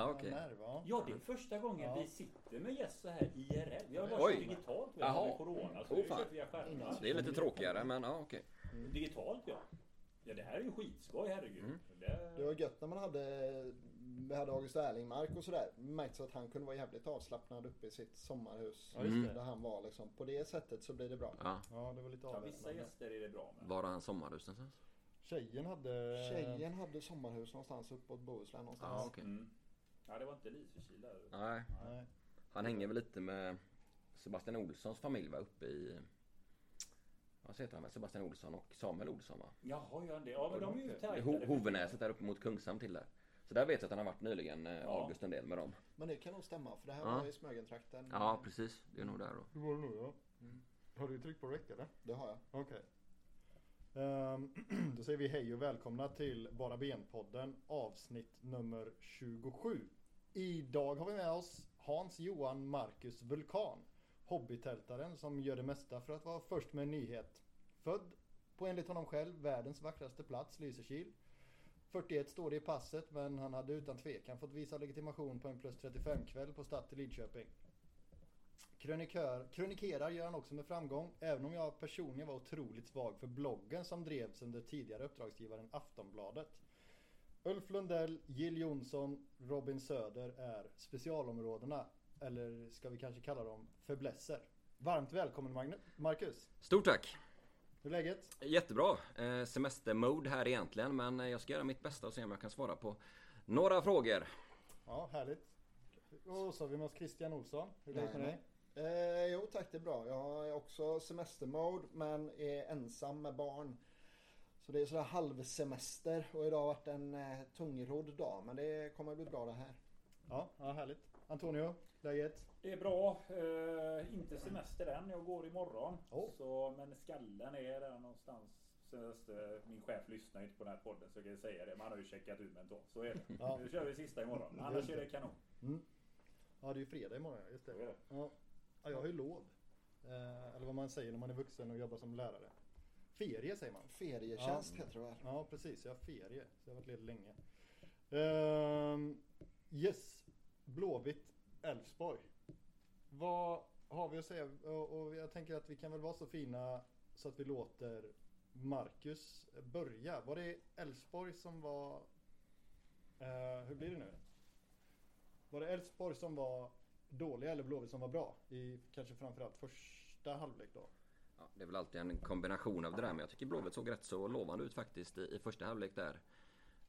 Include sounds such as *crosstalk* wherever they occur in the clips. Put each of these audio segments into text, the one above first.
Ja, okej. nerv. Ja. Det är första gången Ja. vi sitter med gäst så här IRL. Vi har kört digitalt vi Jaha. har med Corona. Så vi har fan. via skärmar. Det är lite tråkigare men ja okej. Digitalt ja. Ja det här är ju skitskoj herregud. Mm. Det... Det var gött när man hade, vi hade August Erlingmark och sådär. Märktes att han kunde vara jävligt avslappnad uppe i sitt sommarhus. Mm. Där han var liksom. På det sättet så blir det bra. Ja. Ja, det var lite Ja, vissa avväpnande. gäster är det bra med. Var har han sommarhus någonstans? Tjejen hade... Tjejen hade sommarhus någonstans uppåt Bohuslän någonstans. Ja okej. Mm. Ja det var inte där. Nej. Nej. Han hänger väl lite med Sebastian Olssons familj va? Uppe i... Vad heter han? Sebastian Olsson och Samuel Olsson va? Jaha, gör han det? Ja men de är ju Det tajtare. Ho- Hovenäset där uppe mot Kungshamn till där. Så där vet jag att han har varit nyligen, eh, Ja. August en del med dem. Men det kan nog stämma för det här Ja. var i Smögentrakten. Ja precis, det är nog där då. Hur var det nu då? Har du tryckt på rec eller? Det har jag. Okej. Ehm, *clears throat* då säger vi hej och välkomna till Bara Ben-podden avsnitt nummer 27. Idag har vi med oss Hans Johan Marcus Vulkan. Hobbytältaren som gör det mesta för att vara först med en nyhet. Född på enligt honom själv världens vackraste plats, Lysekil. 41 står det i passet men han hade utan tvekan fått visa legitimation på en plus 35 kväll på Statt i Lidköping. Krönikör, krönikerar gör han också med framgång, även om jag personligen var otroligt svag för bloggen som drevs under tidigare uppdragsgivaren Aftonbladet. Ulf Lundell, Jill Johnson, Robin Söder är specialområdena, eller ska vi kanske kalla dem fäblesser. Varmt välkommen Marcus! Stort tack! Hur är läget? Jättebra! Eh, semestermode här egentligen men eh, jag ska göra mitt bästa och se om jag kan svara på några frågor. Ja, härligt. Och så har vi med oss Christian Olsson. Hur är läget med dig? Eh, jo tack det är bra. Jag är också semestermode men är ensam med barn. Så det är sådär halvsemester och idag har varit en eh, tungrodd dag men det kommer bli bra det här. Ja, ja härligt. Antonio, läget? Det är bra. Eh, inte semester än. Jag går imorgon. Oh. Så, men skallen är där någonstans. Min chef lyssnar inte på den här podden så jag kan säga det. Men han har ju checkat ut då. Så är det. Ja. Nu kör vi sista imorgon. Annars är det kanon. Mm. Ja, det är ju fredag imorgon, just det. Ja. ja, jag har ju lov. Eh, eller vad man säger när man är vuxen och jobbar som lärare. Ferie säger man. Ferietjänst Ja. heter det väl? Ja, precis. Jag har ferie. Så jag har varit ledig länge. Ehm, yes. Blåvitt, Elfsborg. Vad har vi att säga? Och, jag tänker att vi kan väl vara så fina så att vi låter Marcus börja. Var det Elfsborg som var... eh, hur blir det nu? Var det Elfsborg som var dåliga eller Blåvitt som var bra? I kanske framförallt första halvlek då? Ja, det är väl alltid en kombination av det där men jag tycker Blåvitt såg rätt så lovande ut faktiskt i, i första halvlek där.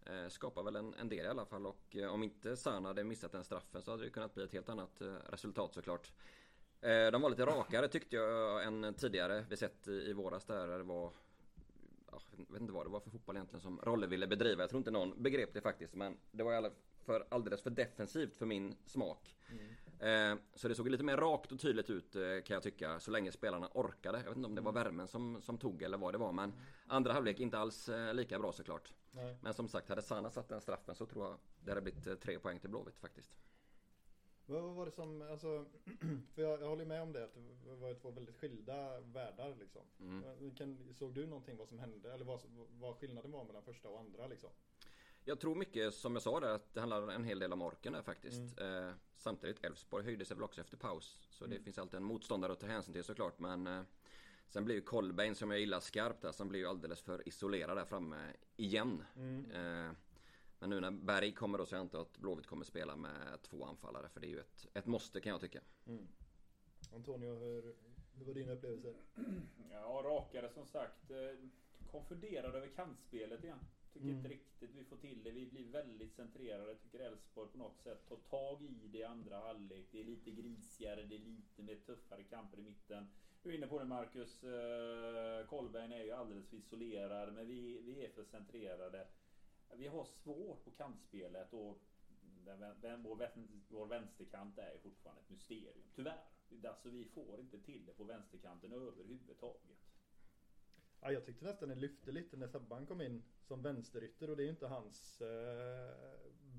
Eh, skapar väl en, en del i alla fall och eh, om inte Sana hade missat den straffen så hade det kunnat bli ett helt annat eh, resultat såklart. Eh, de var lite rakare tyckte jag eh, än tidigare. Vi sett i, i våras där det var jag vet inte vad det var för fotboll egentligen som Rolle ville bedriva. Jag tror inte någon begrep det faktiskt men det var för alldeles för defensivt för min smak. Mm. Eh, så det såg lite mer rakt och tydligt ut eh, kan jag tycka så länge spelarna orkade. Jag vet inte om det var värmen som, som tog eller vad det var men andra halvlek inte alls eh, lika bra såklart. Nej. Men som sagt hade Sana satt den straffen så tror jag det hade blivit tre poäng till Blåvitt faktiskt. Vad vad var det som, alltså, *clears throat* för jag, jag håller med om det att det var två väldigt skilda världar liksom. Mm. Kan, såg du någonting vad som hände eller vad, vad skillnaden var mellan första och andra liksom? Jag tror mycket som jag sa där att det handlar en hel del om orken där faktiskt. Mm. Eh, samtidigt Elfsborg höjde sig väl också efter paus. Så det finns alltid en motståndare att ta hänsyn till såklart men eh, Sen blir ju Kolbeinn som jag gillar skarpt där som blir ju alldeles för isolerad där framme igen. Mm. Eh, men nu när Berg kommer då så jag inte att Blåvitt kommer spela med två anfallare för det är ju ett, ett måste kan jag tycka. Antonio, hur, hur var dina upplevelser? *clears throat* Ja, rakare som sagt. Eh, Konfunderad över kantspelet igen. Tycker Mm. inte riktigt vi får till det. Vi blir väldigt centrerade. Tycker Elfsborg på något sätt tar tag i det i andra halvlek. Det är lite grisigare, det är lite mer tuffare kamper i mitten. Du är inne på det Marcus. Eh, Kolbeinn är ju alldeles för isolerad, men vi, vi är för centrerade. Vi har svårt på kantspelet och den, den, vår, vår vänsterkant är fortfarande ett mysterium. Tyvärr. Alltså vi får inte till det på vänsterkanten överhuvudtaget. Ja, jag tyckte nästan det lyfte lite när Sebban kom in som vänsterytter och det är ju inte hans eh,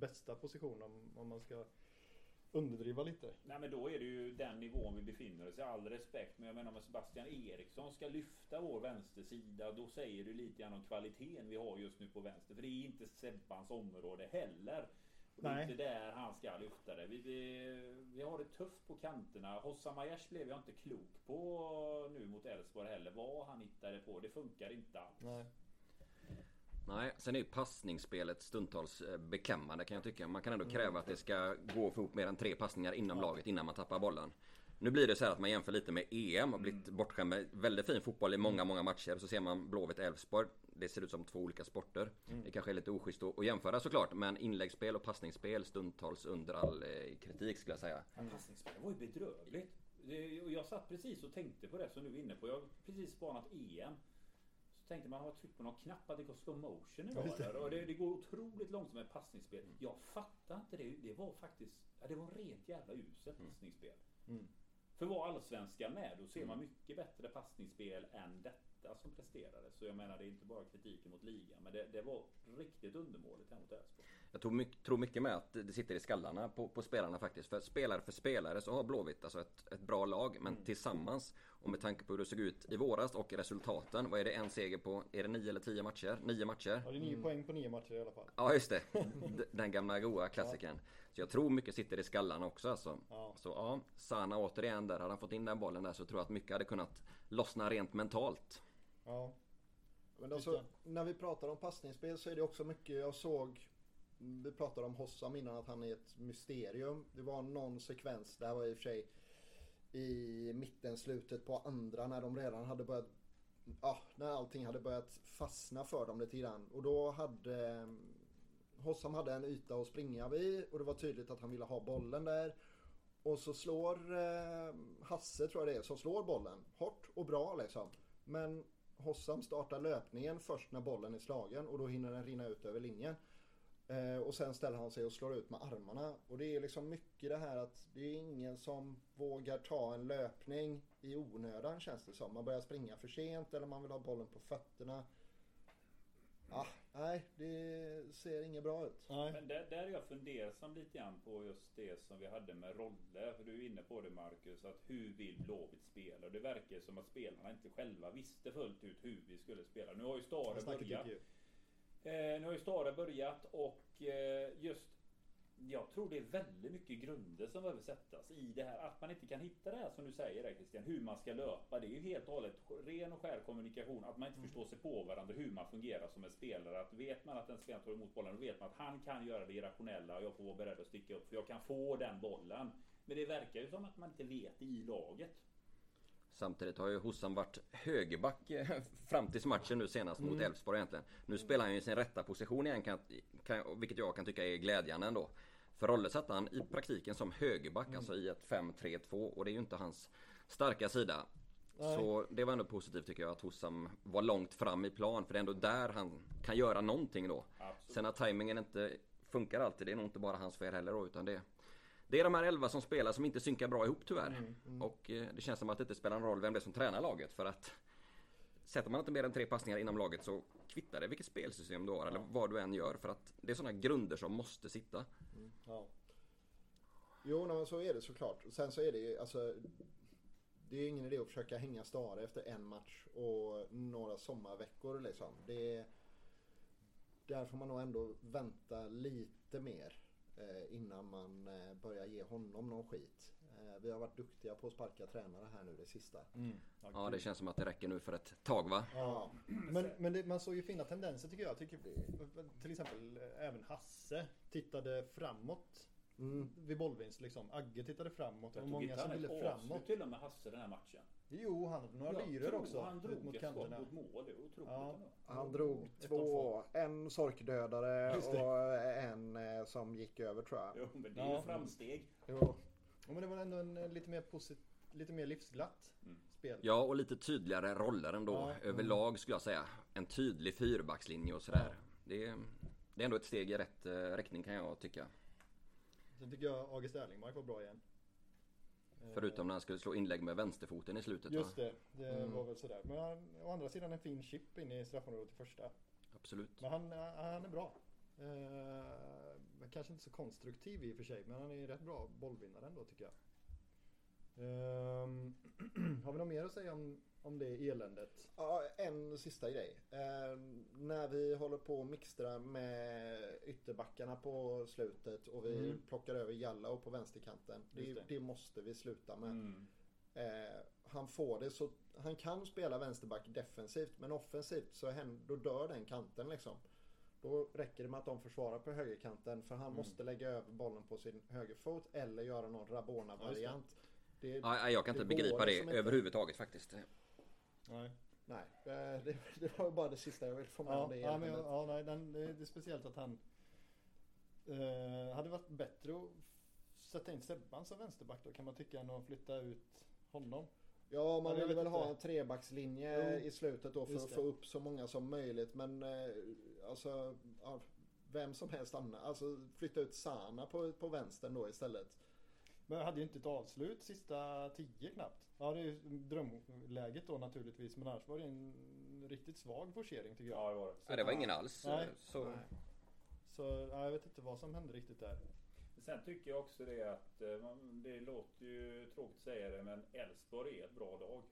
bästa position om, om man ska underdriva lite. Nej men då är det ju den nivån vi befinner oss i. All respekt. Men jag menar om Sebastian Eriksson ska lyfta vår vänstersida. Då säger du lite grann om kvaliteten vi har just nu på vänster. För det är inte Sebbans område heller. Och Det är Nej. inte där han ska lyfta det. Vi, vi, vi har det tufft på kanterna. Hossa Majers blev jag inte klok på nu mot Elfsborg heller. Vad han hittade på. Det funkar inte alls. Nej. Nej, sen är ju passningsspelet stundtals eh, beklämmande kan jag tycka. Man kan ändå kräva att det ska gå få ihop mer än tre passningar inom laget innan man tappar bollen. Nu blir det så här att man jämför lite med EM och blivit bortskämd med väldigt fin fotboll i många, många matcher. Så ser man Blåvitt Elfsborg. Det ser ut som två olika sporter. Det kanske är lite oschysst att jämföra såklart. Men inläggsspel och passningsspel stundtals under all eh, kritik skulle jag säga. Ja, Passningsspelet var ju bedrövligt. Jag satt precis och tänkte på det som du är inne på. Jag har precis spanat EM. Så tänkte man har tryckt på någon knapp att det går slow motion idag. eller? Och det, det går otroligt långsamt med passningsspel. Jag fattar inte det. Det var faktiskt ja, det var rent jävla uselt passningsspel. Mm. För var allsvenskan med då ser man mycket bättre passningsspel än detta som presterades. Så jag menar det är inte bara kritiken mot ligan. Men det, det var riktigt undermåligt här mot Elfsborg. Jag tror mycket, tror mycket med att det sitter i skallarna på, på spelarna faktiskt. För spelare för spelare så har Blåvitt alltså ett, ett bra lag. Men tillsammans och med tanke på hur det såg ut i våras och resultaten. Vad är det? En seger på, är det nio eller tio matcher? Nio matcher? Ja, det är nio poäng på nio matcher i alla fall. Ja just det. *laughs* Den gamla goa klassikern. Så jag tror mycket sitter i skallarna också alltså. Ja. Så ja, Sana återigen där. Hade han fått in den bollen där så tror jag att mycket hade kunnat lossna rent mentalt. Ja. Men alltså, när vi pratar om passningsspel så är det också mycket jag såg. Vi pratade om Hossam innan att han är ett mysterium. Det var någon sekvens, det här var i och för sig i mitten, slutet på andra när de redan hade börjat Ja, när allting hade börjat fastna för dem lite grann. Och då hade Hossam hade en yta att springa vid och det var tydligt att han ville ha bollen där. Och så slår eh, Hasse, tror jag det är, som slår bollen. Hårt och bra liksom. Men Hossam startar löpningen först när bollen är slagen och då hinner den rinna ut över linjen. Eh, och sen ställer han sig och slår ut med armarna. Och det är liksom mycket det här att det är ingen som vågar ta en löpning i onödan känns det som. Man börjar springa för sent eller man vill ha bollen på fötterna. Ah, nej, det ser inget bra ut. Nej. Men där, där är jag fundersam lite grann på just det som vi hade med roller. För du är inne på det Marcus, att hur vill Blåvitt spela? Och det verkar som att spelarna inte själva visste fullt ut hur vi skulle spela. Nu har ju Stare börjat. ju. Eh, nu har ju Stare börjat och eh, just jag tror det är väldigt mycket grunder som behöver sättas i det här. Att man inte kan hitta det här som du säger där Christian, hur man ska löpa. Det är ju helt och hållet ren och skär kommunikation. Att man inte förstår sig på varandra, hur man fungerar som en spelare. Att vet man att en spelare tar emot bollen, då vet man att han kan göra det irrationella och jag får vara beredd att sticka upp för jag kan få den bollen. Men det verkar ju som att man inte vet det i laget. Samtidigt har ju Hossam varit högerback eh, *laughs* fram tills matchen nu senast mot Elfsborg egentligen. Nu spelar han ju i sin rätta position igen, kan, kan, vilket jag kan tycka är glädjande ändå. För satte han i praktiken som högerback, alltså i ett 5-3-2 och det är ju inte hans starka sida. Nej. Så det var ändå positivt tycker jag att Hossam var långt fram i plan för det är ändå där han kan göra någonting då. Absolut. Sen att tajmingen inte funkar alltid, det är nog inte bara hans fel heller då utan det det är de här elva som spelar som inte synkar bra ihop tyvärr. Och eh, det känns som att det inte spelar någon roll vem det är som tränar laget för att Sätter man inte mer än tre passningar inom laget så kvittar det vilket spelsystem du har eller vad du än gör för att det är sådana grunder som måste sitta. Ja. Jo, men så är det såklart. Sen så är det ju alltså. Det är ingen idé att försöka hänga Stare efter en match och några sommarveckor liksom. Det är, där får man nog ändå vänta lite mer eh, innan man eh, börjar ge honom någon skit. Eh, vi har varit duktiga på att sparka tränare här nu det sista. Mm. Ja det känns som att det räcker nu för ett tag va? Ja, men, men det, man såg ju fina tendenser tycker jag. tycker, till exempel eh, även Hasse tittade framåt Mm. vid bollvinst. Liksom. Agge tittade framåt. Det Jag var många som ville framåt. till och med Hasse den här matchen. Jo, han hade några lyror också. Han drog mot ett skott kanterna. mot mål. Det är otroligt Ja. Han drog två, en sorkdödare och en eh, som gick över tror jag. Jo, men det är Ja. ju framsteg. Jo. Ja, men det var ändå en eh, lite mer positiv, lite mer livsglatt Mm. spel. Ja och lite tydligare roller ändå Ja. överlag skulle jag säga. En tydlig fyrbackslinje och sådär. Det, är, det är ändå ett steg i rätt eh, riktning kan jag tycka. Sen tycker jag August Erlingmark var bra igen. Eh, Förutom när han skulle slå inlägg med vänsterfoten i slutet Just va? det, det Mm. var väl sådär. Men han, å andra sidan en fin chip in i straffområdet i första. Absolut. Men han, han är bra. Men kanske inte så konstruktiv i och för sig, men han är rätt bra bollvinnare ändå tycker jag. Ehm, *clears throat* har vi något mer att säga om om det eländet. Ja, en sista grej. Eh, när vi håller på att mixtra med ytterbackarna på slutet och vi Mm. plockar över Jallow på vänsterkanten. Det, det. det. måste vi sluta med. Mm. Eh, han får det så, han kan spela vänsterback defensivt men offensivt så hän- då dör den kanten liksom. Då räcker det med att de försvarar på högerkanten för han Mm. måste lägga över bollen på sin högerfot eller göra någon Rabona-variant. Det, Ja, jag kan inte begripa det liksom inte. överhuvudtaget faktiskt. Nej. Nej, eh, *laughs* det, det var bara det sista jag ville få med om Ja, det ja, men, ja nej, den, det, är speciellt att han eh, hade varit bättre att sätta in Sebban som vänsterback då kan man tycka än att flytta ut honom. Ja, man Ja, vill väl ha en trebackslinje Jo, i slutet då för att få upp så många som möjligt. Men eh, alltså, ja, vem som helst annan. Alltså flytta ut Sana på, på vänstern då istället. Men jag hade ju inte ett avslut sista tio knappt. Ja det är ju drömläget då naturligtvis men annars var det en riktigt svag forcering tycker jag. Ja, det var det. Ja, det var ingen alls. Nej. Så, Nej. Så ja, jag vet inte vad som hände riktigt där. Sen tycker jag också det att eh, det låter ju tråkigt att säga det men Elfsborg är ett bra lag.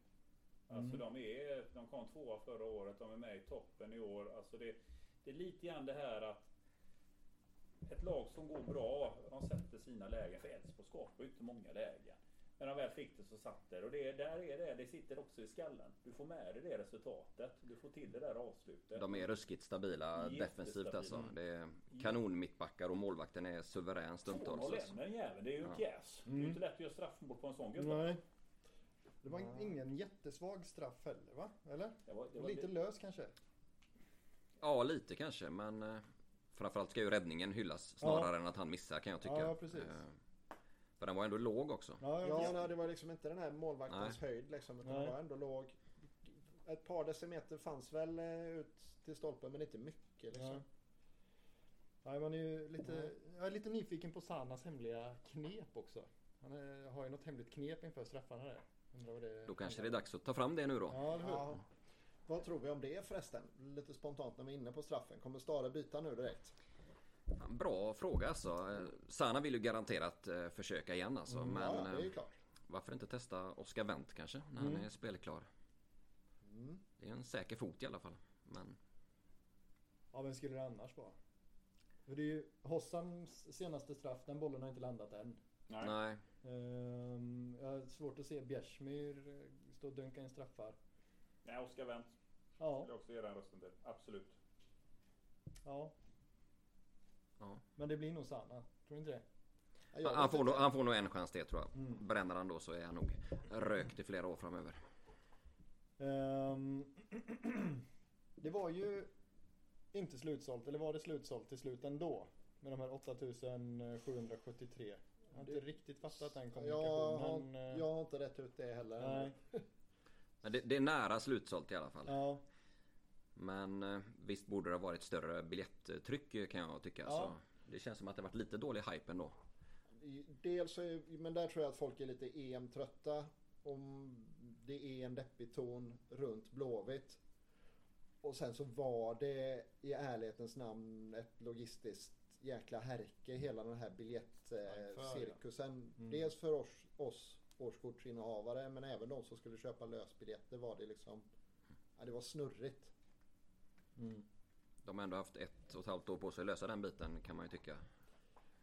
Alltså Mm. de är, de kom tvåa förra året, de är med i toppen i år. Alltså det, det är lite grann det här att ett lag som går bra, de sätter sina lägen. För Elfsborg skapar ju inte många lägen. När de väl fick det så satt det. Och det, där är det, det sitter också i skallen. Du får med dig det resultatet. Du får till det där avslutet. de är ruskigt stabila defensivt alltså. Det är kanon mittbackar och målvakten är suverän stundtals. 2-0 Alltså. den jäveln, det är ju en pjäs. Det är ju Mm. inte lätt att göra straffmål på en sån gubbe. Nej. Det var ingen jättesvag straff heller va? Eller? Det var, det var Lite lös kanske? Ja, lite kanske men eh, framförallt ska ju räddningen hyllas snarare än att han missar kan jag tycka. Ja, precis. Eh, För den var ändå låg också. Ja, Ja, nej, det var liksom inte den här målvaktens höjd liksom. Utan Nej. det var ändå låg. Ett par decimeter fanns väl eh, ut till stolpen men inte mycket liksom. Ja. Nej, man är ju lite, jag är lite nyfiken på Sanas hemliga knep också. Han är, har ju något hemligt knep inför straffarna där. Undrar vad det Då kanske det är dags att ta fram det nu då. Ja. Vad tror vi om det förresten? Lite spontant när vi är inne på straffen. Kommer Stare byta nu direkt? Bra fråga alltså. Sana vill ju garanterat eh, försöka igen alltså. Mm, Men ja, det är ju eh, klart. varför inte testa Oscar Wendt kanske när Mm. han är spelklar. Mm. Det är en säker fot i alla fall. Men Ja, vem skulle det annars vara? För det är ju Hossams senaste straff, den bollen har inte landat än. Nej. nej. Ehm, jag har svårt att se Bjärsmyr eh, stå och dunka in straffar. Nej, Oskar Wendt Ja, skulle jag också ge den rösten till. Absolut. ja. Ja. Men det blir nog Sana. Tror du inte det? Jag Han, han, får nog, han får nog en chans till tror jag. Mm. Bränner han då så är han nog rökt i flera år framöver. Ehm, *clears throat* det var ju inte slutsålt, eller var det slutsålt till slut ändå? Med de här 8773. Jag har inte Det- riktigt fattat den Jag kommunikationen. har, eh, jag har inte rätt ut det heller. Nej. Men det, det är nära slutsålt i alla fall. Ja, Men eh, visst borde det ha varit större biljetttryck eh, kan jag tycka. Ja. Så det känns som att det varit lite dålig hype ändå. Dels är, men där tror jag att folk är lite EM-trötta. Om det är en deppig ton runt Blåvitt. Och sen så var det i ärlighetens namn ett logistiskt jäkla härke hela den här biljettcirkusen. Mm. Dels för oss, oss årskortsinnehavare men även de som skulle köpa lösbiljetter var det liksom Ja, det var snurrigt mm. De har ändå haft ett och ett halvt år på sig att lösa den biten kan man ju tycka.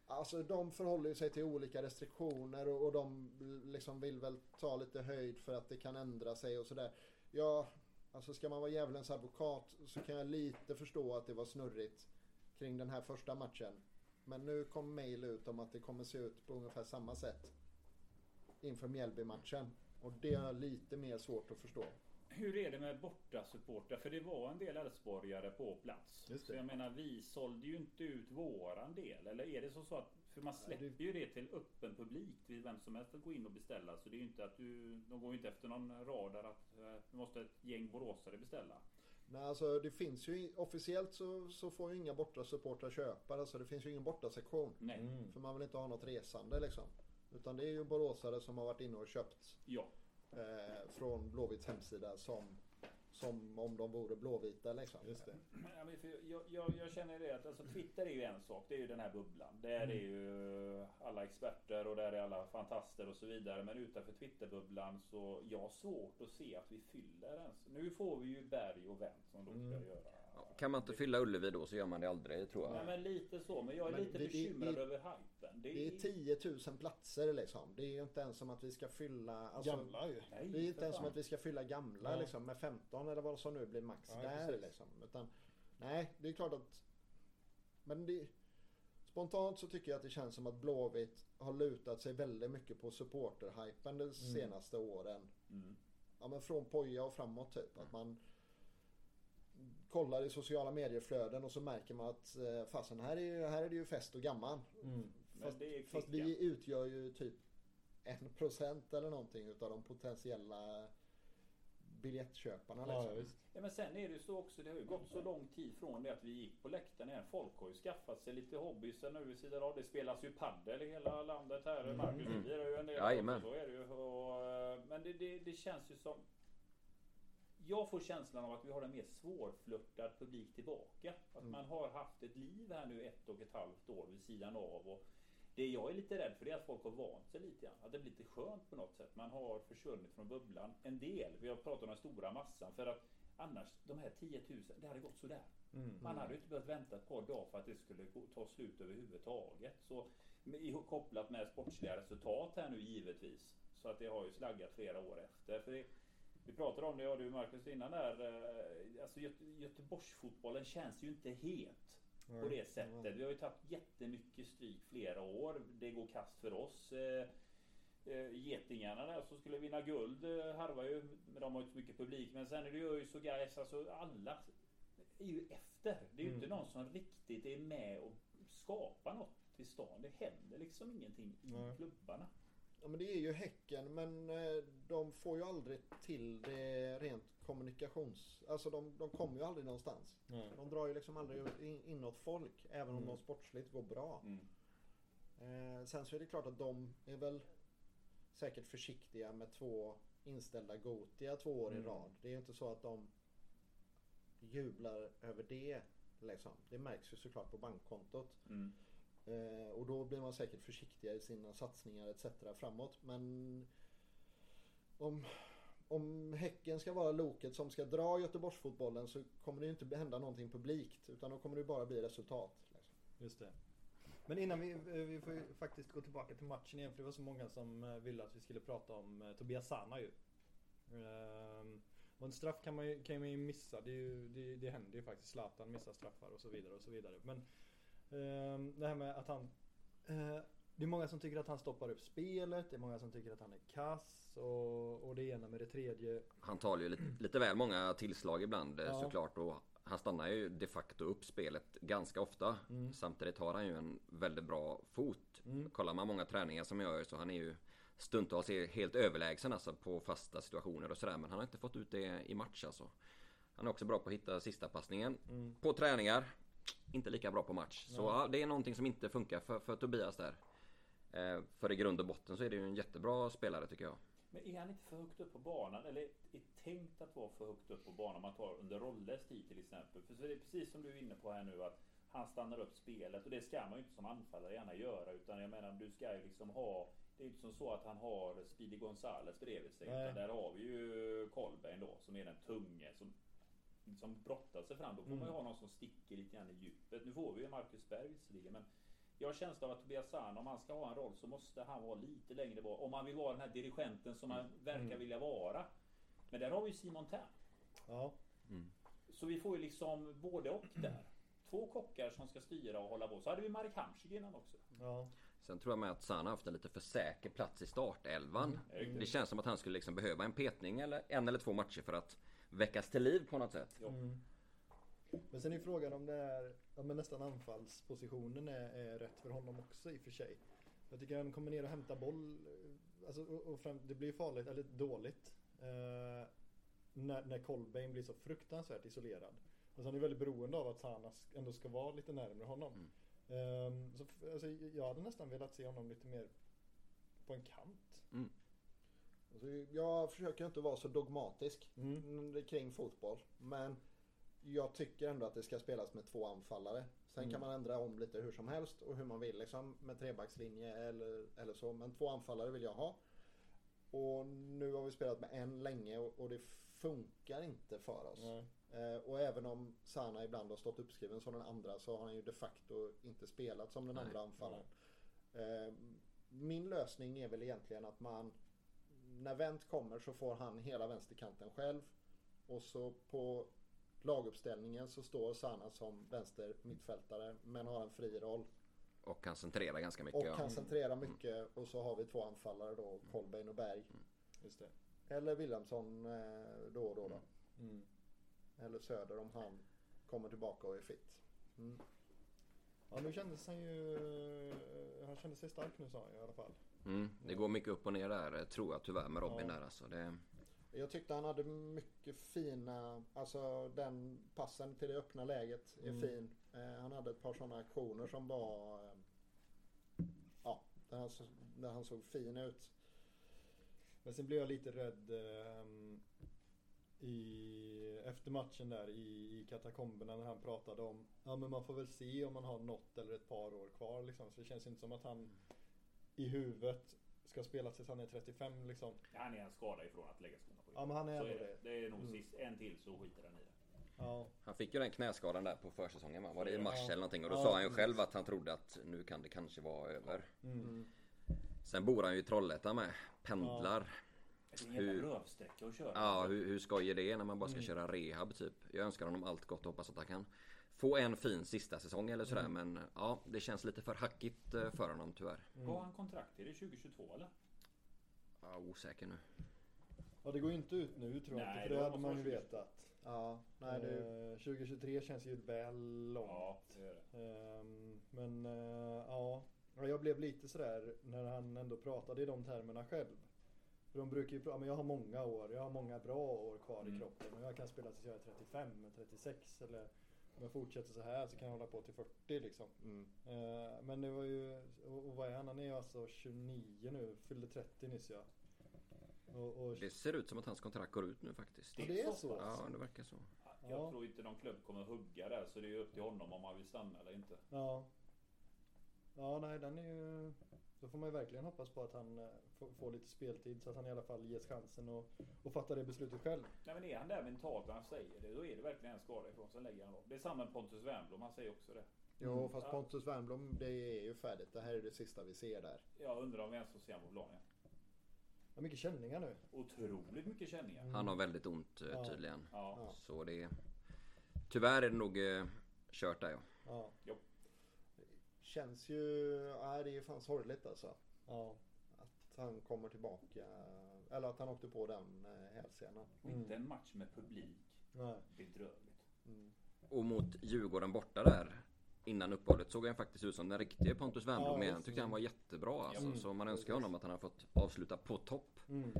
Alltså de förhåller sig till olika restriktioner och, och de liksom vill väl ta lite höjd för att det kan ändra sig och sådär. Ja, alltså ska man vara djävulens advokat så kan jag lite förstå att det var snurrigt kring den här första matchen. Men nu kom mail ut om att det kommer se ut på ungefär samma sätt inför Mjällby-matchen. Och det är lite mer svårt att förstå. Hur är det med bortasupportrar? För det var en del Elfsborgare på plats. Så det. jag menar, vi sålde ju inte ut våran del. Eller är det så, så att... För man Nej, släpper ju det till öppen publik. Till vem som helst att gå in och beställa. Så det är ju inte att du... De går ju inte efter någon radar att eh, nu måste ett gäng boråsare beställa. Nej, alltså det finns ju officiellt så, så får ju inga bortasupportrar köpa. Alltså det finns ju ingen bortasektion. Nej. Mm. För man vill inte ha något resande liksom. Utan det är ju boråsare som har varit inne och köpt Ja. Eh, från Blåvitts hemsida som, som om de vore blåvita liksom. Just det. Ja, men för jag, jag, jag känner det att alltså, Twitter är ju en sak. Det är ju den här bubblan. Där Mm. är ju alla experter och där är alla fantaster och så vidare. Men utanför Twitterbubblan så jag har svårt att se att vi fyller ens. Nu får vi ju Berg och Wendt som då ska Mm. göra. Ja, kan man inte fylla Ullevi då så gör man det aldrig tror Nej jag. men lite så. Men jag är Men lite det- det- bekymrad det- över hypen. Det Det är 10 000 platser liksom. Det är ju inte ens som att vi ska fylla... Alltså, Gamla ju. Nej, Det är inte ens som att vi ska fylla gamla Nej. liksom, med 15 eller vad som nu blir max Nej, där precis. liksom. Utan, nej, det är klart att... Men det, spontant så tycker jag att det känns som att Blåvitt har lutat sig väldigt mycket på supporterhypen de senaste åren. Mm. Ja men från Poja och framåt typ. Att man kollar i sociala medieflöden och så märker man att eh, fasen här är, här är det ju fest och gammal. Mm. Fast, är fast vi utgör ju typ en procent eller någonting utav de potentiella biljettköparna. Ja, Liksom. ja, visst. Ja men sen är det ju så också, det har ju gått så lång tid från det att vi gick på läktaren igen. Folk har ju skaffat sig lite hobbys nu vid sidan av. Det spelas ju padel i hela landet här. Mm. Marcus Mm. du lirar ju en del. Jajamän. Så är det ju. Och, eh, men det, det, det känns ju som... Jag får känslan av att vi har en mer svårflörtad publik tillbaka. Att Mm. man har haft ett liv här nu ett och ett halvt år vid sidan av. Och det jag är lite rädd för det är att folk har vant sig lite grann. Att det blir lite skönt på något sätt. Man har försvunnit från bubblan. En del. Vi har pratat om den stora massan. För att annars, de här 10 000, det hade gått sådär. Mm. Man hade ju inte behövt vänta ett par dagar för att det skulle ta slut överhuvudtaget. Så kopplat med sportsliga resultat här nu givetvis. Så att det har ju slaggat flera år efter. För det, vi pratade om det, jag och du Marcus innan där. eh, Alltså Göte, Göteborgsfotbollen känns ju inte het på det sättet. Vi har ju tagit jättemycket stryk flera år. Det går kast för oss. Eh, eh, Getingarna där som skulle vinna guld harvar ju. Men de har ju inte så mycket publik. Men sen är det ju och Gais. Alltså alla är ju efter. Det är ju inte Mm. någon som riktigt är med och skapar något till stan. Det händer liksom ingenting i Nej. klubbarna. Ja men det är ju Häcken men eh, de får ju aldrig till det rent kommunikations... Alltså de, de kommer ju aldrig någonstans. Nej. De drar ju liksom aldrig in, inåt folk även om Mm. de sportsligt går bra. Mm. Eh, sen så är det klart att de är väl säkert försiktiga med två inställda Gotia två år i Mm. rad. Det är ju inte så att de jublar över det. Liksom. Det märks ju såklart på bankkontot. Mm. Eh, och då blir man säkert försiktigare i sina satsningar etc. framåt. Men om, om Häcken ska vara loket som ska dra Göteborgsfotbollen så kommer det ju inte hända någonting publikt. Utan då kommer det bara bli resultat. Liksom. Just det. Men innan vi, eh, vi får ju faktiskt gå tillbaka till matchen igen för det var så många som eh, ville att vi skulle prata om eh, Tobias Sana ju. Ehm, och en straff kan man ju, kan man ju missa. Det, är ju, det, det händer ju faktiskt. Zlatan missar straffar och så vidare och så vidare. Men det här med att han... eh, det är många som tycker att han stoppar upp spelet. Det är många som tycker att han är kass. Och, och det ena med det tredje. Han tar ju lite, lite väl många tillslag ibland eh, Ja. såklart. Och han stannar ju de facto upp spelet ganska ofta. Mm. Samtidigt har han ju en väldigt bra fot. Mm. Kollar man många träningar som jag gör så han är ju stundtals helt överlägsen alltså på fasta situationer och sådär. Men han har inte fått ut det i match alltså. Han är också bra på att hitta sista passningen Mm. På träningar Inte lika bra på match. Så ja, det är någonting som inte funkar för, för Tobias där. Eh, för i grund och botten så är det ju en jättebra spelare tycker jag. Men är han inte för högt upp på banan? Eller är tänkt att vara för högt upp på banan om man tar under Rolles tid till exempel? För så är det precis som du är inne på här nu att han stannar upp spelet och det ska man ju inte som anfallare gärna göra utan jag menar du ska ju liksom ha det är inte som så att han har Speedy Gonzales bredvid sig. Nej. Utan där har vi ju Kolbeinn då som är den tunge som, som brottar sig fram. Då får man ju Mm. ha någon som sticker lite grann i djupet. Nu får vi ju Marcus Berg visserligen men jag har känslan av att Tobias Sana, om han ska ha en roll så måste han vara lite längre bak. Om han vill vara den här dirigenten som han verkar Mm. vilja vara. Men där har vi ju Simon Tern. Ja. Så vi får ju liksom både och där. Två kockar som ska styra och hålla på. Så hade vi Marek Hamsik innan också. Ja. Sen tror jag med att Sana har haft en lite för säker plats i startelvan. Mm. Det känns som att han skulle liksom behöva en petning eller en eller två matcher för att väckas till liv på något sätt. Mm. Men sen är frågan om det är, ja, men nästan anfallspositionen är, är rätt för honom också i och för sig. Jag tycker han kommer ner och hämtar boll, eh, alltså, och, och fram, det blir farligt, eller dåligt. Eh, när, när Kolbeinn blir så fruktansvärt isolerad. Och så han är väldigt beroende av att Sana ändå ska vara lite närmare honom. Mm. Ehm, så, alltså, jag hade nästan velat se honom lite mer på en kant. Alltså, jag försöker inte vara så dogmatisk Mm. kring fotboll. Men jag tycker ändå att det ska spelas med två anfallare. Sen Mm. kan man ändra om lite hur som helst och hur man vill liksom med trebackslinje eller, eller så. Men två anfallare vill jag ha. Och nu har vi spelat med en länge och, och det funkar inte för oss. Eh, och även om Sana ibland har stått uppskriven som den andra så har han ju de facto inte spelat som den Nej. andra anfallaren. Eh, min lösning är väl egentligen att man när Wendt kommer så får han hela vänsterkanten själv. Och så på laguppställningen så står Sana som vänster mittfältare men har en fri roll. Och kan centrera ganska mycket. Och ja. kan centrera mycket och så har vi två anfallare då, Kolbeinn och Berg. Just det. Eller Wilhelmsson eh, då och då. då. Mm. Eller Söder om han kommer tillbaka och är fit. Mm. Ja nu kändes han ju... Han kände sig stark nu sa han ju i alla fall. Mm, det går mycket upp och ner där tror jag tyvärr med Robin Ja. där alltså. Det, Jag tyckte han hade mycket fina, alltså den passen till det öppna läget är Mm. fin. Eh, han hade ett par sådana aktioner som var, eh, ja, där han, där han såg fin ut. Men sen blev jag lite rädd ehm, i, efter matchen där i, i katakomberna när han pratade om Ja men man får väl se om man har något eller ett par år kvar liksom. Så det känns inte som att han i huvudet ska spela tills han är 35 liksom. Han är en skada ifrån att lägga skorna på Ja men han är Så ändå är det. det. det är nog Mm. sist, en till så skiter den i det. Ja. han fick ju den knäskadan där på försäsongen va? Var det i mars Ja. eller någonting? Och då Ja, sa han ju själv att han trodde att nu kan det kanske vara över. Mm. Sen bor han ju i Trollhättan med. Pendlar. Det är en Hur- rövsträcka att köra. Ja, hur, hur skoj är det när man bara ska Mm. köra rehab typ? Jag önskar honom allt gott och hoppas att han kan få en fin sista säsong eller sådär. Mm. Men ja, det känns lite för hackigt eh, för honom tyvärr. Vad har han kontrakt? Är det 2022 eller? Ja, osäker nu. Ja det går ju inte ut nu tror jag Nej, inte. För det hade man ju vetat. Ja, nej det, Eh, 2023 känns ju väl långt. Ja, det gör det. Ehm, Men eh, ja, Ja, jag blev lite sådär när han ändå pratade i de termerna själv. För de brukar ju prata, men jag har många år, jag har många bra år kvar i Mm. kroppen och jag kan spela tills jag är 35, 36 eller om jag fortsätter så här så kan jag hålla på till 40 liksom. mm. Eh, Men det var ju, och och vad är han? Han är ju alltså 29 nu, fyllde 30 nyss ja. Och, och, Det ser ut som att hans kontrakt går ut nu faktiskt. Ja, det är så. Ja, det verkar så. Jag Ja. tror inte någon klubb kommer hugga där så det är upp till honom om han vill stanna eller inte. Ja. Ja, nej den är ju... Då får man ju verkligen hoppas på att han eh, får, lite speltid så att han i alla fall ges chansen och, och fattar det beslutet själv. Nej men är han där mentalt när han säger det, då är det verkligen en skada ifrån. Sen lägger han av. Det är samma med Pontus Wernbloom, han säger också det. Jo, Mm. fast. Pontus Wernbloom, det är ju färdigt. Det här är det sista vi ser där. Jag undrar om vi ens får se honom på planen. Ja, mycket känningar nu. Otroligt mycket känningar. Mm. Han har väldigt ont eh, tydligen. Ja. Ja. Så det... Tyvärr är det nog eh, kört där ja. Ja, Känns ju, nej det är fan sorgligt alltså. ja. Att han kommer tillbaka. Eller att han åkte på den eh, hälsenan. Och inte en match med publik. Nej. Bedrövligt. Mm. Och mot Djurgården borta där innan uppehållet såg han faktiskt ut som den riktiga Pontus Wernbloom Ja, igen. Tyckte han var jättebra alltså. Mm, Så man önskar precis. honom att han har fått avsluta på topp. Mm.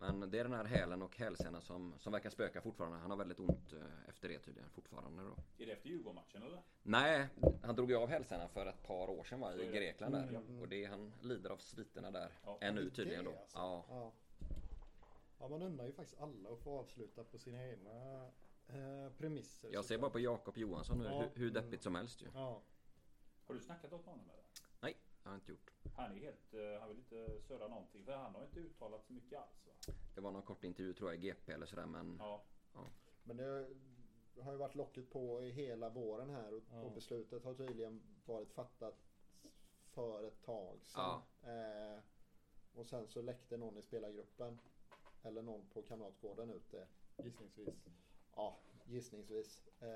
Men det är den här hälen och hälsenan som, som verkar spöka fortfarande. Han har väldigt ont eh, efter det tydligen fortfarande då. Är det efter Djurgården-matchen eller? Nej, han drog ju av hälsenan för ett par år sedan va, Så är i. Grekland där. Mm. Och det, han lider av sviterna där Ja. ännu tydligen då. alltså. Ja. Ja. ja, man undrar ju faktiskt alla att få avsluta på sina egna eh, premisser. Jag ser bara på Jakob Johansson nu, Ja. hur, hur deppigt som helst ju. Ja. Har du snackat om honom eller? Har jag inte gjort. Han är helt, eh, han vill inte söra någonting. För han har inte uttalat så mycket alls va? Det var någon kort intervju tror jag i GP eller sådär men Ja. Men det har ju varit locket på i hela våren här och, Ja. och beslutet har tydligen varit fattat för ett tag sedan. Eh, och sen så läckte någon i spelargruppen eller någon på Kamratgården ut det. Gissningsvis. Ja, gissningsvis. Eh,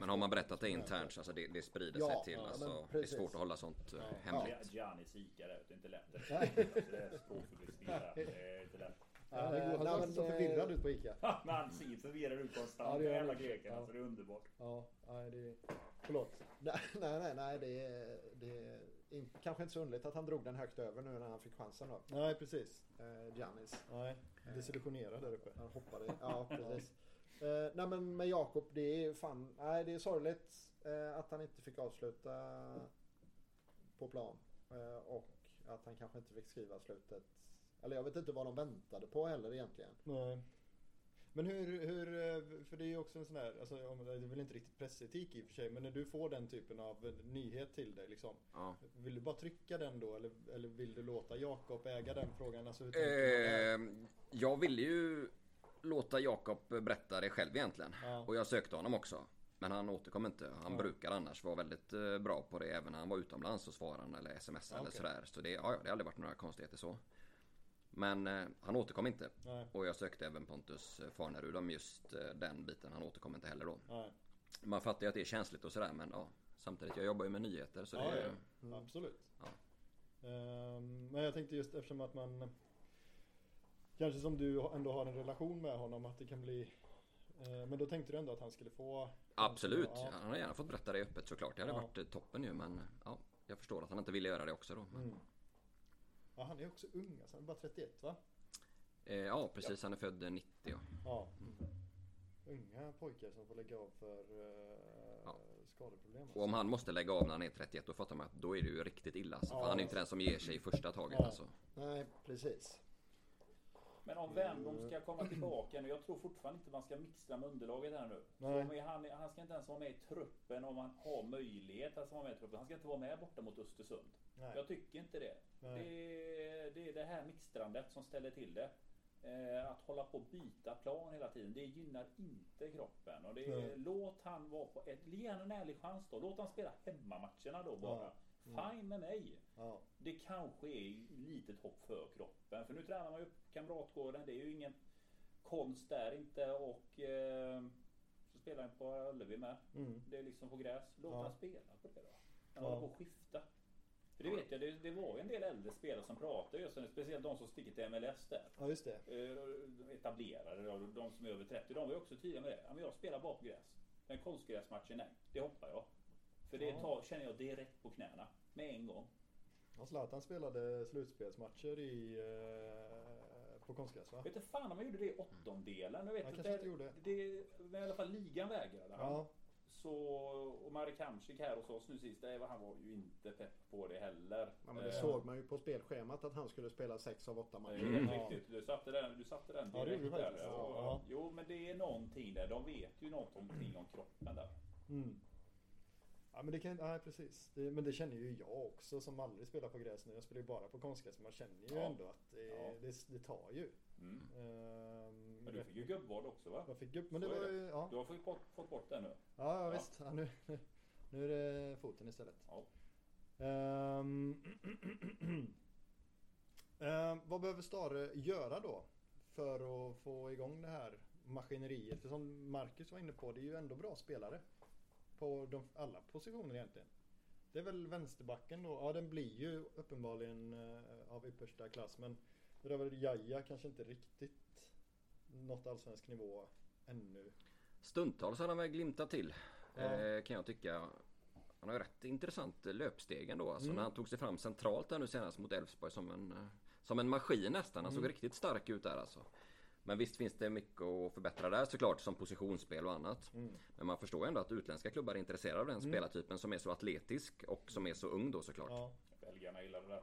Men har man berättat det internt så alltså det, det sprider Ja, sig till. ja, men alltså, det är svårt att hålla sånt eh, Ja. hemligt. Gianni Sika där ute, det är inte lätt. Det är språkförbistring *laughs* där. Det är inte lätt. Ja, Eh, går, han nej, ser så eh, förvirrad ut på Ica. *laughs* Men han ser förvirrad ut konstant. Ja, gör jävla greken alltså. Det är underbart. Ja, nej det är... Förlåt. *laughs* Nej, nej, nej, nej det, är, det är in, kanske inte så underligt att han drog den högt över nu när han fick chansen då. Nej, precis. Eh, Giannis. Nej, desillusionerad där uppe. Han hoppade. Ja, precis. Eh, nej men med Jakob, det är fan, nej det är sorgligt eh, att han inte fick avsluta på plan. Eh, och att han kanske inte fick skriva slutet. Eller jag vet inte vad de väntade på heller egentligen. Nej. Men hur, hur, eh, för det är ju också en sån här, alltså det är väl inte riktigt pressetik i och för sig, men när du får den typen av nyhet till dig liksom. Ja. Vill du bara trycka den då eller, eller vill du låta Jakob äga den frågan? Alltså? Eh, jag ville ju låta Jakob berätta det själv egentligen. Ja. Och jag sökte honom också. Men han återkom inte. Han Ja. brukar annars vara väldigt eh, bra på det. Även när han var utomlands så svarade han eller smsade Ja, eller okej. sådär. Så det, ja, det har aldrig varit några konstigheter så. Men eh, han återkom inte. Nej, Och jag sökte även Pontus Farnerud om just eh, den biten. Han återkom inte heller då. nej. Man fattar ju att det är känsligt och sådär men ja. Samtidigt, jag jobbar ju med nyheter så det är. Mm. Absolut. Ehm, men jag tänkte just eftersom att man Kanske som du ändå har en relation med honom att det kan bli eh, Men då tänkte du ändå att han skulle få Absolut, Ja. han har gärna fått berätta det öppet såklart. Det hade Ja. varit eh, toppen ju men ja. Jag förstår att han inte ville göra det också då. Men, Mm. Ja han är också ung alltså, han är bara 31 va? eh, ja precis, han är född eh, 90 ja. Ja. Unga pojkar som får lägga av för eh, Ja. skadeproblem. alltså. Och om han måste lägga av när han är 31 då fattar man att då är det ju riktigt illa. Alltså, Ja. för han är ju inte den som ger sig i första taget alltså. Nej, precis. Men om Wernbloom ska komma tillbaka nu. Jag tror fortfarande inte man ska mixtra med underlaget här nu. Nej. han, han ska inte ens vara med i truppen om han har möjlighet att vara med i truppen. Han ska inte vara med borta mot Östersund. Nej. Jag tycker inte det. Det Nej. det är det här mixtrandet som ställer till det. Eh, att hålla på och byta plan hela tiden, det gynnar inte kroppen. Och det är, låt han vara på ett, ge en ärlig chans då. Låt han spela hemmamatcherna då bara. Ja. Fine med mig. Ja. Det kanske är litet hopp för kroppen. För nu tränar man ju upp Kamratgården. Det är ju ingen konst där inte. Och eh, så spelar han på Ullevi med. Mm. Det är liksom på gräs. Låt Ja. han spela på det då. Han Ja. håller på att skifta. För det vet jag, det, det var ju en del äldre spelare som pratade just det. Speciellt de som sticker till MLS där. ja just det. Eh, de etablerade, de som är över 30. De var ju också tydliga med det. Ja, men jag spelar bara på gräs. Men konstgräsmatchen, nej. Det hoppar jag. För det Ja. tar, känner jag direkt på knäna. Med en gång. Ja, Zlatan spelade slutspelsmatcher i, eh, på konstgräs va? Vet du fan om han gjorde det i åttondelen? Jag vet Han att kanske det, inte gjorde. det, men i alla fall ligan vägrade han. Ja. Så, och Marek Hamsik här hos oss nu sist, det var- han var ju inte pepp på det heller. Ja, men det Eh, såg man ju på spelschemat att han skulle spela sex av åtta det matcher. är helt Ja. riktigt. Du satte den, du satte den Ja, det direkt du där. Ja. Jo, men det är någonting där. De vet ju någonting om kroppen där. Mm. Ja men det kan, nej precis. Det, men det känner ju jag också som aldrig spelar på gräs nu. Jag spelar ju bara på konstgräs. Man känner ju Ja. ändå att det, Ja. det, det tar ju. Mm. Ehm, Men du fick ju gubbvård också va? Jag fick upp, men det Så var ju, ja. Du har fått bort, fått bort det nu. Ja, ja Ja. visst. Ja, nu, *laughs* nu är det foten istället. Ja. Ehm, *clears throat* ehm, vad behöver Stare göra då? För att få igång det här maskineriet? För som Marcus var inne på, det är ju ändå bra spelare. På de, alla positioner egentligen. Det är väl vänsterbacken då? Ja, den blir ju uppenbarligen eh, av yppersta klass. Men det där Jaja kanske inte riktigt nått allsvensk nivå ännu. Stundtals har han väl glimtat till. Ja. Eh, kan jag tycka. Han har ju rätt intressant löpsteg ändå. Alltså Mm. när han tog sig fram centralt där nu senast mot Elfsborg som en, eh, som en maskin nästan. Han såg Mm. riktigt stark ut där alltså. Men visst finns det mycket att förbättra där såklart som positionsspel och annat. Mm. Men man förstår ju ändå att utländska klubbar är intresserade av den Mm. spelartypen som är så atletisk och som är så ung då såklart. Ja. Belgarna gillar det där.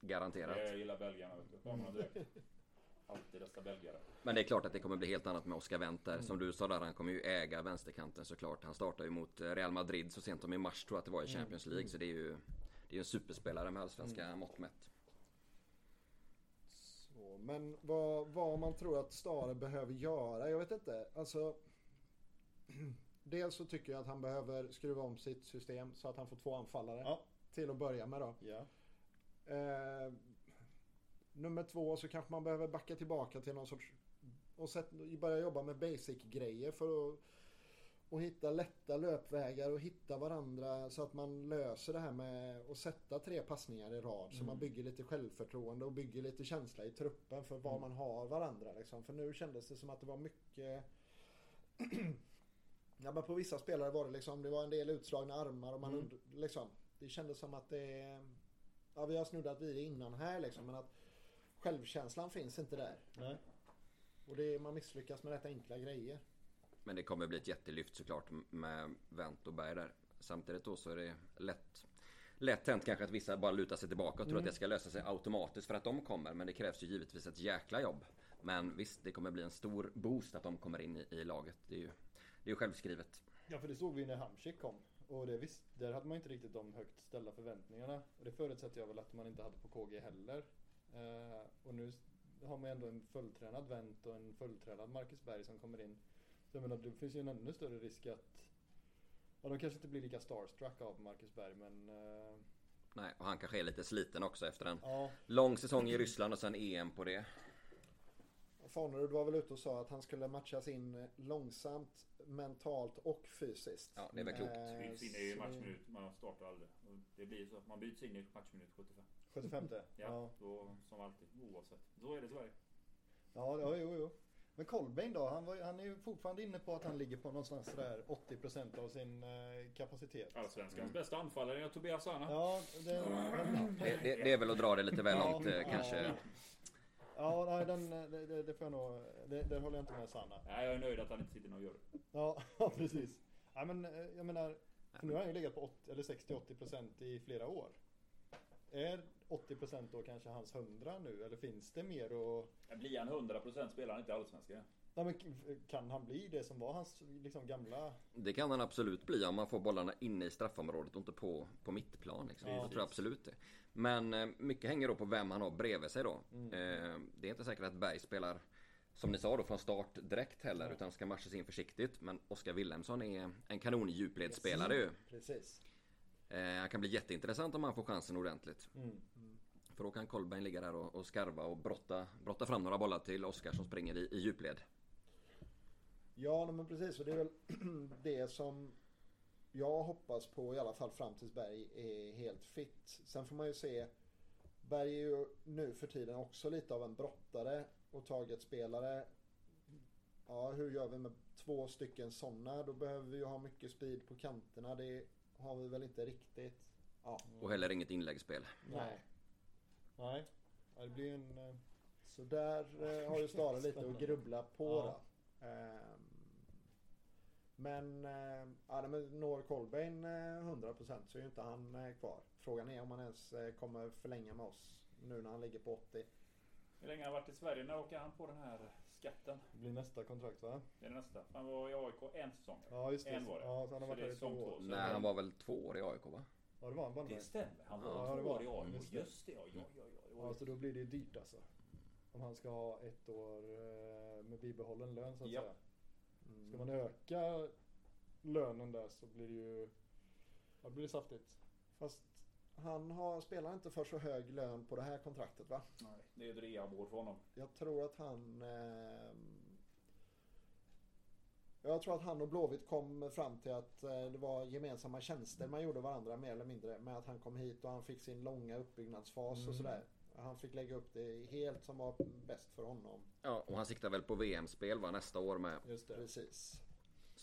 Garanterat. Jag gillar belgarna. Alltid dessa belgare. Men det är klart att det kommer bli helt annat med Oscar Wendt Mm. Som du sa där, han kommer ju äga vänsterkanten såklart. Han startar ju mot Real Madrid så sent som i mars tror jag att det var i Mm. Champions League. Så det är ju det är en superspelare med allsvenska mått mätt. Men vad, vad man tror att Stare behöver göra, jag vet inte. Alltså, *clears throat* dels så tycker jag att han behöver skruva om sitt system så att han får två anfallare. Ja. Till att börja med då. Ja. Eh, nummer två så kanske man behöver backa tillbaka till någon sorts och sätt, börja jobba med basic-grejer för att och hitta lätta löpvägar och hitta varandra så att man löser det här med att sätta tre passningar i rad. Så Mm. man bygger lite självförtroende och bygger lite känsla i truppen för var Mm. man har varandra. Liksom. För nu kändes det som att det var mycket *clears throat* Ja men på vissa spelare var det liksom, det var en del utslagna armar och man Mm. liksom, Det kändes som att det Ja vi har snuddat vid det innan här liksom men att Självkänslan finns inte där. Nej. Och det man misslyckas med rätt enkla grejer. Men det kommer bli ett jättelyft såklart med Wendt och Berg där. Samtidigt då så är det lätt Lätt hänt kanske att vissa bara lutar sig tillbaka och tror Mm. att det ska lösa sig automatiskt för att de kommer. Men det krävs ju givetvis ett jäkla jobb Men visst, det kommer bli en stor boost att de kommer in i, i laget. Det är ju det är ju självskrivet. Ja för det såg vi när Hamsik kom. Och det visst, där hade man inte riktigt de högt ställda förväntningarna. Och det förutsätter jag väl att man inte hade på KG heller. Eh, och nu har man ändå en fulltränad Wendt och en fulltränad Marcus Berg som kommer in. Så jag menar, det finns ju en ännu större risk att Ja, de kanske inte blir lika starstruck av Marcus Berg men... Eh, Nej, och han kanske är lite sliten också efter en ja, lång säsong i Ryssland och sen EM på det. Fanerud var väl ute och sa att han skulle matchas in långsamt, mentalt och fysiskt. Ja, det är väl klokt. Eh, Byts in i matchminut. Man startar aldrig. Och Det blir så att man byts in i matchminut 75. 75 Ja, ja. Då, som alltid. Oavsett. Så är det i Sverige. Ja, ja, jo, jo. Men Kolbeinn då? Han, var, han är ju fortfarande inne på att han ligger på någonstans sådär 80% av sin eh, kapacitet. Allsvenskans bästa anfallare är Tobias Sana. Ja, det, Det, det, det är väl att dra det lite väl Ja, långt eh, ja. kanske. ja nej, den, det, det, det får jag nog, det, där håller jag inte med Sanna. Nej, jag är nöjd att han inte sitter i någon jury. Ja, *laughs* ja precis. Ja, men eh, jag menar, för nu har han ju legat på 80, eller 60-80% i flera år. Är 80% då kanske hans 100 nu? Eller finns det mer och Men Blir han 100% spelar han inte Allsvenskan. Nej, men kan han bli det som var hans liksom, gamla... Det kan han absolut bli om man får bollarna inne i straffområdet och inte på, på mittplan. Liksom. Ja, jag tror jag absolut det. Men eh, mycket hänger då på vem han har bredvid sig då. Mm. Eh, det är inte säkert att Berg spelar som ni sa då från start direkt heller utan ska matchas in försiktigt. Men Oskar Wilhelmsson är en kanon djupledsspelare ju. Precis. Eh, han kan bli jätteintressant om han får chansen ordentligt. Mm. För då kan Kolbeinn ligga där och, och skarva och brotta, brotta fram några bollar till Oskar som springer i, i djupled. Ja, men precis. Och det är väl *clears throat* det som jag hoppas på i alla fall fram tills Berg är helt fit. Sen får man ju se. Berg är ju nu för tiden också lite av en brottare och targetspelare. Ja, hur gör vi med två stycken sådana? Då behöver vi ju ha mycket speed på kanterna. Det har vi väl inte riktigt. Ja, Och heller inget inläggsspel. nej. Nej. Ja, det blir en... eh, Så där eh, har ju Stare lite att grubbla på Ja. då. Ehm, men eh, ja, men når Kolbeinn eh, 100% så är ju inte han eh, kvar. Frågan är om han ens kommer förlänga med oss nu när han ligger på 80. Hur länge har han varit i Sverige? När åker han på den här skatten? Det blir nästa kontrakt va? Det är det nästa. Han var i AIK en säsong. Ja just det. En var det. Ja, så han har Så varit det är här i två år. Nej, han var väl två år i AIK va? Ja det var han bara Det stämmer. Han var Ja, det två var år i. AIK. Just det. Just det. Ja, ja, ja. ja. Ja så då blir det ju dyrt alltså. Om han ska ha ett år eh, med bibehållen lön så att Ja. säga. Mm. Ska man öka lönen där så blir det ju... Ja det blir saftigt. Fast han har, spelar inte för så hög lön på det här kontraktet va? Nej, det är ett rehabår för honom. Jag tror att han... ehm, jag tror att han och Blåvitt kom fram till att eh, det var gemensamma tjänster man gjorde varandra mer eller mindre. Med att han kom hit och han fick sin långa uppbyggnadsfas Mm. och sådär. Han fick lägga upp det helt som var bäst för honom. Ja, och han siktar väl på VM-spel va, nästa år med. Just det. Precis.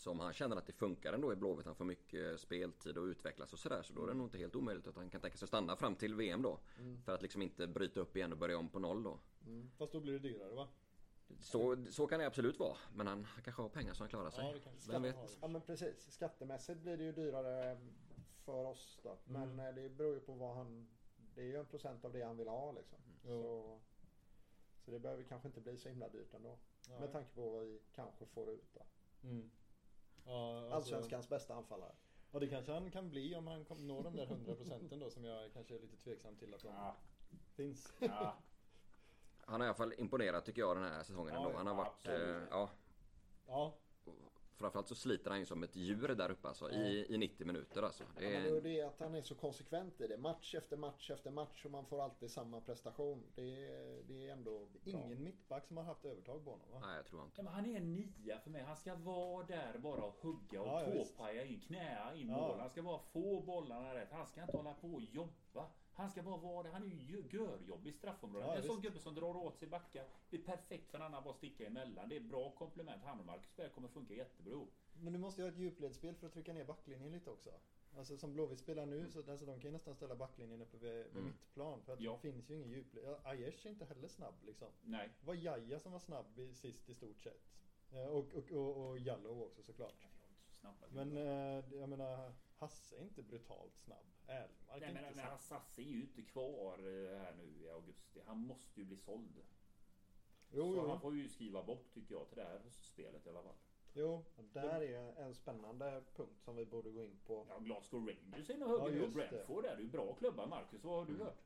Så om han känner att det funkar ändå i Blåvitt, han får mycket speltid och utvecklas och sådär. Så då är det nog inte helt omöjligt att han kan tänka sig att stanna fram till VM då. Mm. För att liksom inte bryta upp igen och börja om på noll då. Mm. Fast då blir det dyrare va? Så, så kan det absolut vara. Men han, kanske har pengar så han klarar sig. Ja det kanske Vem vet? Ja men precis. Skattemässigt blir det ju dyrare för oss då. Men Mm. eh, det beror ju på vad han... Det är ju en procent av det han vill ha liksom. Jo. Så, så det behöver kanske inte bli så himla dyrt ändå. Ja. Med tanke på vad vi kanske får ut då. Mm. Ja, alltså, Allsvenskans bästa anfallare. Ja det kanske han kan bli om han kom, når de där 100 procenten då som jag kanske är lite tveksam till att de Ja, finns. ja. Han har i alla fall imponerat tycker jag den här säsongen Ja, ändå. Han har varit... Eh, ja, Ja, framförallt så sliter han ju som ett djur där uppe alltså. I, I 90 minuter alltså. Det Ja, men är, det är att han är så konsekvent i det. Match efter match efter match och man får alltid samma prestation. Det är, det är ändå bra. ingen mittback som har haft övertag på honom va? nej, jag tror inte. Ja, men han är en nia för mig. Han ska vara där bara och hugga och Ja, ja, tåpaja in, knäa in Ja. mål. Han ska bara få bollarna rätt. Han ska inte hålla på och jobba. Han ska bara vara där. Han är ju görjobbig i straffområdet. Ja, en sån gubbe som drar åt sig backar. Det är perfekt för en annan bara sticka emellan. Det är bra komplement. Han och Marcus Berg kommer funka jättebra ihop. Men du måste ju ha ett djupledsspel för att trycka ner backlinjen lite också. Alltså som Blåvitt spelar nu så alltså, de kan ju nästan ställa backlinjen uppe vid, vid Mm. mittplan. För att Ja. det finns ju ingen djupled. Aiesh är inte heller snabb liksom. Nej. Det var Jaja som var snabb sist i stort sett. Eh, Och, och, och, och Jallow också såklart. Snabba Men eh, jag menar, Hasse är inte brutalt snabb. Erlmark är Nej, men, inte men snabb. Sasse är ju inte kvar eh, här nu i augusti. Han måste ju bli såld. Jo, så jo. han får ju skriva bort tycker jag till det här spelet i alla fall. Jo, Där är en spännande punkt som vi borde gå in på. Ja, Glasgow Rangers är nog högre Ja, nu och just det. Brentford är ju bra klubbar Marcus. Vad har Mm. du hört?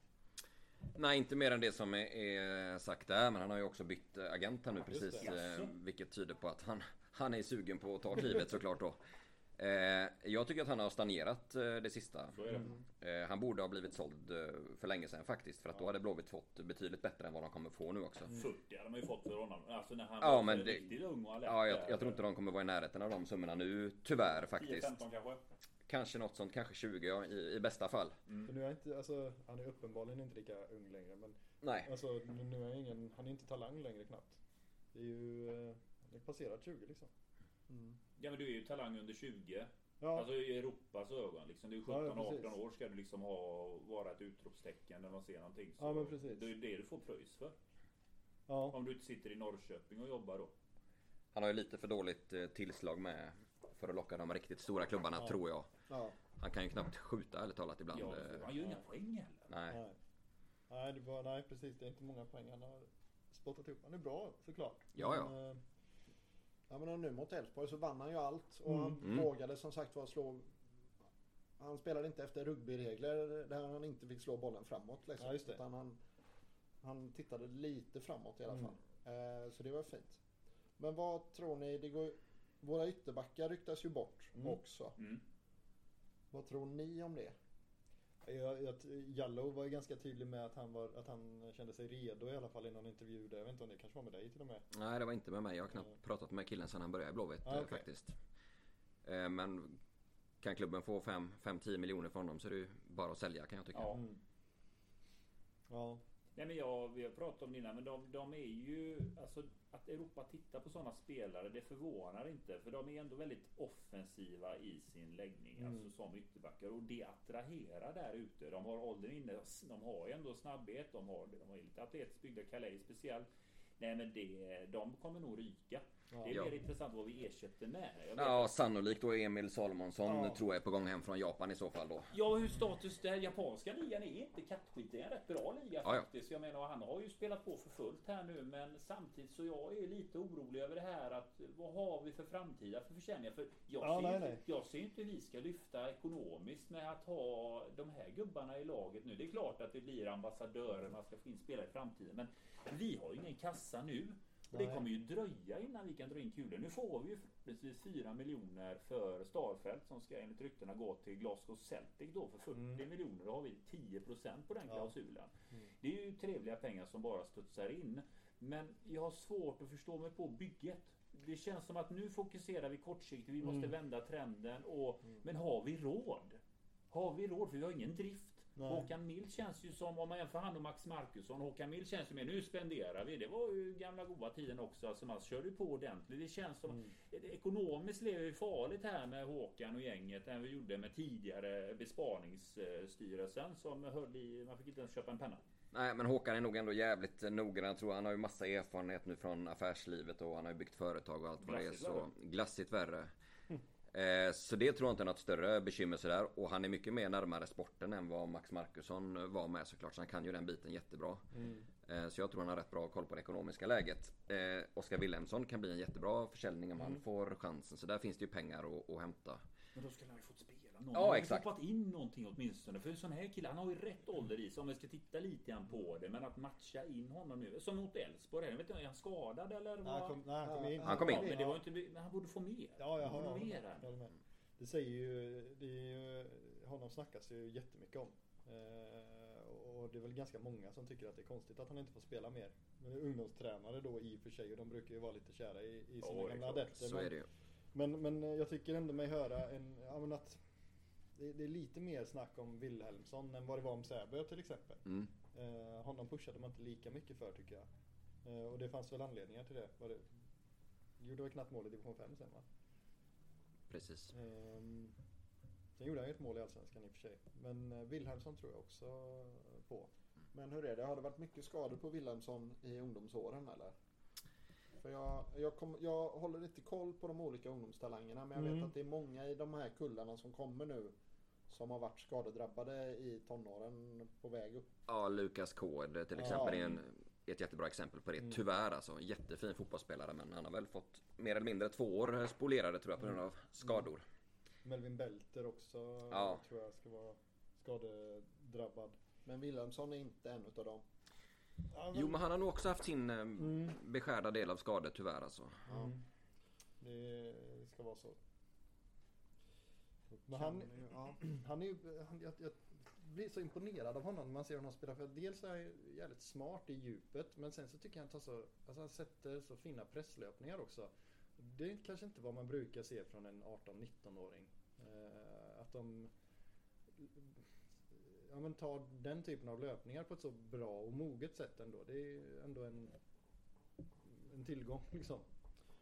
Nej, inte mer än det som är, är sagt där. Men han har ju också bytt eh, agent här nu precis. Eh, vilket tyder på att han, han är sugen på att ta klivet såklart då. Eh, jag tycker att han har stagnerat eh, det sista. Det. Eh, han borde ha blivit såld för länge sedan faktiskt. För att då hade Blåvitt fått betydligt bättre än vad de kommer få nu också. 40 hade man ju fått för honom. Alltså när han Ja, var men det- riktigt ung och alert. Ja, jag, jag tror inte de kommer vara i närheten av de summorna nu. Tyvärr faktiskt. 10-15 kanske. Kanske något sånt, kanske 20 ja, i, i bästa fall. för nu är inte, alltså, han är uppenbarligen inte lika ung längre. Men Nej. alltså, nu nu är ingen, han är inte talang längre knappt. Det är ju, är passerat 20 liksom. Mm. Ja men du är ju talang under 20. Ja, Alltså i Europas ögon liksom. Det är Ja, ja, 17-18 precis. år ska du liksom ha, vara ett utropstecken när man ser någonting. Så Ja, men precis. Det är det du får pröjs för. ja. Om du inte sitter i Norrköping och jobbar då. Han har ju lite för dåligt eh, tillslag med för att locka de riktigt stora klubbarna Ja. tror jag. Ja. Han kan ju knappt skjuta ärligt talat ibland. Ja, eh, han gör ju inga poäng heller. Nej. Nej. Nej, det var, nej precis. Det är inte många poäng han har spottat ihop. Han är bra såklart. Ja, ja. Men, eh, Ja men nu mot Elfsborg så vann han ju allt och Mm. han Mm. vågade som sagt var slå Han spelade inte efter rugbyregler där han inte fick slå bollen framåt liksom. Ja, just det. Utan han, han tittade lite framåt i alla Mm. fall. Eh, så det var fint. Men vad tror ni? Det går, våra ytterbackar ryktas ju bort Mm. också. Mm. Vad tror ni om det? Jag, jag, Jallow var ju ganska tydlig med att han, var, att han kände sig redo i alla fall i någon intervju där. Jag vet inte om det kanske var med dig till och med. Nej, det var inte med mig. Jag har knappt Mm. pratat med killen sedan han började i Blåvitt Ah, okej. faktiskt. Eh, Men kan klubben få 5-10 miljoner för honom så är det ju bara att sälja kan jag tycka. Ja. Mm. Ja, Nej men jag, vi har pratat om det innan, men de, de är ju... Alltså att Europa tittar på sådana spelare, det förvånar inte. För de är ändå väldigt offensiva i sin läggning, Mm. alltså som ytterbackar. Och det attraherar där ute. De har åldern inne, de har ju ändå snabbhet, de har, de har lite atletiskt byggda, Calais speciellt. Nej men det, de kommer nog ryka. Ja. Det är Ja. mer intressant vad vi ersätter med. Ja, sannolikt då Emil Salomonsson Ja. tror jag är på gång hem från Japan i så fall då. Ja, hur status där? Japanska ligan är inte kattskit. Det är en rätt bra liga Ja, ja. faktiskt. Jag menar, han har ju spelat på för fullt här nu, men samtidigt så jag är lite orolig över det här att vad har vi för framtida för försäljningar? För jag, Ja, ser, nej, inte, nej. jag ser inte hur vi ska lyfta ekonomiskt med att ha de här gubbarna i laget nu. Det är klart att det blir ambassadörer, man ska få in spelare i framtiden, men vi har ju ingen kassa nu. Och det kommer ju dröja innan vi kan dra in kulor. Nu får vi ju förhoppningsvis 4 miljoner för Starfelt som ska enligt ryktena gå till Glasgow Celtic då för 40 Mm. miljoner. Då har vi 10% på den Ja. klausulen. Mm. Det är ju trevliga pengar som bara studsar in. Men jag har svårt att förstå mig på bygget. Det känns som att nu fokuserar vi kortsiktigt. Vi måste Mm. vända trenden. Och, Mm. Men har vi råd? Har vi råd? För vi har ingen drift. Nej. Håkan Mild känns ju som, om man jämför han och Max Markusson, Håkan Mild känns ju mer, nu spenderar vi. Det var ju gamla goda tiden också, alltså man körde ju på ordentligt. Det känns som, Mm. ekonomiskt lever vi farligt här med Håkan och gänget än vi gjorde med tidigare Besparingsstyrelsen som höll i, man fick inte ens köpa en penna. Nej men Håkan är nog ändå jävligt eh, noggrann tror jag. Han har ju massa erfarenhet nu från affärslivet och han har ju byggt företag och allt vad det är. Så glassigt värre. Eh, så det tror jag inte är något större bekymmer sådär. Och han är mycket mer närmare sporten än vad Max Markusson var med såklart. Så han kan ju den biten jättebra. Mm. Eh, så jag tror han har rätt bra koll på det ekonomiska läget. Eh, Oskar Wilhelmsson kan bli en jättebra försäljning om han Mm. får chansen. Så där finns det ju pengar att, att hämta. Men då skulle han ju fått spela. Någon Ja, har exakt. hoppat in någonting åtminstone. För en sån här kille, han har ju rätt ålder i sig om vi ska titta lite grann på det. Men att matcha in honom nu. Som mot Elfsborg. här, Jag vet inte, är han skadad eller? Nej, Vad? han kom, nej, han kom in. Han kom in. Ja, men det var inte, men han borde få mer. Ja, jag håller med. Det säger ju, det är ju, honom snackas ju jättemycket om. Eh, och det är väl ganska många som tycker att det är konstigt att han inte får spela mer. Men det är ungdomstränare då i och för sig och de brukar ju vara lite kära i, i sina är gamla adepter. Men, men, men jag tycker ändå mig höra en, ja, men att det, det är lite mer snack om Wilhelmsson än vad det var om Säbö till exempel. Mm. Eh, honom pushade man inte lika mycket för tycker jag. Eh, och det fanns väl anledningar till det. Var det gjorde väl knappt mål i division 5 sen va? Precis. Ehm, sen gjorde han ju ett mål i Allsvenskan i och för sig. Men eh, Wilhelmsson tror jag också på. Men hur är det? Har det varit mycket skador på Wilhelmsson i ungdomsåren eller? För jag, jag, kom, jag håller inte koll på de olika ungdomstalangerna men jag Mm. vet att det är många i de här kullarna som kommer nu som har varit skadedrabbade i tonåren på väg upp. Ja, Lukas Kåd till Ja. exempel är en ett jättebra exempel på det. Tyvärr alltså. Jättefin fotbollsspelare men han har väl fått mer eller mindre två år spolierade tror jag på grund av skador. Melvin Belter också Ja. tror jag ska vara skadedrabbad. Men Wilhelmsson är inte en utav dem. Ja, Jo men han har nog också haft sin eh, beskärda del av skador tyvärr alltså. Mm. Det ska vara så. Men han, Ja. *clears throat* han är ju, han, jag, jag blir så imponerad av honom när man ser honom spela. För dels är han jävligt smart i djupet. Men sen så tycker jag han tar så, alltså han sätter så fina presslöpningar också. Det är kanske inte vad man brukar se från en 18-19-åring. Eh, att de ja, men tar den typen av löpningar på ett så bra och moget sätt ändå. Det är ändå en, en tillgång liksom.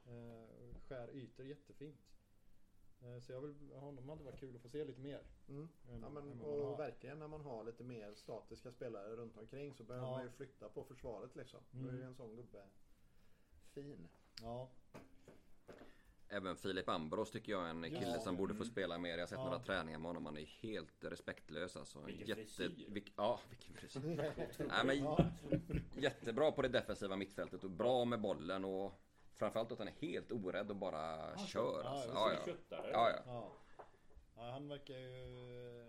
Eh, skär ytor jättefint. Eh, så jag vill, honom hade varit kul att få se lite mer. Mm. än- Ja, men, och verkligen när man har lite mer statiska spelare runt omkring så behöver Ja. man ju flytta på försvaret liksom. Då är Mm. ju en sån gubbe fin. Ja, Även Filip Ambros tycker jag är en kille det. som borde få Mm. spela mer. Jag har sett Ja. några träningar med honom. Han är helt respektlös alltså. Vilken frisyr. vilk, ja, vilken frisyr. *laughs* Nej, men, jättebra på det defensiva mittfältet och bra med bollen och framförallt att han är helt orädd och bara kör. ja, Alltså. ja, Ja, ja. köttare. Ja, ja. ja. ja han verkar ju eh,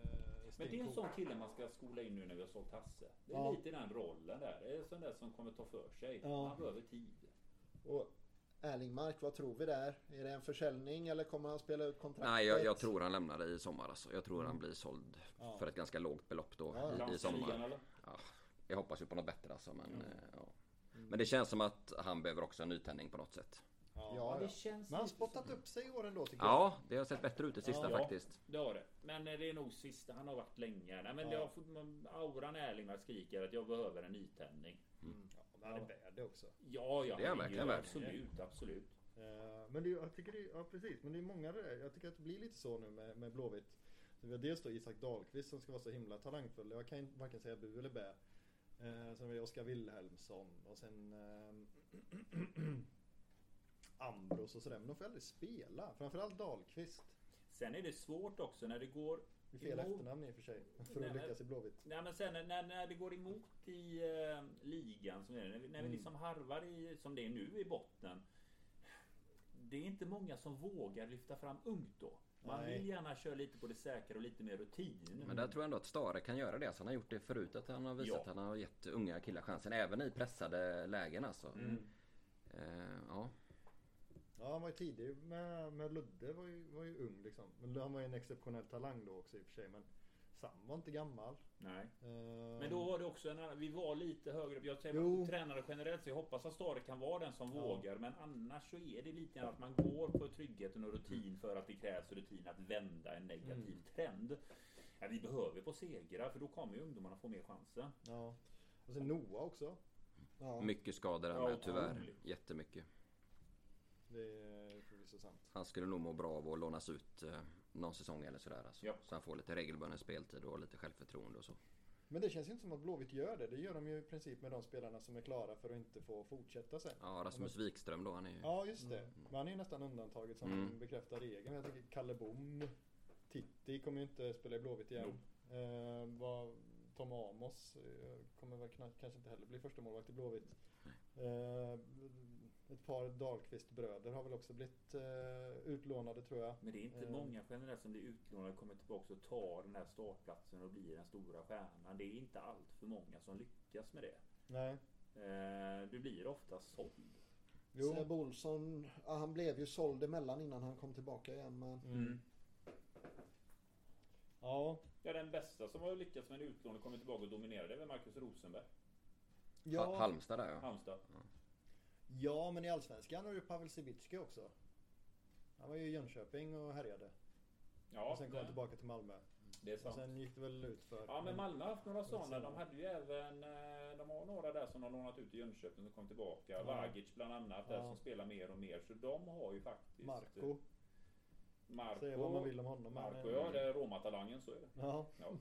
Men det är en sån kille man ska skola in nu när vi har sålt Hasse. Det är Ja. lite den rollen där. Det är en sån där som kommer ta för sig. Ja. Han behöver tid. Och Erlingmark, vad tror vi där? Är det en försäljning eller kommer han spela ut kontraktet? Nej, jag, jag tror han lämnar det i sommar alltså. Jag tror han blir såld Ja. för ett ganska lågt belopp då Ja, i, i sommar. Ja, jag hoppas ju på något bättre alltså. Men, eh, ja. men det känns som att han behöver också en nytändning på något sätt. Ja. Ja, det känns Men han har spottat upp sig i år ändå tycker jag. Ja, det har sett bättre ut det sista Ja. faktiskt. Det har det. Men eh, det är nog sista. Han har varit länge. Nej, men Ja. har fått, auran Erlingmark skriker att jag behöver en nytändning. Ja, men han är värd det också. Ja, ja. Det är han verkligen värd. Absolut, absolut. Eh, Men det, är- jag tycker det, ja precis, men det är många där. Jag tycker att det blir lite så nu med, med Blåvitt. Så vi har dels då Isak Dahlqvist som ska vara så himla talangfull. Jag kan varken säga bu eller bä. Eh, sen har vi Oskar Wilhelmsson och sen eh, *clears throat* Ambros och sådär. Men de får aldrig spela. Framförallt Dahlqvist. Sen är det svårt också när det går Det fel emot- efternamn i och för sig. För Nej, att lyckas i Blåvitt. Nej men sen när, när det går emot i eh, ligan som är, när, vi, när vi Mm. liksom harvar i, som det är nu i botten. Det är inte många som vågar lyfta fram ungt då. Man Nej. vill gärna köra lite på det säkra och lite mer rutin. Men där tror jag ändå att Stare kan göra det. Så han har gjort det förut. Att han har visat Ja. att han har gett unga killar chansen. Även i pressade lägen alltså. Mm. Eh, ja. Ja, han var ju tidig med, med Ludde. Var ju, var ju ung liksom. Men han var ju en exceptionell talang då också i och för sig. Men Sam var inte gammal. Nej. Eh, Men då var det också en annan, vi var lite högre. Jag säger Jo. tränare generellt så jag hoppas att Stare kan vara den som Ja. vågar. Men annars så är det lite att man går på tryggheten och rutin för att det krävs rutin att vända en negativ Mm. trend. Ja, vi behöver få segrar för då kommer ju ungdomarna få mer chanser. Ja. Och sen Noah också. Ja. Mycket skador där Ja, med tyvärr. otroligt. Jättemycket. Det är förvisso sant. Han skulle nog må bra av att lånas ut eh, någon säsong eller sådär. Alltså. Ja. Så han får lite regelbunden speltid och lite självförtroende och så. Men det känns inte som att Blåvitt gör det. Det gör de ju i princip med de spelarna som är klara för att inte få fortsätta sen. Ja, Rasmus Wikström då. Han är ju... Ja, just det. Men han är ju nästan undantaget som Mm. bekräftar regeln. Jag tycker Kalle Bom, Titti kommer ju inte spela i Blåvitt igen. Eh, vad, Tom Amos eh, kommer väl kanske inte heller bli första målvakt i Blåvitt. Eh, ett par Dahlqvist-bröder har väl också blivit eh, utlånade tror jag. Men det är inte Eh. många generellt som blir utlånade och kommer tillbaka och tar den här startplatsen och blir den stora stjärnan. Det är inte allt för många som lyckas med det. Nej. Eh, Du blir ofta såld. Jo. Seb Olsson, ja, han blev ju såld emellan innan han kom tillbaka igen. Men Mm. Ja. Ja, den bästa som har lyckats med en utlåning och kommit tillbaka och dominerar det är väl Marcus Rosenberg. Ja, Halmstad där ja. Halmstad. ja, men i Allsvenskan har du Pavel Cibicki också. Han var ju i Jönköping och härjade. Ja, och sen kom han tillbaka till Malmö. det är Och sant. sen gick det väl ut för... Ja men Malmö har haft några sådana. De hade ju även eh, De har några där som har lånat ut i Jönköping som kom tillbaka. Ja. Vagic bland annat där Ja. som spelar mer och mer. Så de har ju faktiskt Marco. Marco. Säga vad man vill om honom. Marco ja, det är Roma-talangen så är det. Ja. Ja.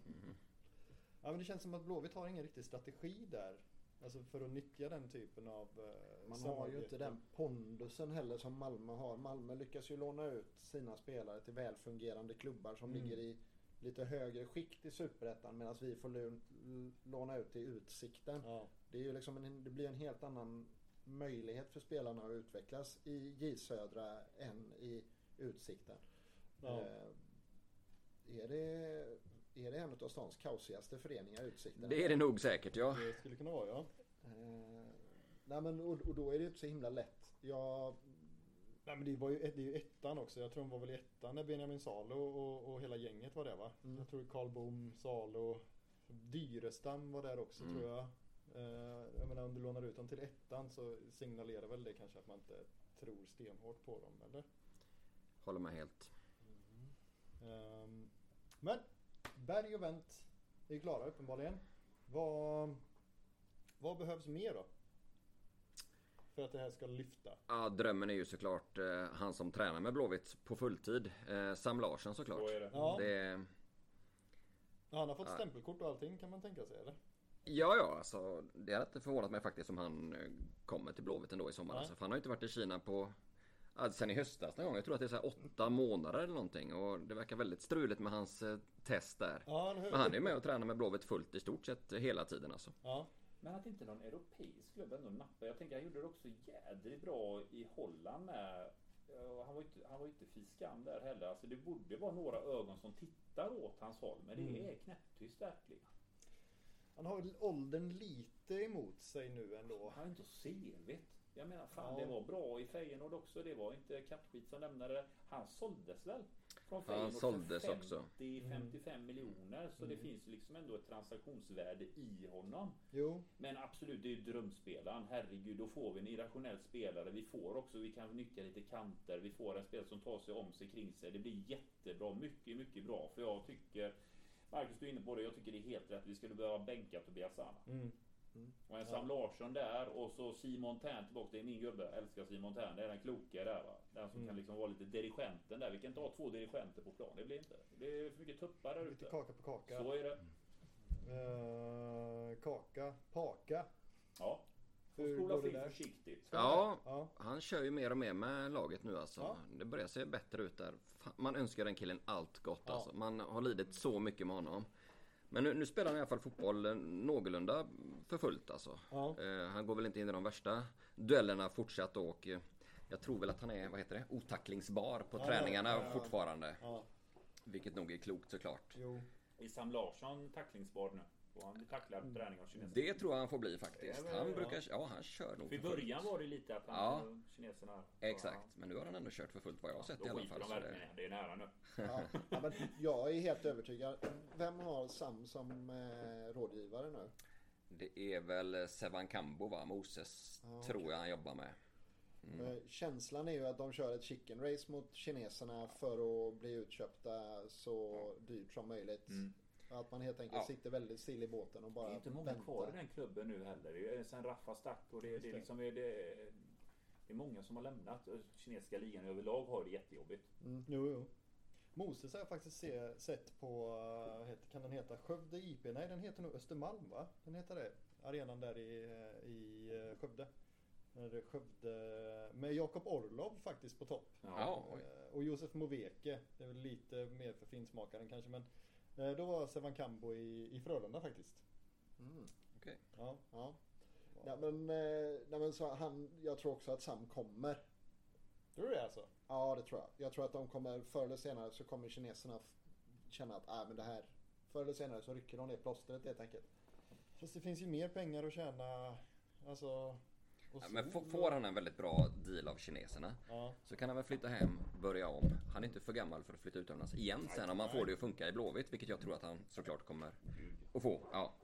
ja, men det känns som att Blåvitt har ingen riktig strategi där. Alltså för att nyttja den typen av eh, man har ju inte den pondusen heller som Malmö har. Malmö lyckas ju låna ut sina spelare till välfungerande klubbar som Mm. ligger i lite högre skikt i Superettan medan vi får lån- låna ut till Utsikten. Ja. Det, är ju liksom en, det blir en helt annan möjlighet för spelarna att utvecklas i J Södra än i Utsikten. Ja. Eh, är, det, är det en av stans kaosigaste föreningar, Utsikten? Det är det nog säkert ja. Det skulle kunna vara ja. Eh, nej men och, och då är det inte så himla lätt. Jag, Nej men det var ju, det är ju ettan också. Jag tror de var väl i ettan när Benjamin Salo och, och hela gänget var där va? Mm. Jag tror Karl Bom, Salo, Dyrestam var där också Mm. tror jag. Eh, jag menar om du lånar ut dem till ettan så signalerar väl det kanske att man inte tror stenhårt på dem eller? Håller med helt. Ehm, men Berg och Wendt är klara uppenbarligen. Vad, vad behövs mer då? För att det här ska lyfta. Ja, drömmen är ju såklart eh, han som tränar med Blåvitt på fulltid. Eh, Sam Larsson såklart. Så är det. Ja. Det, Han har fått Ja. stämpelkort och allting kan man tänka sig eller? ja, ja, alltså det hade inte förvånat mig faktiskt om han eh, kommer till Blåvitt ändå i sommar. Alltså, för han har ju inte varit i Kina på ja, sen i höstas någon gång. Jag tror att det är så här åtta månader eller någonting. Och det verkar väldigt struligt med hans eh, test där. Ja? Men han är med och tränar med Blåvitt fullt i stort sett hela tiden alltså. Ja. Men att inte någon europeisk klubb ändå nappar. Jag tänker han gjorde det också jädrigt bra i Holland med. Han var ju inte, han var ju inte fy skam där heller. Alltså det borde vara några ögon som tittar åt hans håll. Men det Mm. är knäpptyst verkligen. Han har åldern lite emot sig nu ändå. Han är inte så selvigt. Jag menar fan Ja. det var bra i Feyenoord också. Det var inte kattskit som lämnade det. Han såldes väl? Från Ja, han Feyenoord såldes för också. 50-55 miljoner. Så det Mm. finns ju liksom ändå ett transaktionsvärde i honom. Jo. Men absolut, det är ju drömspelaren. Herregud, då får vi en irrationell spelare. Vi får också, vi kan nyttja lite kanter. Vi får en spelare som tar sig om sig kring sig. Det blir jättebra. Mycket, mycket bra. För jag tycker, Marcus du är inne på det, jag tycker det är helt rätt. Vi skulle behöva bänka Tobias Sana. Mm. Och en Sam Larsson där och så Simon Tern tillbaka. Det är min gubbe. Jag älskar Simon Tern. Det är den kloka där va. Den som Mm. kan liksom vara lite dirigenten där. Vi kan inte ha två dirigenter på plan. Det blir inte. Det är för mycket tuppar där Lite ute. kaka på kaka. Så är det. Eh, kaka, paka. Ja. Får fri där? försiktigt. Ja, ja. han kör ju mer och mer med laget nu alltså. Ja. Det börjar se bättre ut där. Man önskar den killen allt gott Ja. alltså. Man har lidit så mycket med honom. Men nu, nu spelar han i alla fall fotboll eh, någorlunda för fullt alltså. Ja. Eh, han går väl inte in i de värsta duellerna fortsatt och eh, jag tror väl att han är, vad heter det, otacklingsbar på Ja, träningarna ja, ja. fortfarande. ja. Vilket nog är klokt såklart. Jo. Är Sam Larsson tacklingsbar nu? Får han bli tacklad på träning av kineserna? Det tror jag han får bli faktiskt. Han ja. brukar, ja han kör nog För i för fullt. början var det lite att han Ja. och kineserna... Exakt, men nu har han ändå kört för fullt vad jag har sett i alla fall. de Så verkligen det, det. Är nära nu. *laughs* ja, ja, men jag är helt övertygad. Vem har Sam som eh, rådgivare nu? det är väl Sevan Kambo va? Moses Ja, tror jag han jobbar med. Mm. Eh, Känslan är ju att de kör ett chicken race mot kineserna för att bli utköpta så dyrt som möjligt. Att man helt enkelt Ja. sitter väldigt still i båten och Det bara är inte många väntar. kvar i den klubben nu heller. Det är sen Raffa stack och det, det, är det. liksom, det, det är många som har lämnat. Kinesiska ligan överlag har det jättejobbigt. Mm. Jo, jo. Moses har jag faktiskt se, sett på, eh, kan den heta Skövde IP? Nej den heter nog Östermalm va? Den heter det. Arenan där i, eh, i eh, Skövde. Skövde med Jakob Orlov faktiskt på topp. Ja, Och Josef Moveke. Det är väl lite mer för finsmakaren kanske men då var Sevan Kambo i, i Frölunda faktiskt. Mm. Okej. Ja. Ja. Ja, men, eh, nej, men så han, jag tror också att Sam kommer. Tror du det alltså? Ja, det tror jag. Jag tror att de kommer, förr eller senare så kommer kineserna känna att, äh, men det här, förr eller senare så rycker de ner plåstret helt enkelt. Fast det finns ju mer pengar att tjäna. Alltså. Ja, men får, han en väldigt bra deal av kineserna Ja. så kan han väl flytta hem, börja om. Han är inte för gammal för att flytta utomlands igen sen om han får det att funka i Blåvitt, vilket jag tror att han såklart kommer att få. Ja.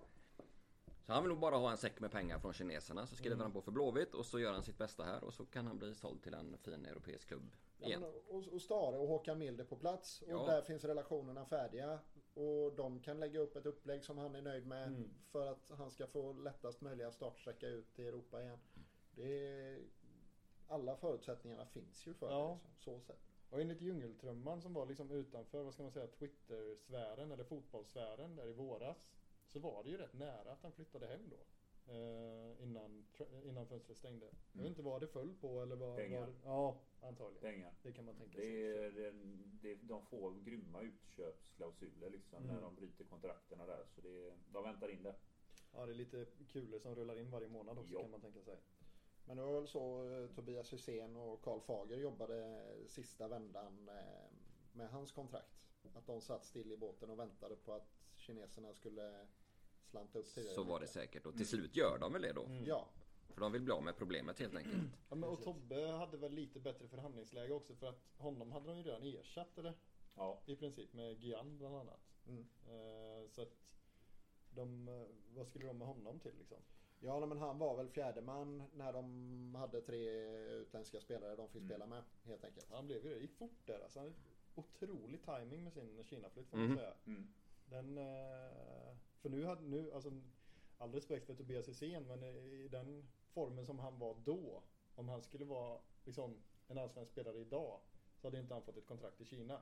Så han vill nog bara ha en säck med pengar från kineserna så skriver Mm. han på för Blåvitt och så gör han sitt bästa här och så kan han bli såld till en fin europeisk klubb Ja, igen. men, och, och Stare och Håkan Milde på plats. Och Ja. där finns relationerna färdiga. Och de kan lägga upp ett upplägg som han är nöjd med. Mm. För att han ska få lättast möjliga startsträcka ut i Europa igen. Det är, alla förutsättningarna finns ju för Ja. det. Liksom, så sett. Och enligt djungeltrumman som var liksom utanför, vad ska man säga, Twitter-sfären eller fotbollssfären där i våras. Så var det ju rätt nära att han flyttade hem då. eh, innan, innan fönstret stängde. Jag vet Mm. inte vad det föll på eller vad... Pengar. vad ja, antagligen. Pengar. Det kan man tänka sig. Det är, det, det, de får grymma utköpsklausuler liksom Mm. när de bryter kontrakterna där. Så det, de väntar in det. Ja, det är lite kulor som rullar in varje månad också Ja. kan man tänka sig. Men det var väl så eh, Tobias Hysén och Karl Fager jobbade sista vändan eh, med hans kontrakt. Att de satt still i båten och väntade på att kineserna skulle slanta upp till Så var det säkert och till slut gör de väl det då. Mm. Ja, För de vill bli av med problemet helt enkelt. Ja, men och. Tobbe hade väl lite bättre förhandlingsläge också för att honom hade de ju redan ersatt eller? Ja. I princip med Gian bland annat. Mm. Eh, så att de, eh, vad skulle de med honom till liksom? Ja men han var väl fjärde man när de hade tre utländska spelare de fick Mm. spela med helt enkelt. Han blev ju det. Det gick fort där alltså. Han otrolig timing med sin Kina-flytt får man Mhm. säga. Mm. Den, eh, för nu hade, nu, alltså all respekt för Tobias Hysén men i den formen som han var då. Om han skulle vara liksom en allsvensk spelare idag så hade inte han fått ett kontrakt i Kina.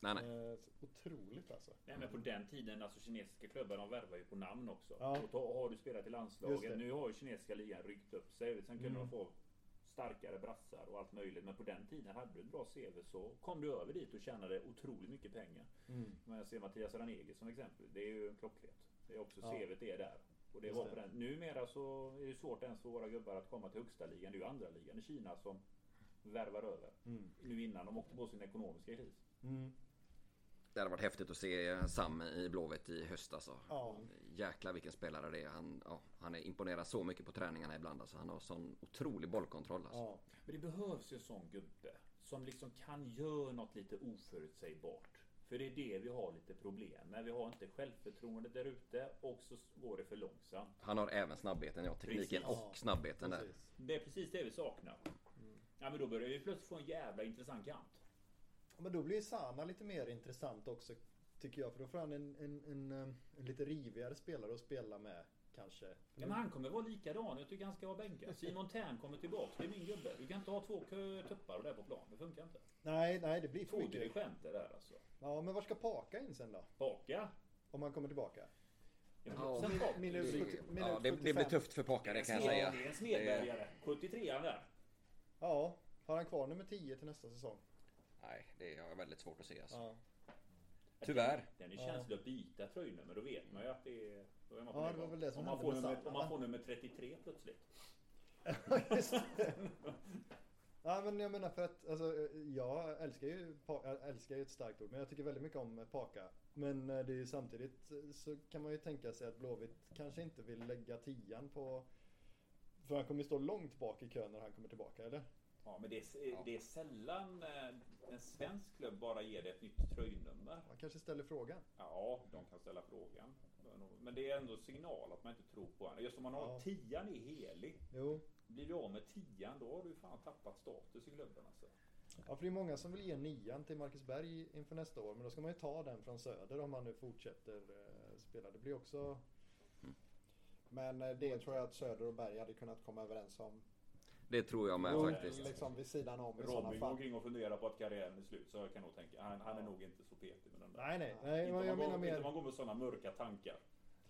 Nej, nej. Eh, otroligt alltså. Nej, men på den tiden, alltså kinesiska klubbar de värvar ju på namn också. Ja. Och då har du spelat i Just det. landslaget. Nu har ju kinesiska ligan ryckt upp sig. Sen kunde Mm. de få starkare brassar och allt möjligt. Men på den tiden hade du ett bra CV så kom du över dit och tjänade otroligt mycket pengar. Mm. Men jag ser Mattias Ranegi som exempel. Det är ju klockrent. Det är också Ja. CVt är där. Och det Just var det. på den. Numera så är det svårt ens för våra gubbar att komma till högsta ligan. Det är ju andra ligan i Kina som värvar över. Mm. Nu innan de åkte på sin ekonomiska kris. Mm. Det hade varit häftigt att se Sam i Blåvitt i höst alltså. Ja. Jäklar vilken spelare det är. Han, ja, han är imponerar så mycket på träningarna ibland. Alltså. Han har sån otrolig bollkontroll. Alltså. Ja. Men det behövs ju en sån gubbe som liksom kan göra något lite oförutsägbart. För det är det vi har lite problem med. Vi har inte självförtroende där ute och så går det för långsamt. Han har även snabbheten, ja. Tekniken Precis. och snabbheten där. Precis. Det är precis det vi saknar. Ja men då börjar vi plötsligt få en jävla intressant kant. Men då blir Sana lite mer intressant också tycker jag. För då får han en, en, en, en lite rivigare spelare att spela med kanske. Ja, men han kommer vara likadan. Jag tycker han ska vara bänkad. Simon Tern kommer tillbaka. Det är min gubbe. Du kan inte ha två tuppar där på plan. Det funkar inte. Nej, nej det blir för Två mycket. dirigenter där alltså. Ja, men var ska Paka in sen då? Baka. Om han kommer tillbaka? Ja, Ja. sen Min- Paka. minut Det, 70 minut ja, det, det blir 75. tufft för Paka, det kan jag Ja, säga. Det är en snedbergare. 73 an där. Ja, har han kvar nummer 10 till nästa säsong? Nej, det har jag väldigt svårt att se alltså. Ja. Tyvärr. Den är känslig att byta tröjnummer. Då vet man ju att det är... Då är man på Ja, det var väl det som om man, får nummer, om man får nummer 33 plötsligt. *laughs* Just det. Ja men jag menar för att alltså, jag älskar ju jag älskar ju ett starkt ord men jag tycker väldigt mycket om Paka. Men eh, det är ju samtidigt eh, så kan man ju tänka sig att Blåvitt kanske inte vill lägga tian på för han kommer ju stå långt bak i kön när han kommer tillbaka eller? Ja, men det är, det är sällan eh, en svensk klubb bara ger dig ett nytt tröjnummer. Han kanske ställer frågan. Ja, de kan ställa frågan. Men det är ändå signal att man inte tror på honom. Just om man har Ja. tian är helig. Jo. Blir du av med tian då har du fan tappat status i klubben alltså. Ja för det är många som vill ge nian till Marcus Berg inför nästa år men då ska man ju ta den från Söder om han nu fortsätter eh, spela. Det blir också Men eh, det tror jag att Söder och Berg hade kunnat komma överens om. Det tror jag med Jo, faktiskt. Liksom vid sidan om Robin går omkring och funderar på att karriären är slut. Så jag kan nog tänka. Han, han är nog inte så petig med den där. Nej nej, nej Inte jag man menar går, inte mer om man går med sådana mörka tankar.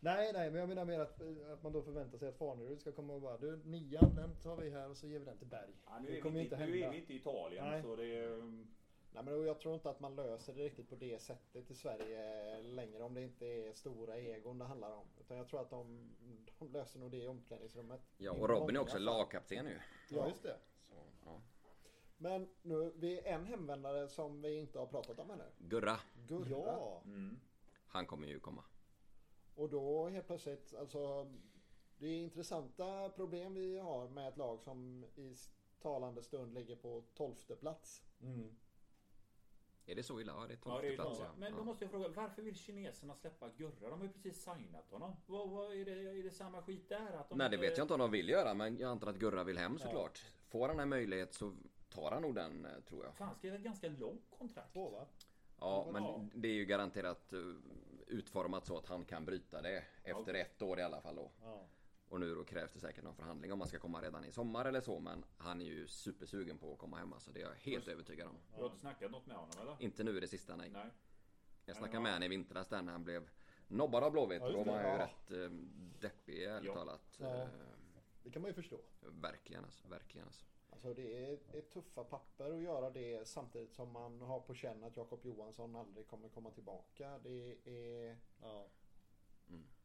Nej, nej, men jag menar mer att, att man då förväntar sig att Farnerud ska komma och bara du nian den tar vi här och så ger vi den till Berg. Ja, nu, det är kommer vi inte, inte nu är vi inte i Italien Nej. så det är... Nej, men jag tror inte att man löser det riktigt på det sättet i Sverige längre om det inte är stora egon det handlar om. Utan jag tror att de, de löser nog det i omklädningsrummet. Ja, och Robin är också lagkapten ju. Ja, just det. Så, ja. Men nu, vi är en hemvändare som vi inte har pratat om ännu. Gurra, Gurra. Ja. Mm. han kommer ju komma. Och då helt plötsligt, alltså det är intressanta problem vi har med ett lag som i talande stund ligger på tolfte plats. Mm. Är det så illa? Ja, det är Ja, tolfte det är plats klart. ja. Men då ja. måste jag fråga, varför vill kineserna släppa Gurra? De har ju precis signat honom. Vad, vad, är, det, är det samma skit där? Att de Nej det inte- vet jag inte om de vill göra men jag antar att Gurra vill hem såklart. Får han en möjlighet så tar han nog den eh, tror jag. Fan, skrev ett ganska långt kontrakt. Två va? Ja Ja. men det är ju garanterat eh, utformat så att han kan bryta det efter Okej. ett år i alla fall då. Ja. Och nu då krävs det säkert någon förhandling om man ska komma redan i sommar eller så men han är ju supersugen på att komma hem alltså. Det är jag helt övertygad om. Du har inte snackat något med honom eller? Inte nu i det sista nej. Nej. Jag snackade med honom i vintras där när han blev nobbad av Blåvitt. Ja, just då var han ju Ja. rätt eh, deppig ärligt Ja. talat. Ja. Eh, Det kan man ju förstå. verkligen alltså. Verkligen alltså. Alltså det är, är tuffa papper att göra det samtidigt som man har på känn att Jakob Johansson aldrig kommer komma tillbaka. Det är... Ja.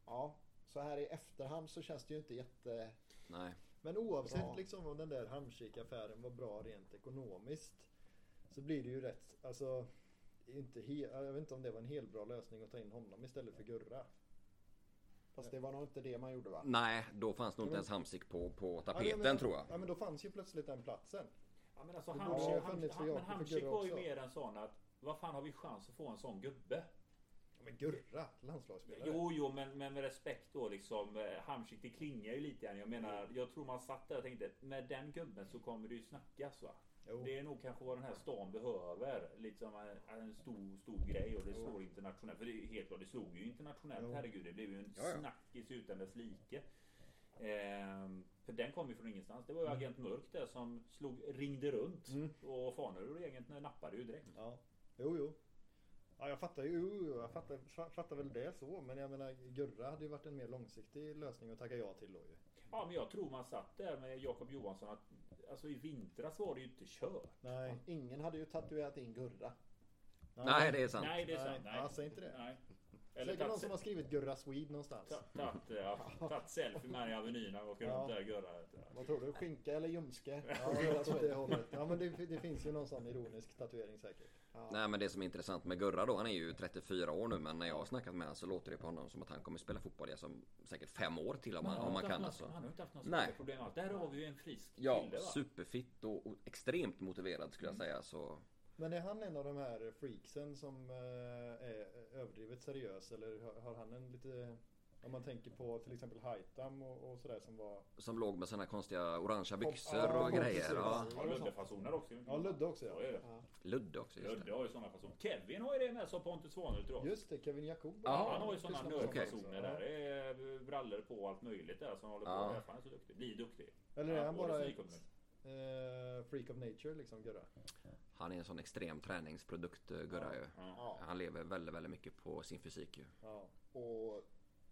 Ja, så här i efterhand så känns det ju inte jätte... Nej. Men oavsett Bra. liksom om den där Hamsik-affären var bra rent ekonomiskt. Så blir det ju rätt, alltså. Inte he, jag vet inte om det var en helt bra lösning att ta in honom istället för Gurra. Fast det var nog inte det man gjorde va? Nej, då fanns nog inte ens Hamsik på, på Ja, tapeten men- tror jag. Ja men då fanns ju plötsligt den platsen. Ja, men alltså, Hamsik, Hamsik Gurra var ju mer en sån att vad fan har vi chans att få en sån gubbe? Men Gurra, landslagsspelare. Jo, jo, men, men med respekt då liksom. eh, Hamsik, det klingar ju lite grann. Jag menar, jag tror man satt där och tänkte med den gubben så kommer det ju snackas va. Jo. Det är nog kanske vad den här stan behöver. Liksom en, en stor, stor grej och det slår internationellt. För det är helt klart, det slog ju internationellt. Jo. Herregud, det blev ju en Ja, ja. snackis utan dess like. Ehm, för den kom ju från ingenstans. Det var ju Agent Mörk där som slog, ringde runt. Mm. Och Fanerud och regeringen nappade ju direkt. Ja, jo jo. Ja jag fattar ju, jag fattar, fattar väl det så. Men jag menar Gurra hade ju varit en mer långsiktig lösning att tacka ja till då ju. Ja, men jag tror man satt där med Jakob Johansson att alltså i vintras var det ju inte kört. Nej. Ingen hade ju tatuerat in Gurra. Nej, det är sant. Nej, det är Nej, sant. Nej. ja, säg inte det. Nej. Säkert någon som har skrivit Gurra Swede någonstans. Ta- Tagit ja, tagit selfie med i Avenyn och åker Ja. runt där och gurrar. Vad tror du? Skinka eller ljumske? Ja, det hållet. Ja men det, det finns ju någon sån ironisk tatuering säkert. Ja. Nej men det som är intressant med Gurra då, han är ju 34 år nu men när jag har snackat med honom så låter det på honom som att han kommer spela fotboll i säkert fem år till om, han, om man kan alltså. Han har inte haft några Nej. problem alls. Där har vi ju en frisk Ja, kille superfitt och, och extremt motiverad skulle jag säga så. Men är han en av de här freaksen som eh, är överdrivet seriös eller har, han en lite Om man tänker på till exempel Haitam och, och sådär som var Som låg med såna konstiga orangea byxor Ja, och grejer. Ja. Ja, Ludde-fasoner också. Ja Ludde också ja. Ja. Ludde också just Ludde har ju sådana fasoner. Kevin har ju det med, sa Pontus Svanerud till oss. Just det, Kevin Jakob. Ja, Han har ju sådana nördfasoner också. där. Det är brallor på och allt möjligt där som håller på. Ja. Han är så duktig. Blir duktig. Eller är han får bara ett. Eh, freak of nature liksom Gurra? Han är en sån extrem träningsprodukt eh, Gurra ju. Ja. Ja. Han lever väldigt, väldigt mycket på sin fysik ju. Ja. Och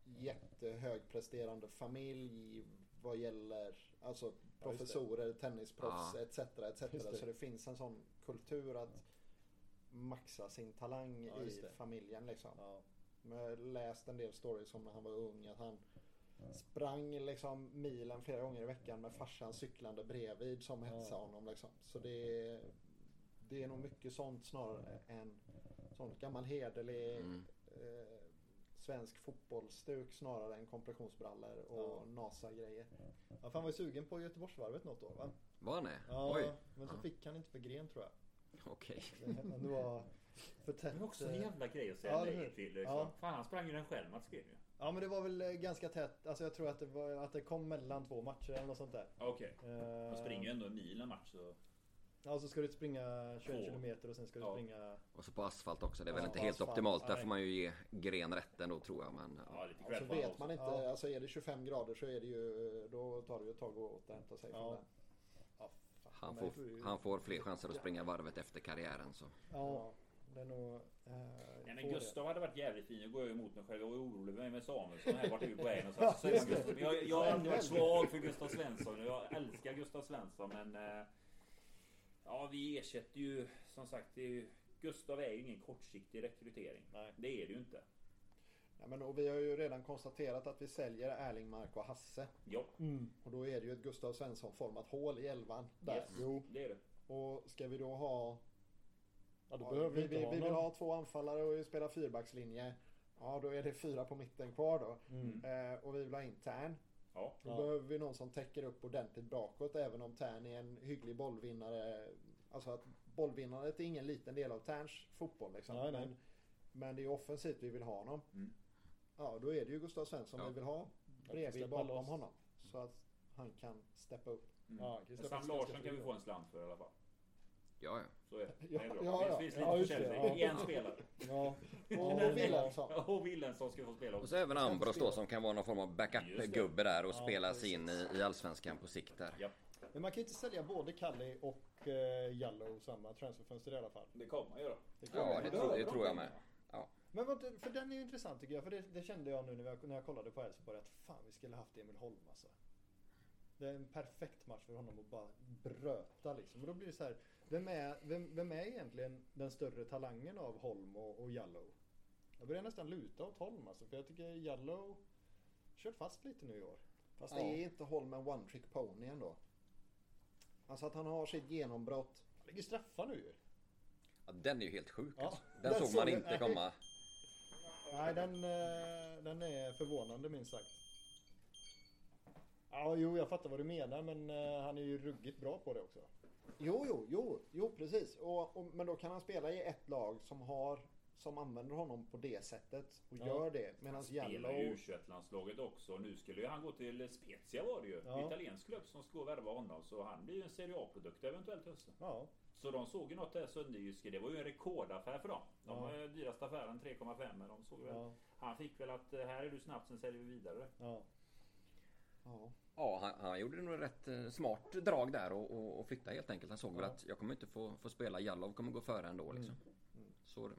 jättehögpresterande familj vad gäller alltså Ja, professorer, tennisproffs Ja. etc. etc. Just det. Så det finns en sån kultur att maxa sin talang Ja, i familjen liksom. Ja. Men Jag har läst en del stories om när han var ung att han sprang liksom milen flera gånger i veckan med farsan cyklande bredvid som hetsade honom liksom. Så det är, det är nog mycket sånt snarare än sånt gammal hederlig Mm. eh, svensk fotbollsstuk snarare än kompressionsbrallor och NASA-grejer. ja, för han var ju sugen på Göteborgsvarvet något år va? Var han det? Ja, Oj. men så fick han inte för gren tror jag. Okej. Det, det var för tätt. Är också en eh, jävla grej att säga Ja, nej till. Liksom. Ja. Fan, han sprang ju den själv Mats Gren ju. Ja men det var väl eh, ganska tätt. Alltså jag tror att det, var, att det kom mellan två matcher eller något sånt där. Okej. Eh, Man springer ju ändå en mil en match så. Ja så ska du springa 21 Två. kilometer och sen ska du Ja. springa... Och så på asfalt också. Det är väl Ja, inte på helt asfalt. optimalt. Där Nej. får man ju ge gren rätten då tror jag. Men Ja, lite Så på honom vet också. man inte, Ja. alltså är det 25 grader så är det ju, då tar det ju ett tag att återhämta sig Ja. från den. Ja, han får, han får fler chanser att springa varvet efter karriären så. Ja, det är nog... Eh, Nej, men Gustav hade varit jävligt fin. Nu går jag emot mig själv. Jag var orolig med med Samuelsson här vart är vi på väg någonstans. Gustav. Jag, jag har alltid varit svag för Gustav Svensson. Jag älskar Gustav Svensson men... eh, Ja vi ersätter ju som sagt. Det är ju, Gustav är ju ingen kortsiktig rekrytering. Nej. Det är det ju inte. Ja, men, och vi har ju redan konstaterat att vi säljer Erlingmark och Hasse. Ja, Mm. Och då är det ju ett Gustav Svensson-format hål i elvan. Där. yes, Jo. det är det. Och ska vi då ha... Ja, då Ja, behöver vi, vi vi, vill ha två anfallare och vi spelar fyrbackslinje. Ja, då är det fyra på mitten kvar då. Mm. Eh, och vi vill ha in Tern. Ja. Då Ja. behöver vi någon som täcker upp ordentligt bakåt även om Tern är en hygglig bollvinnare. Alltså att bollvinnandet är ingen liten del av Terns fotboll liksom. Nej, nej. Men, men det är offensivt vi vill ha honom. Mm. Ja, då är det ju Gustav Svensson Ja. vi vill ha bredvid bakom honom. Så att han kan steppa upp. Mm. Ja, Sam Larsson kan vi få en slant för i alla fall. Ja, ja. Så är det. Ja, det är bra. ja, ja. Finns, lite försäljning. ja. En spelare. Ja. Och Wilhelmsson. Och Wilhelmsson ska få spela Och också. så även Ambros då som kan vara någon form av backup-gubbe där och Ja, spela sig in i, i Allsvenskan på sikt där. Ja, Men man kan inte sälja både Kalle och eh, Jallow samma transferfönster i alla fall. det kommer man göra. Det kommer Ja, det tror, det tror jag med. Ja. Men vad, för den är ju intressant tycker jag. För det, det kände jag nu när jag, när jag kollade på Elfsborg att fan vi skulle haft Emil Holm alltså. Det är en perfekt match för honom att bara bröta liksom. Och då blir det så här. Vem är, vem, vem är egentligen den större talangen av Holm och, och Jallow? Jag börjar nästan luta åt Holm alltså. För jag tycker Jallow kört fast lite nu i år. Fast Ja. det är inte Holm en one trick pony ändå. Alltså att han har sitt genombrott. Han ligger straffar nu ju. Ja, den är ju helt sjuk Ja, alltså. Den *laughs* den såg man inte Nej. komma. Nej, den, eh, den är förvånande minst sagt. Ja, jo, jag fattar vad du menar, men eh, han är ju ruggigt bra på det också. Jo, jo, jo, jo precis. Och, och, men då kan han spela i ett lag som har som använder honom på det sättet och Ja. gör det. Medan Spelar ju Jallow... U21-landslaget också. Nu skulle ju han gå till Spezia var det ju. Ja. Italiensk klubb som och värva honom. Så han blir ju en Serie A-produkt eventuellt hösten. Ja, Så de såg ju något där Sunderjyske. Det var ju en rekordaffär för dem. De Ja. var ju dyraste affären 3,5 men de såg väl. Han fick väl att eh, här är du snabbt sen säljer vi vidare. ja. Ja. Ja, han, han gjorde nog rätt eh, smart drag där och, och, och flytta helt enkelt. Han såg väl Ja. att jag kommer inte få, få spela. Jallov kommer gå före ändå liksom. Mm. Så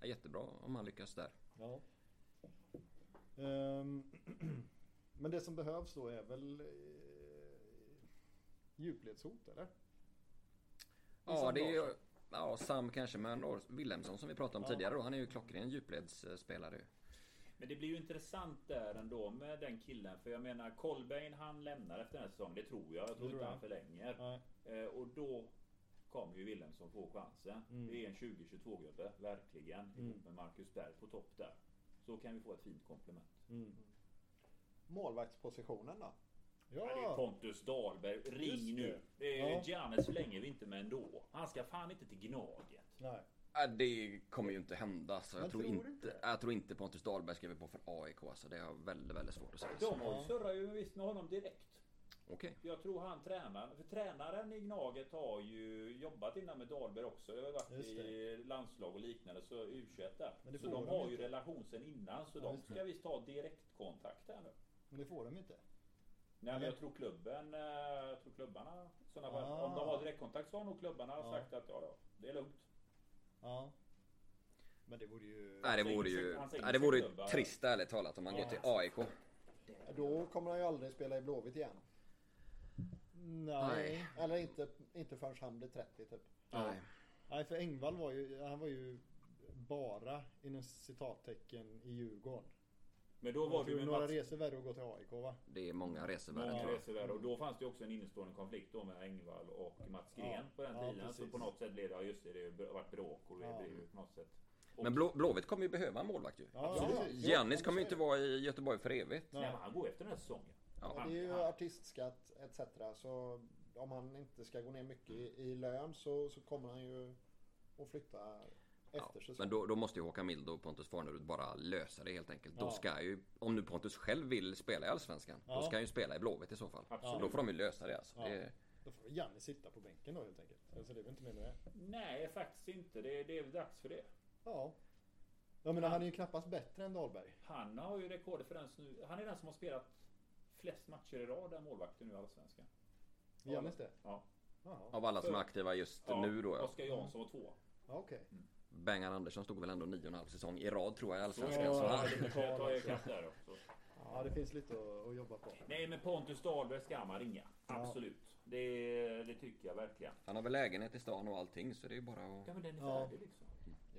ja, jättebra om han lyckas där. ja. Ehm, *clears throat* men det som behövs då är väl eh, djupledshot, eller? Ja, Sam det är ju... Ja, Sam kanske, men Wilhelmsson som vi pratade om Ja. tidigare då. Han är ju klockren djupledsspelare. Men det blir ju intressant där ändå med den killen. För jag menar Kolbein han lämnar efter den här säsongen. Det tror jag. Jag tror inte han förlänger. Nej. Eh, och då kommer ju Wilhelmsson få chansen. Mm. Det är en 2022 gubbe, verkligen. Mm. Ihop med Marcus Berg på topp där. Så kan vi få ett fint komplement. Mm. Målvaktspositionen då? Ja. Det är Pontus Dahlberg. Ring nu. det. Det är Ja. Giannis förlänger vi inte med ändå. Han ska fan inte till Gnaget. nej. Ja, det kommer ju inte hända. Så jag tror, tror inte, inte jag tror inte Pontus Dahlberg skriver på för AIK. Alltså, det jag väldigt, väldigt svårt att säga. De surrar ju visst med honom direkt. Okej. Jag tror han tränar. För tränaren i Gnaget har ju jobbat innan med Dahlberg också. Jag har varit i landslag och liknande. Så U21 där. Så de de har ju inte. relation sen innan. Så Ja, de ska visst ha direktkontakt här nu. Men det får de inte. Nej, men jag tror klubben, eh, jag tror klubbarna, fall, Ah. om de har direktkontakt så har nog klubbarna Ja. sagt att ja, ja, det är lugnt. Ja. Men det vore ju... Nej, det vore ju, nej, det vore ju trist ärligt talat om han Ja. går till AIK. Då kommer han ju aldrig spela i Blåvitt igen. Nej. Eller inte, inte förrän han blir 30 typ. Nej. Nej, för Engvall var ju, han var ju bara inom citattecken i Djurgården. Men då var det ju några Mats resor värre att gå till AIK va? Det är många resor värre jag. Resor där, och då fanns det ju också en innestående konflikt då med Engvall och Mats Gren Ja, på den ja, tiden. Så precis. på något sätt blev det, ja just det, det har varit bråk och det Ja. blev ju på något sätt. Men Blå, Blåvitt kommer ju behöva en målvakt ju. Ja. Giannis kommer ju så inte vara i Göteborg för evigt. Nej, men han går efter den här säsongen. Ja. Och det är ju artistskatt etc. Så om han inte ska gå ner mycket i, i lön så, så kommer han ju att flytta efter säsongen. men då, då måste ju Håkan Mild och Pontus Farnerud bara lösa det helt enkelt. Då Ja. ska ju, om nu Pontus själv vill spela i Allsvenskan, Ja. då ska han ju spela i Blåvitt i så fall. Absolut. Då får de ju lösa det alltså. Ja. Det, Då får Janne sitta på bänken då helt enkelt. Alltså det är väl inte mer med det. Nej, faktiskt inte. Det, det är väl dags för det. Ja. Jag menar han är ju knappast bättre än Dahlberg. Han har ju rekordet för den som, Han är den som har spelat flest matcher i rad, den målvakten nu i Allsvenskan. Jannis det? Ja. Jaha. av alla som är aktiva just ja nu då ja. Oskar Jansson var två. Ja, Okej. Bengan Andersson stod väl ändå nio och en halv säsong i rad tror jag i Allsvenskan. Så Ja, han, Så också. Ja det finns lite att, jobba på. Nej men Pontus Dahlberg ska man ringa. Ja. Absolut. Det, det tycker jag verkligen. han har väl lägenhet i stan och allting så det är ju bara att... Ja men den är Ja. färdig liksom.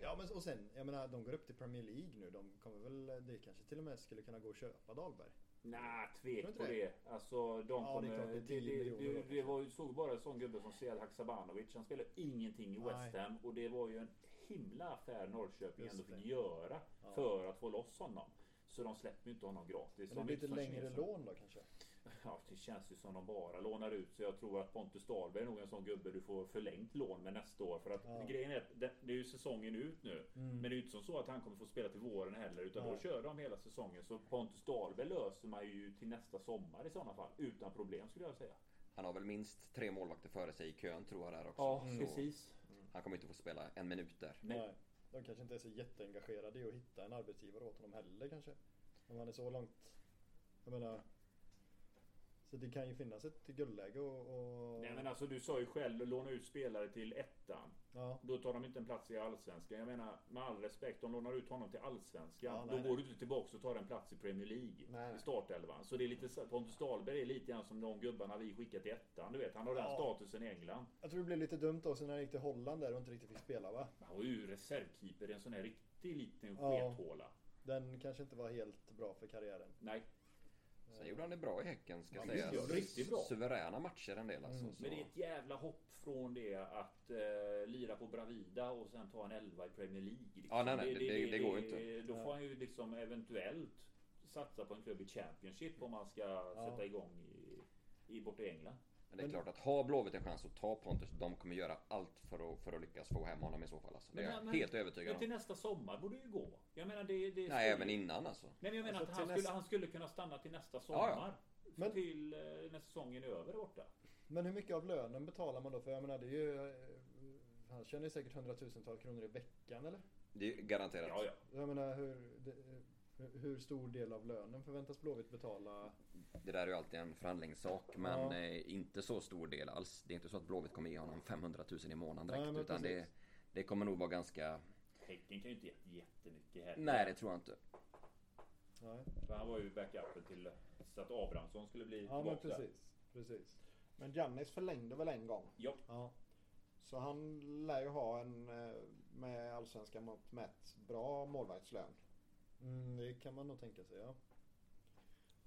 Ja men och sen, jag menar de går upp till Premier League nu. De kommer väl, det kanske till och med skulle kunna gå och köpa Dahlberg. Nej, tvek på det? det. Alltså de Ja, kommer... klart, det är det, 10 det, det, var ju, såg bara en sån gubbe som Sead Haksabanovic. Han spelade ingenting i. West Ham och det var ju en himla affär Norrköping Just ändå det. fick göra Ja. för att få loss honom. Så de släpper ju inte honom gratis. Men det De blir lite längre kineser. lån då kanske? *laughs* Ja, det känns ju som de bara lånar ut. Så jag tror att Pontus Dahlberg är nog en sån gubbe du får förlängt lån med nästa år. För att Ja. grejen är att det, det är ju säsongen ut nu. Mm. Men det är ju inte som så att han kommer få spela till våren heller. Utan då Nej. kör de hela säsongen. Så Pontus Dahlberg löser man ju till nästa sommar i sådana fall. Utan problem skulle jag säga. Han har väl minst tre målvakter före sig i kön tror jag där också. Ja, Så precis. Han kommer inte få spela en minut där. Nej. Nej. De kanske inte är så jätteengagerade i att hitta en arbetsgivare åt honom heller kanske. Om han är så långt. Jag menar. Så det kan ju finnas ett guldläge och... och... Nej men alltså du sa ju själv att låna ut spelare till ettan. Ja. Då tar de inte en plats i Allsvenskan. Jag menar med all respekt, de lånar ut honom till Allsvenskan. Ja, då går nej. du inte tillbaka och tar en plats i Premier League. Nej. I startelvan. Så det är lite Pontus Dahlberg är lite grann som de gubbarna vi skickar till ettan. Du vet, han har den Ja. statusen i England. Jag tror det blev lite dumt också när han gick till Holland där och inte riktigt fick spela va? Han var ju reservkeeper i en sån här riktig liten Ja. skethåla. Den kanske inte var helt bra för karriären. Nej, Sen gjorde han det bra i Häcken ska Ja, sägas. visst, ja, riktigt bra. Suveräna matcher en del alltså. Mm. Så. men det är ett jävla hopp från det att eh, lira på Bravida och sen ta en elva i Premier League. Liksom. Ja, nej, nej, det- det går ju inte. Då får han ju liksom eventuellt satsa på en klubb i Championship om man ska sätta igång i, i borta i England. Men det är klart att har Blåvitt en chans att ta Pontus, de kommer göra allt för att, för att lyckas få hem honom i så fall. Alltså. Det är jag Men- helt men- övertygad Men till om. nästa sommar borde ju gå. Jag menar det... det Nej, även innan alltså. Nej men jag menar Alltså, att han skulle, nästa- han skulle kunna stanna till nästa Ja, sommar. Men- Till eh, när säsongen är över borta. Men hur mycket av lönen betalar man då? För jag menar det är ju... eh, Han tjänar ju säkert hundratusentals kronor i veckan eller? Det är garanterat. Ja, ja. Jag menar hur... Det, hur- stor del av lönen förväntas Blåvitt betala? Det där är ju alltid en förhandlingssak men Ja. eh, inte så stor del alls. Det är inte så att Blåvitt kommer ge honom 500 000 i månaden direkt. Nej, men utan det, det kommer nog vara ganska... Häcken kan ju inte ge jättemycket heller. Nej, det tror jag inte. Nej. För han var ju backupen till så att Abrahamsson skulle bli Ja men tillbaka där. precis. Precis. Men Giannis förlängde väl en gång? Ja. Ja. Så han lär ju ha en eh, med allsvenska mått mätt bra målvaktslön. Mm, det kan man nog tänka sig ja.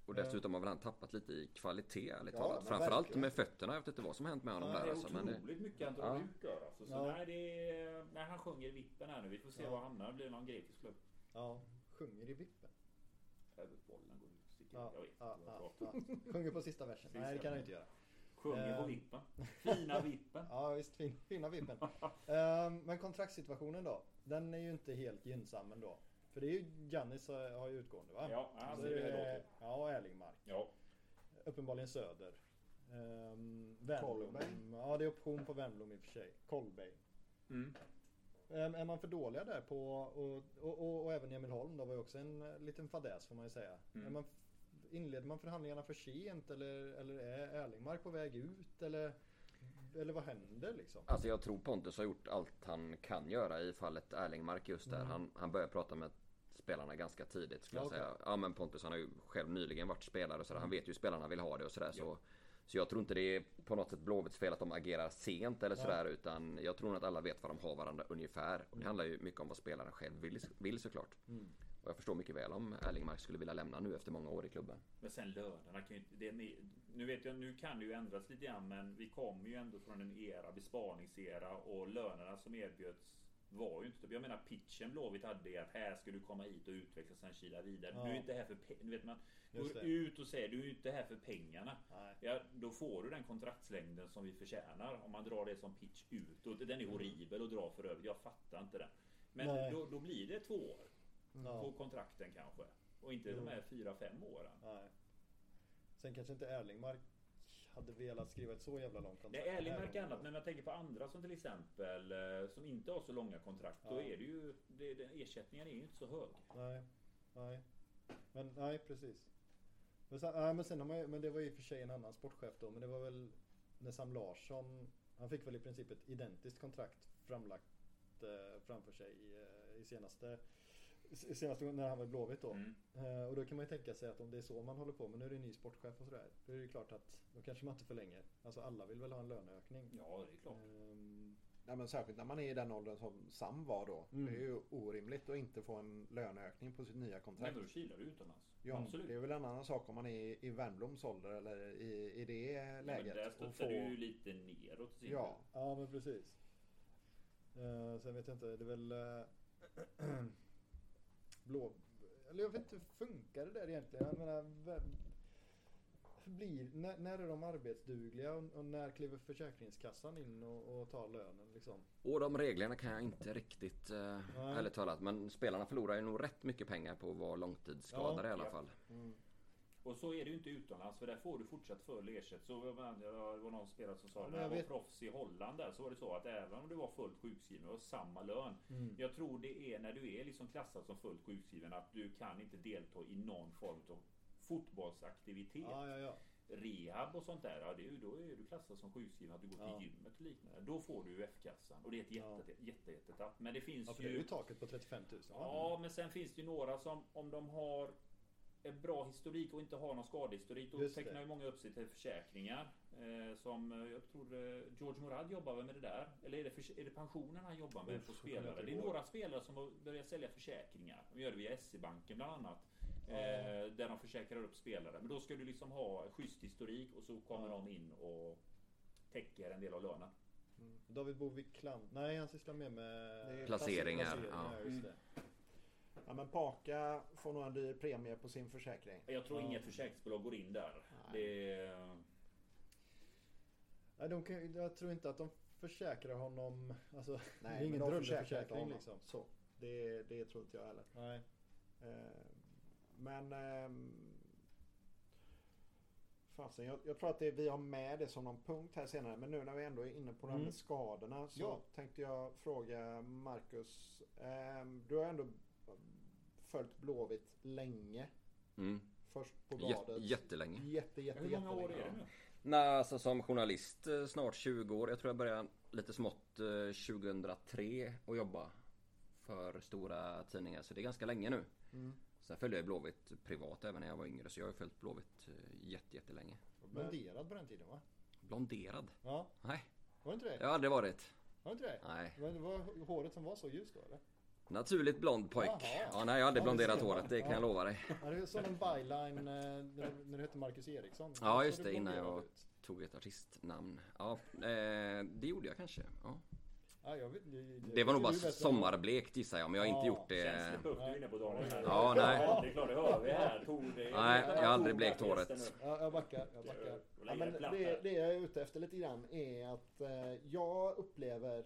Och dessutom har väl han tappat lite i kvalitet ärligt Ja, talat. Framförallt verkligen. med fötterna. Jag vet inte vad som har hänt med honom Det där är alltså. Men det, otroligt mycket han drar Ja. ut där alltså. Så Ja. nej, det är, nej, han sjunger i vippen här nu. Vi får se Ja. var han hamnar. Det blir någon grekisk klubb. Ja. Sjunger i vippen. Bollen går ut. Sticker. Ja, Jag vet ja, inte ja, ja. Sjunger på sista versen. Sista Nej det kan han inte göra. Sjunger på Ehm. vippen. Fina vippen. *laughs* Ja visst, fin, fina vippen. Ehm, men kontraktssituationen då? Den är ju inte helt gynnsam ändå. För det är ju Giannis har ju utgående va? Ja, han Så ser det är. Ja, och Erlingmark. Ja. Uppenbarligen Söder. Um, Wernbloom. Colbain. Ja det är option på Wernbloom i och för sig. Colbain. Mm. Ehm, är man för dåliga där på, och, och, och, och även Emil Holm då var ju också en eh, liten fadäs får man ju säga. Mm. Är man, inleder man förhandlingarna för sent eller, eller är Erlingmark på väg ut eller, eller vad händer liksom? Alltså jag tror Pontus har gjort allt han kan göra i fallet Erlingmark just där. Mm. Han, han börjar prata med spelarna ganska tidigt skulle Ja, jag säga. Ja men Pontus han har ju själv nyligen varit spelare och sådär. Han vet ju hur spelarna vill ha det och sådär. Så, så jag tror inte det är på något sätt Blåvitts fel att de agerar sent eller Ja. sådär. Utan jag tror att alla vet vad de har varandra ungefär. Och det handlar ju mycket om vad spelaren själv vill, vill såklart. Mm. Och jag förstår mycket väl om Erlingmark skulle vilja lämna nu efter många år i klubben. Men sen lönerna kan ju. Det nu vet jag, nu kan det ju ändras lite grann men vi kommer ju ändå från en era, bespaningsera och lönerna som erbjöds var ju inte... Jag menar pitchen Blåvitt hade är att här ska du komma hit och utvecklas sen kila vidare. Ja. Du är inte här för pe- Nu vet man. Just Går det. ut och säger du är inte här för pengarna. Nej. Ja, då får du den kontraktslängden som vi förtjänar om man drar det som pitch utåt. Den är horribel att dra för övrigt. Jag fattar inte den. Men då, då blir det två år Ja. på kontrakten kanske. Och inte de Jo. här fyra, fem åren. Nej. Sen kanske inte Erlingmark hade velat skriva ett så jävla långt kontrakt. Det är ärlig här mark gången. annat, men om jag tänker på andra som till exempel eh, som inte har så långa kontrakt. Då Ja. är det ju, det, den, ersättningen är ju inte så hög. Nej, nej. Men nej, precis. Men sen, nej, men sen har man men det var ju i och för sig en annan sportchef då. Men det var väl när Sam Larsson, han fick väl i princip ett identiskt kontrakt framlagt eh, framför sig eh, i senaste, i senaste gången när han var i Blåvitt då. Mm. Eh, och då kan man ju tänka sig att om det är så man håller på, men nu är det en ny sportchef och sådär. Då är det ju klart att då kanske man inte förlänger. Alltså alla vill väl ha en löneökning. Ja, det är klart. Ehm, Nej, men särskilt när man är i den åldern som Sam var då. Mm. Det är ju orimligt att inte få en löneökning på sitt nya Nej, kontrakt. men då kilar du utomlands. Ja, Absolut. det är väl en annan sak om man är i Wernbloms ålder eller i, i det Ja, men läget. där och studsar du ju lite neråt. Ja, Ja men precis. Uh, sen vet jag inte, det är väl... eh, *clears throat* blå... Eller jag vet inte, funkar det där egentligen? Jag menar, vem, blir, när, när är de arbetsdugliga och, och när kliver Försäkringskassan in och, och tar lönen liksom? Och de reglerna kan jag inte riktigt eh, Nej. ärligt talat. Men spelarna förlorar ju nog rätt mycket pengar på att vara långtidsskadade Ja, i alla ja. fall. Och så är det ju inte utomlands för där får du fortsatt full ersättning. Så det var någon spelare som sa Ja, När jag var vet- proffs i Holland där så var det så att även om du var fullt sjukskriven och samma lön. Mm. Jag tror det är när du är liksom klassad som fullt sjukskriven att du kan inte delta i någon form av fotbollsaktivitet. Ja, ja, ja. rehab och sånt där. Ja, det är ju, då är du klassad som sjukskriven att du går till gymmet och liknande. Då får du F-kassan och det är ett Ja. jätte, jätte. Men det finns Ja, för det är ju... ju taket på 35 000. Ja, men sen finns det ju några som om de har en bra historik och inte har någon skadehistorik. Då tecknar ju många upp sig till försäkringar. Eh, som eh, jag tror eh, George Morad jobbar med det där. Eller är det, förs- är det pensionen han jobbar med Uff, på spelare? Det är några spelare som har börjat sälja försäkringar. De gör det via SE-banken bland annat. Ja. Eh, där de försäkrar upp spelare. Men då ska du liksom ha schysst historik och så kommer Ja. de in och täcker en del av lönen. David Bovik Klam. Nej, han sysslar mer med Placeringar, placeringar, ja. Ja men Paka får nog en dyr premie på sin försäkring. Jag tror inget försäkringsbolag går in där. Nej. Det Nej, de kan, jag tror inte att de försäkrar honom. Alltså, det är Nej, ingen de honom. liksom. Så. Det, det tror inte jag heller. Nej. Eh, Men... ehm, Fasen, jag, jag tror att det, vi har med det som någon punkt här senare. Men nu när vi ändå är inne på det här Mm. med skadorna så Ja. tänkte jag fråga Marcus. ehm, du har ändå följt Blåvitt länge. Mm. Först på bladet. jättelänge. Jätte, jätte, hur många år är det nu? Nej, alltså som journalist eh, snart 20 år. Jag tror jag började lite smått eh, 2003 och jobba för stora tidningar. Så det är ganska länge nu. Mm. Sen följde jag Blåvitt privat även när jag var yngre. Så jag har följt Blåvitt eh, jätte, jättelänge. Blonderad på den tiden va? Blonderad? Ja, Nej, var det inte det? jag har aldrig varit. Var det inte det? Nej. Men det var håret som var så ljust då eller? Naturligt blond pojk. Jaha. Ja, nej, jag har aldrig Ja, blonderat det håret. Det kan Ja. jag lova dig. Ja, det är som en byline eh, när, när du hette Marcus Eriksson. Ja, just såg det, innan jag- ut. Tog ett artistnamn. Ja, eh, det gjorde jag kanske. Ja. Ja, jag vet, det, Det var nog bara sommarblekt gissar jag. Men jag har inte Ja, gjort det. Känslig du är inne på Daniel. här. Ja, nej. Det är klart, det hör vi här. Tor, det Nej, jag har aldrig blekt håret. Ja, jag backar. Jag backar. Ja, men det, det jag är ute efter lite grann är att eh, jag upplever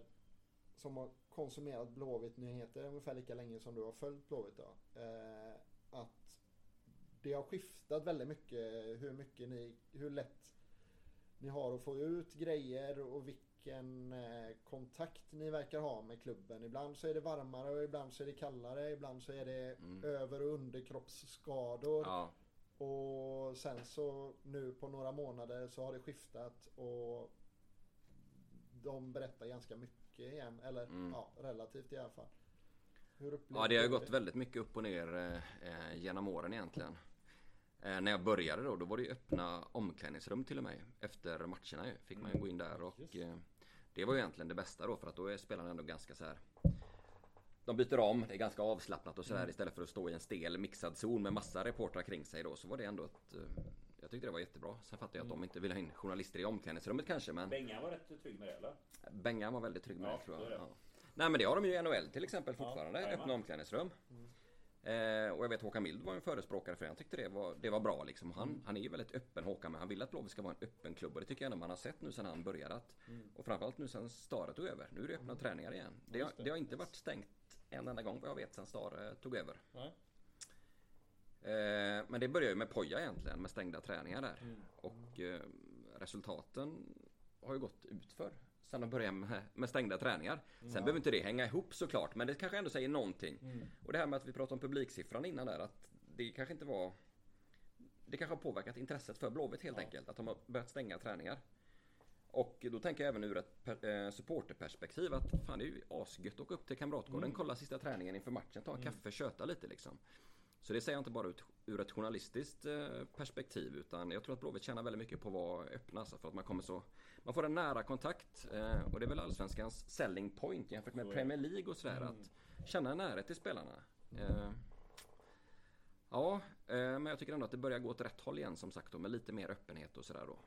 som har konsumerat Blåvitt-nyheter ungefär lika länge som du har följt Blåvitt då. Eh, att det har skiftat väldigt mycket hur mycket ni, hur lätt ni har att få ut grejer och vilken eh, kontakt ni verkar ha med klubben. Ibland så är det varmare och ibland så är det kallare. Ibland så är det Mm. över och underkroppsskador. Ja, Och sen så nu på några månader så har det skiftat och de berättar ganska mycket igen. Eller Mm. ja, relativt i alla fall. Ja det har ju gått väldigt mycket upp och ner eh, genom åren egentligen. Eh, när jag började då, då var det ju öppna omklädningsrum till och med. Efter matcherna ju. Fick man ju gå in där och eh, det var ju egentligen det bästa då för att då är spelarna ändå ganska så här. De byter om, det är ganska avslappnat och sådär istället för att stå i en stel mixad zon med massa reportrar kring sig då så var det ändå ett eh, Jag tyckte det var jättebra. Sen fattar jag att de inte vill ha in journalister i omklädningsrummet kanske men Bengan var rätt trygg med det eller? Bengan var väldigt trygg med Ja, det tror jag. det. Ja. Nej men det har de ju i NHL till exempel fortfarande. jajamän. öppna omklädningsrum. Eh, och jag vet Håkan Mild var en förespråkare för det. Han tyckte det var, det var bra liksom. Han, han är ju väldigt öppen Håkan men han vill att Blåvitt ska vara en öppen klubb. Och det tycker jag ändå man har sett nu sedan han började. Att, Och framförallt nu sedan Stare tog över. Nu är det öppna träningar igen. Det, har- det. det har inte varit stängt en enda gång vad jag vet sedan Stare tog över. Nej. Eh, men det börjar ju med Poja egentligen med stängda träningar där. Och eh, resultaten har ju gått utför. Sen de började med, med stängda träningar. Sen behöver inte det hänga ihop såklart. Men det kanske ändå säger någonting. Och det här med att vi pratade om publiksiffran innan där. Att det kanske inte var... Det kanske har påverkat intresset för Blåvitt helt enkelt. Att de har börjat stänga träningar. Och då tänker jag även ur ett per, eh, supporterperspektiv att fan det är ju asgött att åka upp till Kamratgården, kolla sista träningen inför matchen, ta en kaffe, köta lite liksom. Så det säger jag inte bara ut, ur ett journalistiskt eh, perspektiv utan jag tror att Blåvitt tjänar väldigt mycket på att vara öppna. Alltså för att man kommer så... Man får en nära kontakt eh, och det är väl Allsvenskans selling point jämfört med. Premier League och sådär. Att känna närhet till spelarna. Eh, ja, men jag tycker ändå att det börjar gå åt rätt håll igen som sagt då med lite mer öppenhet och sådär då.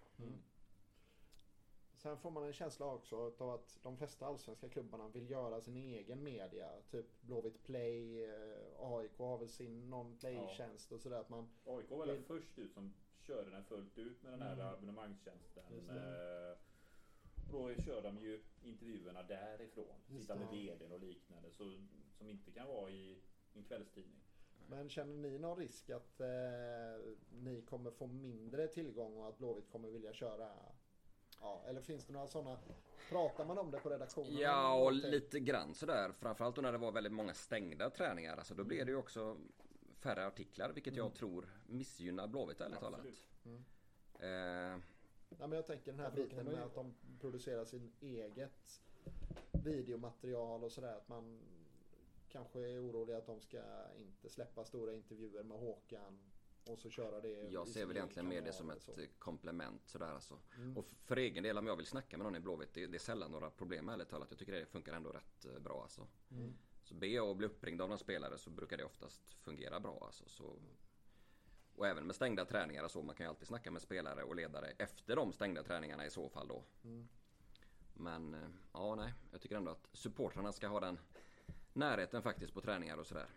Sen får man en känsla också av att de flesta allsvenska klubbarna vill göra sin egen media. Typ Blåvitt Play, eh, AIK har väl sin non-play-tjänst och sådär. Att man, AIK var väl först ut som körde den fullt ut med den här Mm. abonnemangstjänsten. Eh, Då kör de ju intervjuerna därifrån. Just Sitta med. VDn och liknande. Så, som inte kan vara i en kvällstidning. men känner ni någon risk att eh, ni kommer få mindre tillgång och att Blåvitt kommer vilja köra? Ja, eller finns det några sådana? Pratar man om det på redaktionen? Ja, och Någonting? lite grann sådär. Framförallt när det var väldigt många stängda träningar. Alltså då blev det ju också färre artiklar, vilket jag tror missgynnar Blåvitt ärligt talat. Absolut. Eh, Ja, men jag tänker den här biten med att de producerar sin eget videomaterial och sådär. Att man kanske är orolig att de ska inte släppa stora intervjuer med Håkan och så köra det jag ser väl egen egentligen mer det som ett så. komplement sådär alltså. Mm. Och för egen del om jag vill snacka med någon i Blåvitt, det, det är sällan några problem ärligt talat. Jag tycker det funkar ändå rätt eh, bra alltså. Mm. Så ber jag att bli uppringd av någon spelare så brukar det oftast fungera bra alltså. Så... Och även med stängda träningar och så. Man kan ju alltid snacka med spelare och ledare efter de stängda träningarna i så fall då. Mm. Men eh, ja, nej. Jag tycker ändå att supportrarna ska ha den närheten faktiskt på träningar och sådär.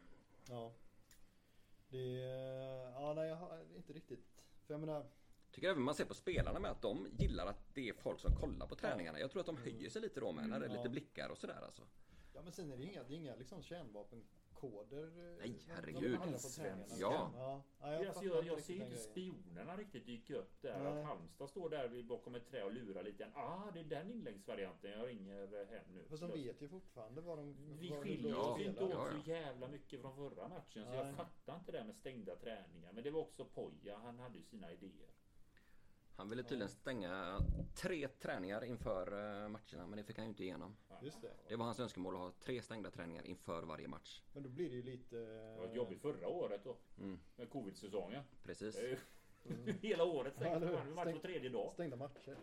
Ja. Det... Ja, nej jag har inte riktigt... För jag menar... Tycker även man ser på spelarna med att de gillar att det är folk som kollar på träningarna. Jag tror att de höjer sig lite då med när det är Mm, lite blickar och sådär alltså. Ja men sen är det inga, det är inga liksom kärnvapenkoder. Eh, Nej, herregud. Ja. ja. ja Jag, alltså, jag, jag ser ju inte spionerna riktigt dyka upp där. Nej. Att Halmstad står där bakom ett trä och lurar lite. Ah, det är den inläggsvarianten. Jag ringer eh, hem nu. Fast de vet ju fortfarande vad de... Vi skiljer oss ju inte åt ja, ja. så jävla mycket från förra matchen. Så Nej. jag fattar inte det där med stängda träningar. Men det var också Poja. Han hade ju sina idéer. Han ville tydligen stänga tre träningar inför eh, matcherna men det fick han ju inte igenom. Just det. Det var hans önskemål att ha tre stängda träningar inför varje match. Men då blir det ju lite... Det var jobbigt förra året då. Mm, Med covid-säsongen. precis. Ju- *laughs* Hela året Ja, det- man. Match var tredje dag. Stängda matcher.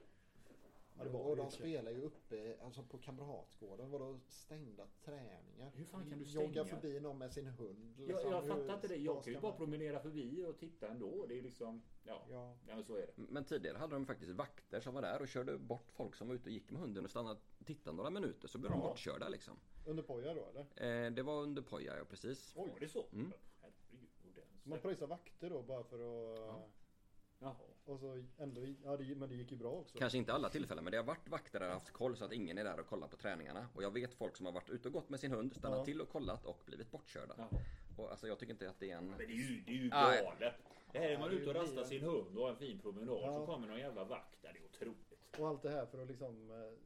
Ja, det var och det de i och för sig. spelar ju uppe alltså på Kamratgården. Vadå stängda träningar? Hur fan kan du Jogga stänga? förbi någon med sin hund. Jag, liksom. jag Hur- fattar inte det. Jag kan ju bara man- promenera förbi och titta ändå. Det är liksom... Ja, Ja. ja men så är det. Men tidigare hade de faktiskt vakter som var där och körde bort folk som var ute och gick med hunden och stannade och tittade några minuter så blev de Ja. bortkörda liksom. Under Poja då eller? Eh, det var under Poja ja, precis. Oj. Var det så? Mm. Herregud. man pröjsar vakter då bara för att... Ja. Jaha. Och så ändå... Ja, det, men det gick ju bra också. Kanske inte alla tillfällen men det har varit vakter där har haft koll så att ingen är där och kollar på träningarna. Och jag vet folk som har varit ute och gått med sin hund, stannat Ja. till och kollat och blivit bortkörda. Jaha. Och alltså jag tycker inte att det är en... Men det är ju, det är ju Nej. galet. Det här är man Ja, ute och rastar sin hund och har en fin promenad. Ja. Så kommer någon jävla vakt där. Det är otroligt. Och allt det här för att liksom eh,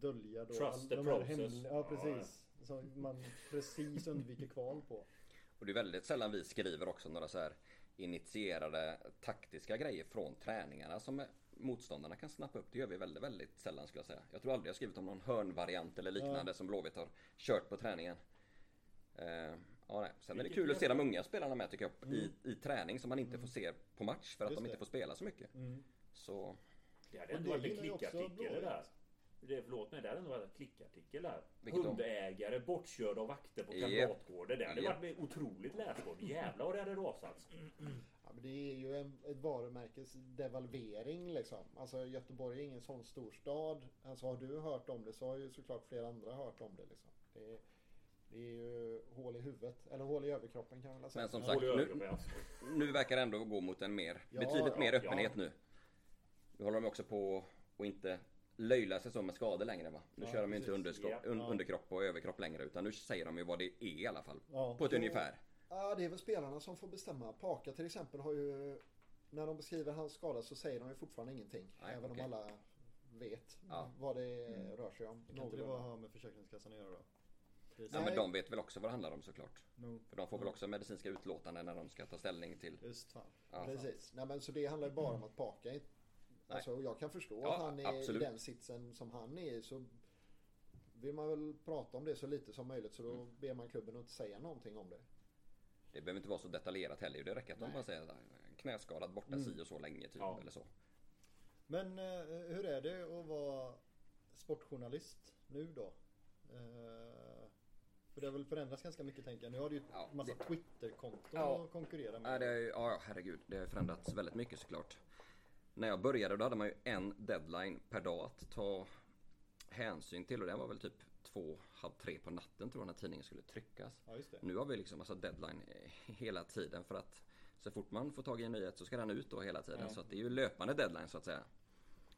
dölja då... Trust the process. hemliga- Ja, precis. Så man precis undviker kval på. Och det är väldigt sällan vi skriver också några så här initierade taktiska grejer från träningarna som motståndarna kan snappa upp. Det gör vi väldigt, väldigt sällan skulle jag säga. Jag tror aldrig jag skrivit om någon hörnvariant eller liknande som Blåvitt har kört på träningen. Eh, ja, nej. Sen är det kul att se de unga spelarna med tycker jag i, i träning som man inte får se på match för att Just de inte det. får spela så mycket. Mm. Så Det hade ändå varit en klickartikel det där. Det, förlåt mig, det hade ändå varit en klickartikel där. Vilket? Hundägare bortkörda av vakter på. Kamratgården. Det hade varit otroligt läsbart. Jävlar vad det hade rasats. Ja, men det är ju en, ett varumärkes devalvering liksom. Alltså Göteborg är ingen sån stor stad. Alltså har du hört om det så har ju såklart flera andra hört om det liksom. Det är, det är ju hål i huvudet. Eller hål i överkroppen kan man väl säga. Men som sagt, nu, nu verkar det ändå gå mot en mer, Ja, betydligt mer öppenhet ja. nu. Nu håller de också på att inte löjla sig så med skador längre va? Nu Ja, kör de ju inte underskropp, Ja. un, underkropp och överkropp längre utan nu säger de ju vad det är i alla fall. Ja. På ett ungefär. Ja, det är väl spelarna som får bestämma. Paka till exempel har ju... När de beskriver hans skada så säger de ju fortfarande ingenting. Nej, även okej. om alla vet Ja. vad det rör sig om. Kan inte det ha med Försäkringskassan att göra då? Det Ja, men de vet väl också vad det handlar om såklart. No. För de får väl också medicinska utlåtanden när de ska ta ställning till... Just fan. Ja. Precis. Nej, men så det handlar ju bara om att Paka är... Alltså, och jag kan förstå Ja, att han är absolut. i den sitsen som han är i. Så vill man väl prata om det så lite som möjligt. Så då Mm. ber man klubben att inte säga någonting om det. Det behöver inte vara så detaljerat heller. Det räcker att de Nej. bara säger knäskadad borta si och så länge typ Ja. eller så. Men eh, hur är det att vara sportjournalist nu då? Eh, för det har väl förändrats ganska mycket tänker jag. Nu har du ju Ja, en massa det- Twitterkonton Ja. att konkurrera Ja, med. det är, ja, herregud. Det har förändrats väldigt mycket såklart. När jag började då hade man ju en deadline per dag att ta hänsyn till och det var väl typ två, halv tre på natten tror jag när tidningen skulle tryckas. Ja. Nu har vi liksom alltså deadline hela tiden för att så fort man får tag i en nyhet så ska den ut då hela tiden. Ja. Så att det är ju löpande deadline så att säga.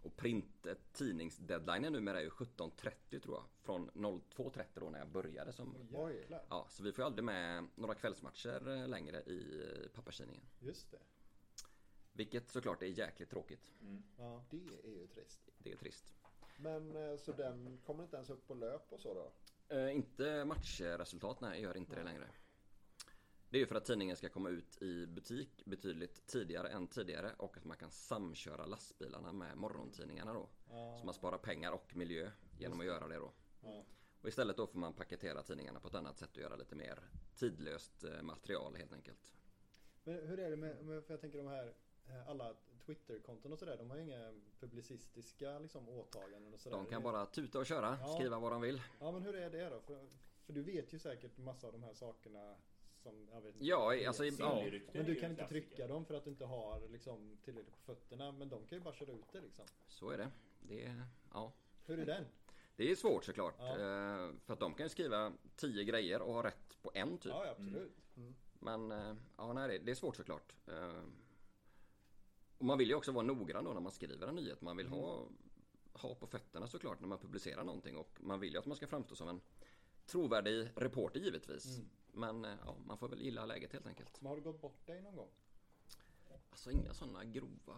Och print, eh, tidningsdeadlinen numera är ju 17.30 tror jag. Från 02.30 då när jag började som... Oj. Ja, så vi får ju aldrig med några kvällsmatcher eh, längre i eh, papperstidningen. Just det. Vilket såklart är jäkligt tråkigt. Ja. Det är ju trist. Det är trist. Men eh, så den kommer inte ens upp på löp och så då? Eh, inte matchresultat, nej, gör inte det längre. Det är ju för att tidningen ska komma ut i butik betydligt tidigare än tidigare och att man kan samköra lastbilarna med morgontidningarna då. Ja. Så man sparar pengar och miljö genom att göra det då. Ja. Och istället då får man paketera tidningarna på ett annat sätt och göra lite mer tidlöst eh, material helt enkelt. Men hur är det med, för jag tänker de här alla Twitterkonton och sådär, de har ju inga publicistiska liksom, åtaganden och sådär. De kan bara tuta och köra, Ja. skriva vad de vill. Ja men hur är det då? För, för du vet ju säkert massa av de här sakerna som, jag vet inte. Ja, alltså, ja. Men du kan inte trycka dem för att du inte har liksom, tillräckligt på fötterna. Men de kan ju bara köra ut det liksom. Så är det. Det är, ja. Hur är den? det är svårt såklart. Ja. Eh, För att de kan ju skriva tio grejer och ha rätt på en typ. Ja, absolut. Men eh, ja, nej, det är svårt såklart. Och man vill ju också vara noggrann då när man skriver en nyhet. Man vill ha, ha på fötterna såklart när man publicerar någonting. Och man vill ju att man ska framstå som en trovärdig reporter givetvis. Men eh, ja, man får väl gilla läget helt enkelt. Men har du gått bort dig någon gång? Alltså inga sådana grova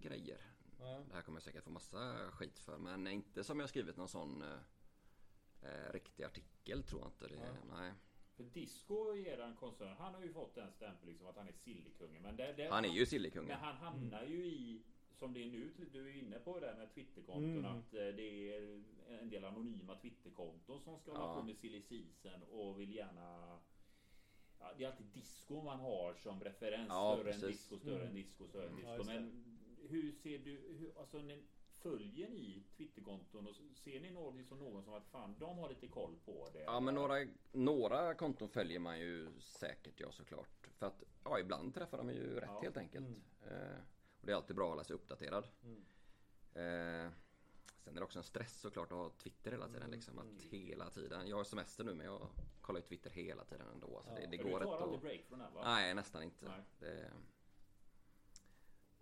grejer. Ja. Det här kommer jag säkert få massa skit för. Men inte som jag skrivit någon sån eh, eh, riktig artikel tror jag inte. Det, nej. För Disco i eran koncern, han har ju fått den stämpeln liksom att han är sillykungen. Men det, det, Han är ju sillykungen. Men han hamnar ju i, som det är nu, du är inne på det där med Twitterkonton, Mm. att eh, det är en del anonyma Twitterkonton som ska hålla Ja. på med silly season och vill gärna Ja, det är alltid disco man har som referens. Ja, större än precis. disco, större Mm. än disco, större än Ja, disco. det. Men hur ser du, hur, alltså ni, följer ni Twitterkonton och ser ni någon som någon som att fan, de har lite koll på det? Ja men några, några konton följer man ju säkert ja såklart. För att ja, ibland träffar de ju rätt Ja. helt enkelt. Eh, och det är alltid bra att hålla sig uppdaterad. Mm. Eh, sen är det också en stress såklart att ha Twitter hela tiden. Liksom, att hela tiden. Jag har semester nu men jag kollar ju Twitter hela tiden ändå. Alltså, det, det För du går tar aldrig break från den va? Nej nästan inte. Nej. Det...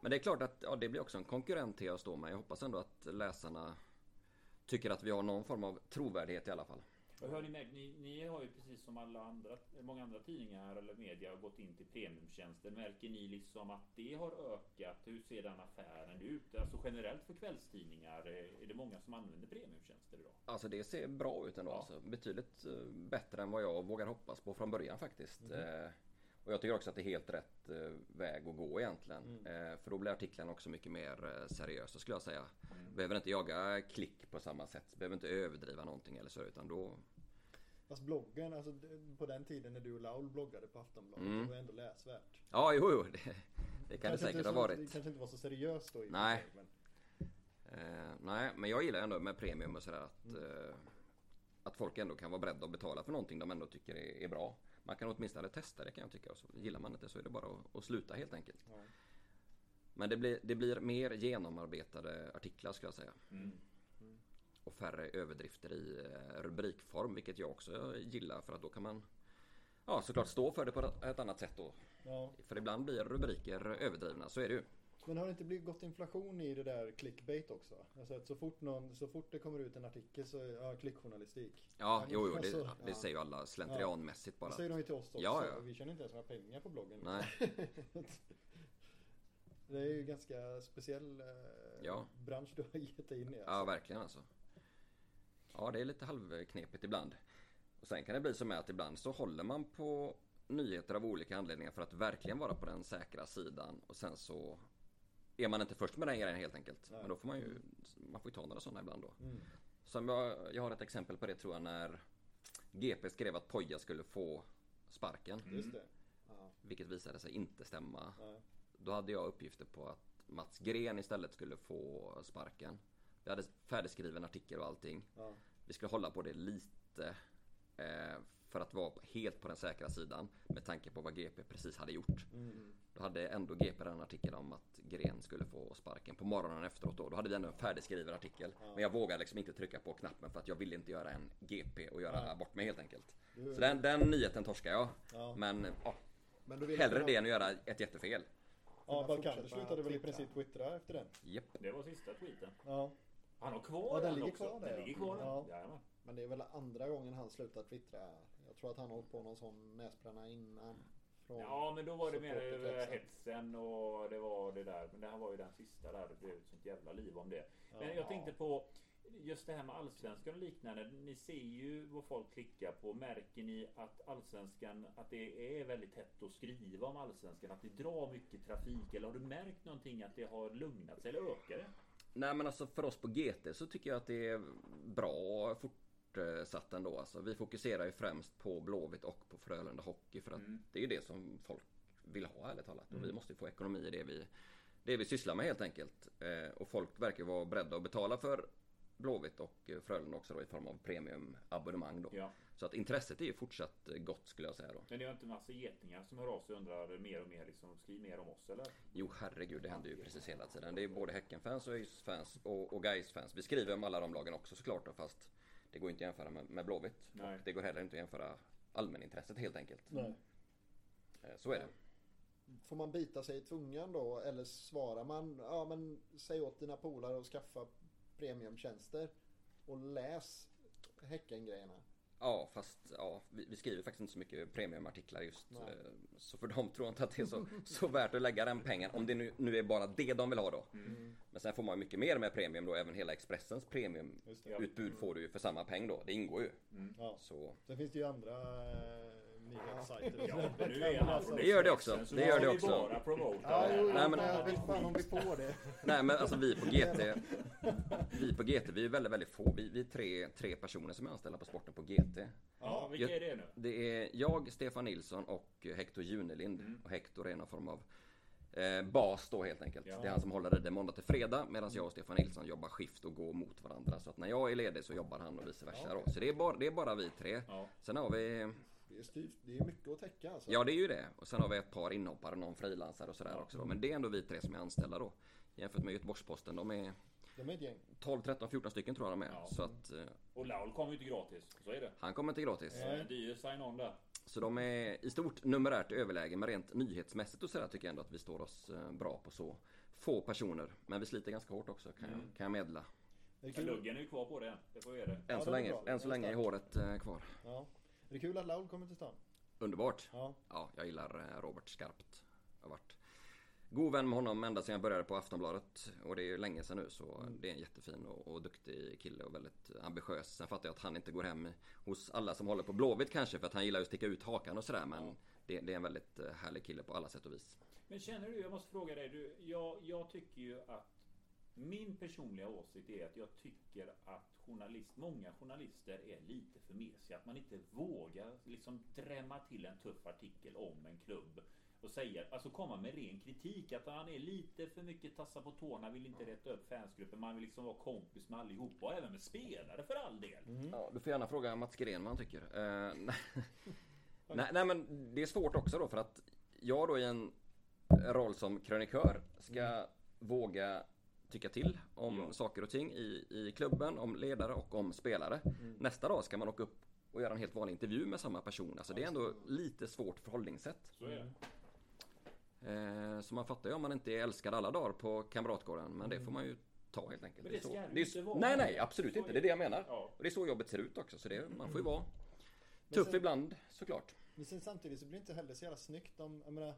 Men det är klart att ja, det blir också en konkurrent till att stå med. Jag hoppas ändå att läsarna tycker att vi har någon form av trovärdighet i alla fall. Och hör ni, med, ni, ni har ju precis som alla andra, många andra tidningar eller media gått in till premiumtjänster. Märker ni liksom att det har ökat? Hur ser den affären ut? Alltså generellt för kvällstidningar, eh, är det många som använder premiumtjänster idag? Alltså det ser bra ut ändå. Ja. Alltså, betydligt eh, bättre än vad jag vågar hoppas på från början faktiskt. Eh, och jag tycker också att det är helt rätt eh, väg att gå egentligen. Eh, för då blir artiklarna också mycket mer eh, seriösa skulle jag säga. Behöver inte jaga klick på samma sätt. Behöver inte överdriva någonting eller så. Utan då... Fast bloggen, alltså på den tiden när du och Laul bloggade på Aftonbladet, Mm. det var ändå läsvärt. Ja, jo, jo. Det, det kan det Kanske säkert inte ha varit. Det kanske inte var så seriöst då i Nej. men- Eh, nej, men jag gillar ändå med premium och sådär att, eh, att folk ändå kan vara beredda att betala för någonting de ändå tycker är, är bra. Man kan åtminstone testa det kan jag tycka. Och så gillar man inte så är det bara att, att sluta helt enkelt. Ja. Men det blir, det blir mer genomarbetade artiklar skulle jag säga. Mm. Och färre överdrifter i eh, rubrikform, vilket jag också gillar för att då kan man Ja såklart stå för det på ett annat sätt då. Ja. För ibland blir rubriker överdrivna, så är det ju. Men har det inte blivit gått inflation i det där clickbait också? Alltså att så fort, någon, så fort det kommer ut en artikel så är ja, klickjournalistik. Ja, jo, jo, det, Alltså, det ja. säger ju alla slentrianmässigt bara. Det säger de ju till oss också. Ja, ja. Vi tjänar inte ens några pengar på bloggen. Nej, *laughs* Det är ju ganska speciell eh, Ja. bransch du har gett dig in i. ja Alltså. verkligen alltså. Ja, det är lite halvknepigt ibland. Och sen kan det bli som är att ibland så håller man på nyheter av olika anledningar för att verkligen vara på den säkra sidan. Och sen så är man inte först med den grejen helt enkelt. Nej. Men då får man ju, man får ju ta några sådana ibland då. Mm. Som jag, jag har ett exempel på det tror jag när GP skrev att Poja skulle få sparken. Just det. Ja. Vilket visade sig inte stämma. Ja. Då hade jag uppgifter på att Mats Gren istället skulle få sparken. Vi hade färdigskriven artikel och allting. Ja. Vi skulle hålla på det lite. Eh, för att vara helt på den säkra sidan. Med tanke på vad GP precis hade gjort. Mm. Då hade ändå GP en artikel om att Gren skulle få sparken på morgonen efteråt då. Då hade vi ändå en färdigskriven artikel. Men jag vågade liksom inte trycka på knappen för att jag ville inte göra en GP och göra bort mig helt enkelt. Du- Så den, den nyheten torskar jag. Ja. Men ja, Men hellre kunna- det än att göra ett jättefel. Ja, Balkander slutade väl i princip twittra efter den. Japp. Det var sista tweeten. Ja. Han har kvar Ja, den ligger också. kvar där, Den ja. ligger kvar Ja. ja. Jajamän. Men det är väl andra gången han slutar twittra. Jag tror att han har hållit på någon sån näsbränna innan. Från Ja men då var det mer hetsen och det var det där. Men det här var ju den sista där. Det blev ett sånt jävla liv om det. Men Ja. jag tänkte på just det här med allsvenskan och liknande. Ni ser ju vad folk klickar på. Märker ni att allsvenskan, att det är väldigt hett att skriva om allsvenskan? Att det drar mycket trafik? Eller har du märkt någonting att det har lugnat sig? Eller ökar det? Nej men alltså för oss på GT så tycker jag att det är bra fortsatt ändå. Alltså, vi fokuserar ju främst på Blåvitt och på Frölunda Hockey för att Mm. det är ju det som folk vill ha ärligt talat. Och vi måste ju få ekonomi i det vi, det vi sysslar med helt enkelt. Eh, och folk verkar vara beredda att betala för Blåvitt och eh, Frölunda också då i form av premiumabonnemang då. Ja. Så att intresset är ju fortsatt eh, gott skulle jag säga då. Men det är inte massa getingar som hör av sig och undrar mer och mer liksom, skriv mer om oss eller? Jo herregud, det händer ju precis hela tiden. Det är både Häcken-fans och ÖIS-fans och, och Gais-fans. Vi skriver om alla de lagen också såklart då, fast det går inte att jämföra med, med Blåvitt. Nej. Och det går heller inte att jämföra allmänintresset helt enkelt. Nej. Eh, Så är det. Får man bita sig i tungan då eller svarar man ja men säg åt dina polare att skaffa premiumtjänster och läs Häcken-grejerna. Ja, fast ja, vi, vi skriver faktiskt inte så mycket premiumartiklar just. Nej. eh, Så för dem tror jag inte att det är så, så värt att lägga den pengen. Om det nu, nu är bara det de vill ha då. Mm. Men sen får man ju mycket mer med premium då. Även hela Expressens premiumutbud det. får du ju för samma peng då. Det ingår ju. Ja. Så Sen finns det ju andra eh, nyhetssajter. Ja, men nu är han från Det gör det också. Det gör det också. bara promota Ja, jo, här. Nej, men- men jag vet fan om vi får det. Nej men alltså vi på *laughs* GT Vi på GT, vi är väldigt väldigt få. Vi, vi är tre, tre personer som är anställda på sporten på GT. Ja, vilka är det nu? Det är jag, Stefan Nilsson och Hector Junelind. Mm. Och Hector är någon form av eh, bas då helt enkelt. Ja. Det är han som håller det måndag till fredag medan jag och Stefan Nilsson jobbar skift och går mot varandra. Så att när jag är ledig så jobbar han och vice versa då. Så det är bara, det är bara vi tre. Ja. Sen har vi Det är, styvt, det är mycket att täcka alltså. Ja det är ju det. Och sen har vi ett par inhoppare, någon frilansare och sådär också då. Men det är ändå vi tre som är anställda då. Jämfört med Göteborgs-Posten, de är De är ett gäng. 12, 13, 14 stycken tror jag de är. Ja. Så att eh, Och Laul kommer ju inte gratis. Så är det. han kommer inte gratis. Nej. En dyr sign-on där. Så de är i stort numerärt överläge. Men rent nyhetsmässigt och sådär tycker jag ändå att vi står oss eh, bra på så få personer. Men vi sliter ganska hårt också kan, Mm. jag, kan jag meddela. Det är luggen är ju kvar på det. Det får ge det. Än Ja, så det är länge, än så Det är länge är håret eh, kvar. Ja. Det är kul att Laul kommer till stan. Underbart. Ja. Ja, jag gillar eh, Robert skarpt. Jag har varit god vän med honom ända sedan jag började på Aftonbladet. Och det är ju länge sedan nu så Mm. det är en jättefin och, och duktig kille och väldigt ambitiös. Sen fattar jag att han inte går hem hos alla som håller på Blåvitt kanske för att han gillar ju att sticka ut hakan och sådär. Men det, det är en väldigt eh, härlig kille på alla sätt och vis. Men känner du, jag måste fråga dig. Du, jag, jag tycker ju att min personliga åsikt är att jag tycker att journalist, många journalister är lite för mesiga. Att man inte vågar liksom drämma till en tuff artikel om en klubb. Och säga, alltså komma med ren kritik. Att han är lite för mycket tassa på tårna, vill inte rätta upp fansgruppen. Man vill liksom vara kompis med allihopa. Och även med spelare för all del. Ja, du får gärna fråga Mats Gren vad han tycker. Eh, *laughs* nej, nej, men det är svårt också då för att jag då i en roll som krönikör ska våga tycka till om Ja. saker och ting i, i klubben, om ledare och om spelare. Nästa dag ska man åka upp och göra en helt vanlig intervju med samma person. Alltså det är ändå lite svårt förhållningssätt. Så är det. Eh, så man fattar ju om man inte är älskad alla dagar på Kamratgården. Men det får man ju ta helt enkelt. Men det är så. ska det det inte vara. Nej, nej, absolut inte. Det är det jag menar. Ja. Och det är så jobbet ser ut också. Så det, man får ju vara tuff sen- ibland såklart. Men sen samtidigt så blir det inte heller så jävla snyggt om, jag menar,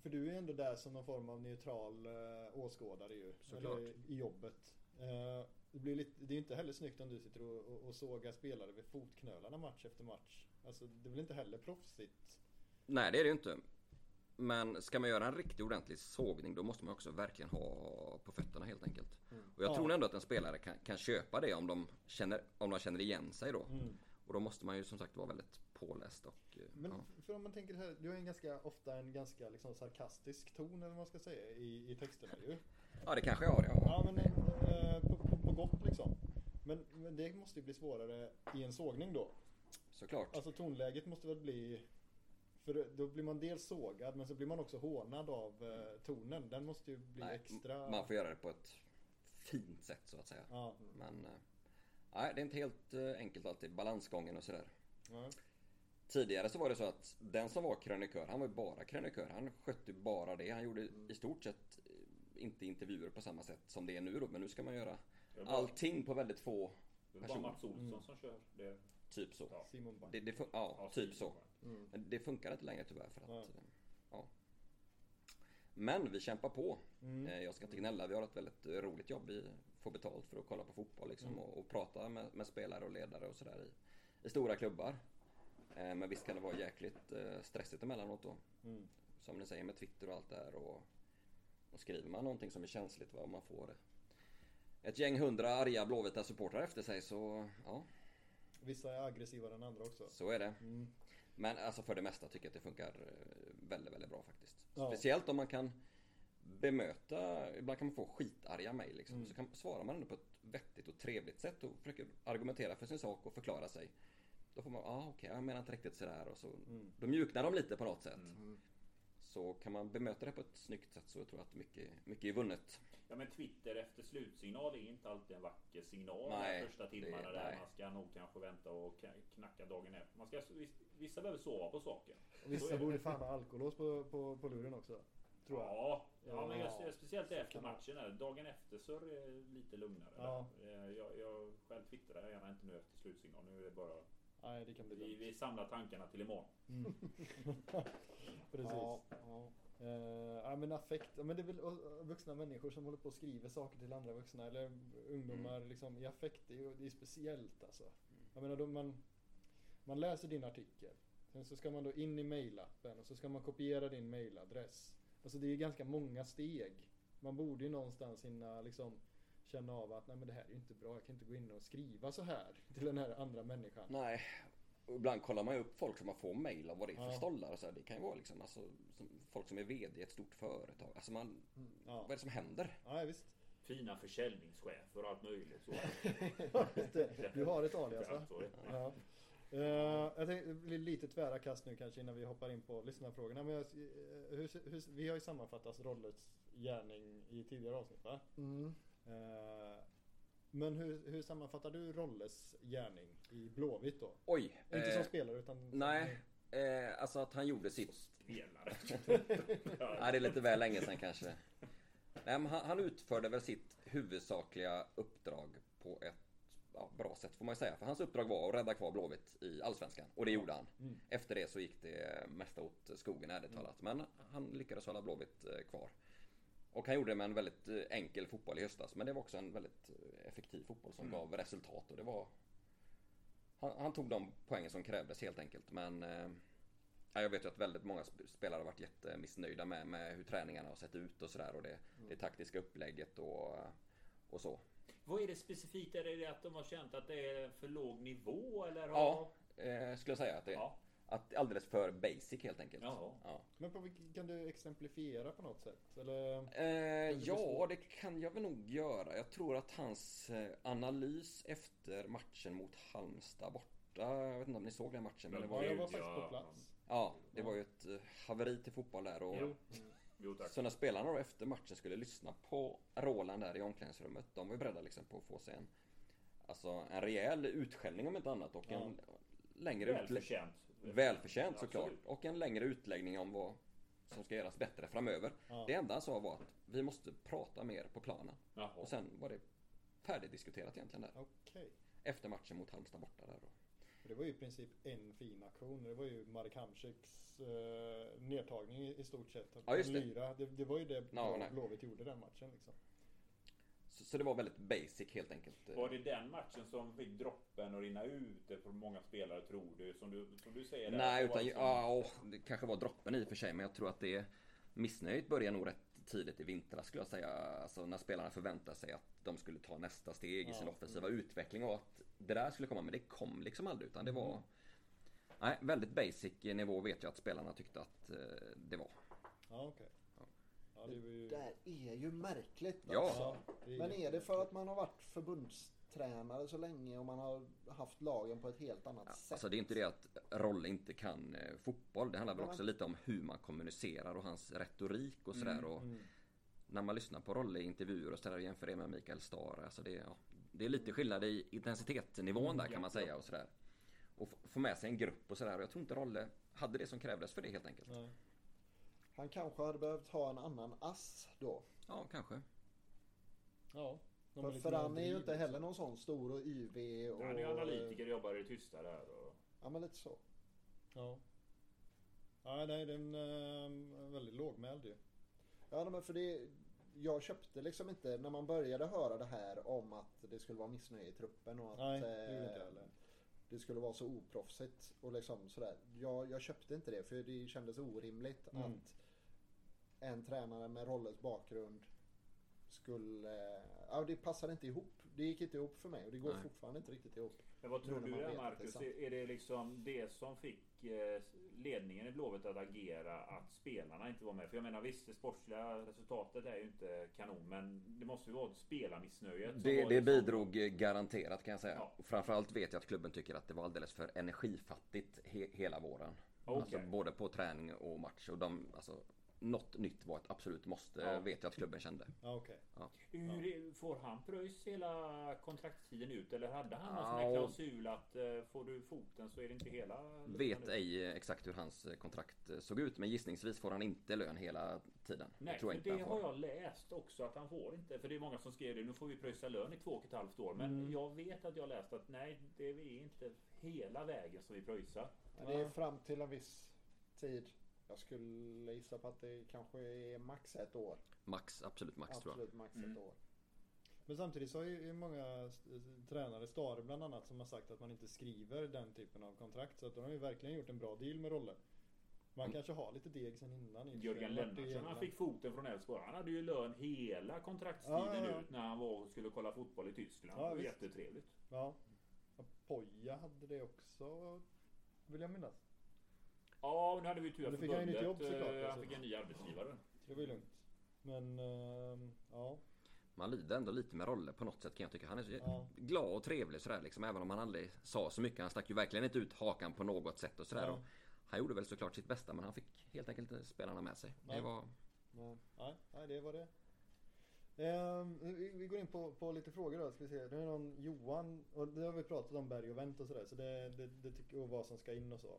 för du är ändå där som någon form av neutral uh, åskådare ju. Såklart. Eller i jobbet. Eh, det, blir lite, det är ju inte heller snyggt om du sitter och, och, och sågar spelare vid fotknölarna match efter match. Alltså det väl inte heller proffsigt. Nej, det är det ju inte. Men ska man göra en riktigt ordentlig sågning då måste man också verkligen ha på fötterna helt enkelt. Och jag Ja. tror ändå att en spelare kan, kan köpa det om de, känner, om de känner igen sig då. Mm. Och då måste man ju som sagt vara väldigt påläst och... eh, Men ja. för om man tänker här, du har en ganska, ofta en ganska liksom sarkastisk ton eller vad man ska säga i, i texterna ju. ja, det kanske jag har ja. Ja men eh, på, på, på gott liksom. Men, men det måste ju bli svårare i en sågning då. Såklart. Alltså tonläget måste väl bli för då blir man dels sågad men så blir man också hånad av eh, tonen. Den måste ju bli Nej, extra... Man får göra det på ett fint sätt så att säga. Ja, Men... eh, Nej, det är inte helt eh, enkelt alltid. Balansgången och sådär. ja. Tidigare så var det så att den som var krönikör, han var ju bara krönikör. Han skötte bara det. Han gjorde i stort sett eh, inte intervjuer på samma sätt som det är nu då. Men nu ska man göra bara- allting på väldigt få, Det är bara personer. Mats Olsson som kör. Det, typ så. Ja. Simon Bank. Det, det fun- ja, ja, typ så. Mm. Men det funkar inte längre tyvärr för att... Nej. eh, Ja. Men vi kämpar på. Mm. Eh, Jag ska inte gnälla, vi har ett väldigt roligt jobb. Vi får betalt för att kolla på fotboll liksom, Mm. och, och prata med, med spelare och ledare och sådär i, i stora klubbar. Eh, Men visst kan det vara jäkligt eh, stressigt emellanåt då. Mm. Som ni säger med Twitter och allt det här. Och, och skriver man någonting som är känsligt och man får ett gäng hundra arga blåvita supportrar efter sig så ja, Vissa är aggressivare än andra också. så är det. Mm. Men alltså för det mesta tycker jag att det funkar eh, väldigt, väldigt bra faktiskt. Ja. Speciellt om man kan bemöta, ibland kan man få skitarga mejl liksom. Mm. Så kan, svarar man ändå på ett vettigt och trevligt sätt och försöker argumentera för sin sak och förklara sig. Då får man, ja ah, okej, jag menar inte riktigt sådär och så. Mm. Då mjuknar de lite på något sätt. Mm. Så kan man bemöta det på ett snyggt sätt så tror jag att mycket, mycket är vunnet. Ja men Twitter efter slutsignal är inte alltid en vacker signal Nej, de första timmarna det- där nej. man ska nog kanske vänta och kna- knacka dagen efter. Man ska, vissa behöver sova på saken. Och vissa borde fan ha alkolås på, på, på luren också. Tror jag. Ja, ja, men jag, Ja. speciellt efter matchen. Här. Dagen efter så är det lite lugnare. Ja. Eh, Jag, jag själv twittrar gärna inte nu efter slutsignal. Nu är det bara Nej, det kan bli vi, vi samlar tankarna till imorgon. Mm. *laughs* Precis. Ja, ja. Ja men affekt, men det är väl vuxna människor som håller på och skriver saker till andra vuxna eller ungdomar Mm. liksom i affekt. Det är, det är speciellt alltså. Jag menar då man, man läser din artikel. Sen så ska man då in i mailappen och så ska man kopiera din mailadress. Alltså det är ganska många steg. Man borde ju någonstans hinna liksom känna av att nej men det här är ju inte bra. Jag kan inte gå in och skriva så här till den här andra människan. Nej. Och ibland kollar man ju upp folk som man får mail av vad det är för Ja. stollar och så här. Det kan ju vara liksom alltså, som, folk som är VD i ett stort företag. Alltså man, Ja, vad är det som händer? ja visst. Fina försäljningschefer och allt möjligt. Så. *laughs* Du har ett alias va? Så är det. Ja. Eh, jag tänkte, det blir lite tvära kast nu kanske innan vi hoppar in på lyssnarfrågorna. Men jag, eh, hur, hur, vi har ju sammanfattat Rollets gärning i tidigare avsnitt va? Mm. Eh, men hur, hur sammanfattar du Rolles gärning i Blåvitt då? Oj! Inte eh, som spelare utan... som- Nej, eh, alltså att han gjorde sitt Spelare. *laughs* Nej, det är lite väl länge sedan kanske. Nej, men han, han utförde väl sitt huvudsakliga uppdrag på ett ja, bra sätt får man ju säga. För hans uppdrag var att rädda kvar Blåvitt i Allsvenskan. Och det gjorde han. Mm. Efter det så gick det mesta åt skogen ärligt talat. Men han lyckades hålla Blåvitt eh, kvar. Och han gjorde det med en väldigt eh, enkel fotboll i höstas. Men det var också en väldigt eh, effektiv fotboll som Mm. gav resultat. Och det var... Han, han tog de poängen som krävdes helt enkelt. Men... Eh, Ja, jag vet ju att väldigt många sp- spelare har varit jättemissnöjda med, med hur träningarna har sett ut och sådär och det, det taktiska upplägget och, och så. Vad är det specifikt? Är det att de har känt att det är för låg nivå eller? har- Ja, eh, skulle jag säga att det är. Ja. Att alldeles för basic helt enkelt. Jaha. Ja, Men på, kan du exemplifiera på något sätt? Eller? eh, ja det kan jag väl nog göra. Jag tror att hans eh, analys efter matchen mot Halmstad borta. Jag vet inte om ni såg den matchen. Men det var Ja, jag var faktiskt ja. på plats. ja, det var ju ett eh, haveri till fotboll där. Och, Ja. Jo tack. Så när spelarna då efter matchen skulle lyssna på Roland där i omklädningsrummet. De var ju beredda liksom på att få sig en, alltså en rejäl utskällning om inte annat. Och en längre utläggning. Välförtjänt. Såklart. Absolut. Och en längre utläggning om vad som ska göras bättre framöver. Ja. Det enda han sa var att vi måste prata mer på planen. Jaha. Och sen var det färdigdiskuterat egentligen där. Okej. Efter matchen mot Halmstad borta där då. Det var ju i princip en fin aktion. Det var ju Marek Hamsiks eh, nedtagning i, stort sett. Ja, just det. Lyra. Det, det var ju det nej. Blåvitt gjorde den matchen liksom. Så, så det var väldigt basic helt enkelt. Var det den matchen som fick droppen att rinna ut för många spelare tror du? Som du, som du säger där, Nej, utan liksom- ja, åh, det kanske var droppen i och för sig. Men jag tror att det missnöjet började nog rätt tidigt i vintras skulle jag säga. Alltså när spelarna förväntade sig att de skulle ta nästa steg i sin Ja. offensiva utveckling och att det där skulle komma. Men det kom liksom aldrig utan det var Nej, väldigt basic nivå vet jag att spelarna tyckte att eh, det var. Ja, okej. Ja. Ja, det ju... Det där är ju märkligt Ja. alltså. Ja, det Men är det för att man har varit förbundstränare så länge och man har haft lagen på ett helt annat sätt? Alltså det är inte det att Rolle inte kan eh, fotboll. Det handlar väl Nej. också lite om hur man kommunicerar och hans retorik och sådär. och Mm. när man lyssnar på Rolle i intervjuer och sådär och jämför det med Mikael Stare. Alltså det, ja, det är lite skillnad i intensitetsnivån där kan man säga och sådär. Och få med sig en grupp och sådär. Och jag tror inte Rolle hade det som krävdes för det helt enkelt. Nej. Han kanske hade behövt ha en annan ass då. Ja, kanske. Ja. För, för han är ju inte heller någon sån stor och yvig och... Han är ju analytiker och jobbar i det tysta där. Och... Ja men lite så. Ja. Ja, nej, den är väldigt lågmäld ju. Ja men för det jag köpte liksom inte när man började höra det här om att det skulle vara missnöje i truppen och att Nej, det gjorde inte eh, heller. det skulle vara så oproffsigt och liksom sådär. Jag, jag köpte inte det för det kändes orimligt Mm. att en tränare med Rolles bakgrund skulle... Ja, det passade inte ihop. Det gick inte ihop för mig och det går Nej. fortfarande inte riktigt ihop. Men vad tror du där att det är Marcus? Är är det liksom det som fick eh, ledningen i Blåvitt att agera att spelarna inte var med? För jag menar visst, det sportsliga resultatet är ju inte kanon, men det måste ju vara spelarmissnöjet. Det, det liksom- bidrog eh, garanterat kan jag säga. Ja. Och framförallt vet jag att klubben tycker att det var alldeles för energifattigt he, hela våren. Okej. Alltså både på träning och match. Och de, alltså, något nytt var ett absolut måste, Ja. vet jag att klubben kände. Ja, okej. Hur är- Får han pröjs hela kontraktstiden ut? Eller hade han någon sån här Ja. klausul att eh, får du foten så är det inte hela... Vet ej exakt hur hans eh, kontrakt eh, såg ut. Men gissningsvis får han inte lön hela tiden. Nej, tror jag inte det har jag läst också att han får inte. För det är många som skrev det. Nu får vi pröjsa lön i två och ett halvt år. Men Mm. jag vet att jag läst att nej, det är inte hela vägen som vi pröjsar. Det är fram till en viss tid. Jag skulle gissa på att det kanske är max ett år. Max, absolut max tror jag. Absolut max Mm. ett år. Men samtidigt så har ju många tränare, Stare bland annat, som har sagt att man inte skriver den typen av kontrakt. Så att de har ju verkligen gjort en bra deal med Rolle. Man Mm. kanske har lite deg sen innan. Jörgen Lennartsson, han fick foten från Elfsborg. Han hade ju lön hela kontraktstiden Ja, ja, ja. ut när han var och skulle kolla fotboll i Tyskland. Ja, det var visst. jättetrevligt. Ja. Poja hade det också, vill jag minnas. Ja, men nu hade vi tur att fick han ju nytt förbundet, jobb såklart, eh, Han alltså. fick en ny arbetsgivare. Det var ju lugnt. Men, ehm, ja. Man lider ändå lite med Rolle på något sätt kan jag tycka. Han är så Ja. glad och trevlig sådär liksom. Även om han aldrig sa så mycket. Han stack ju verkligen inte ut hakan på något sätt och sådär. Ja. Och han gjorde väl såklart sitt bästa men han fick helt enkelt inte spelarna med sig. Nej. Det var... Nej, nej, det var det. Ehm, vi, går in på, på lite frågor då. Ska vi se. Det är någon Johan. Och det har vi pratat om berg och vänt och sådär. Så det, det, det tycker jag vad som ska in och så.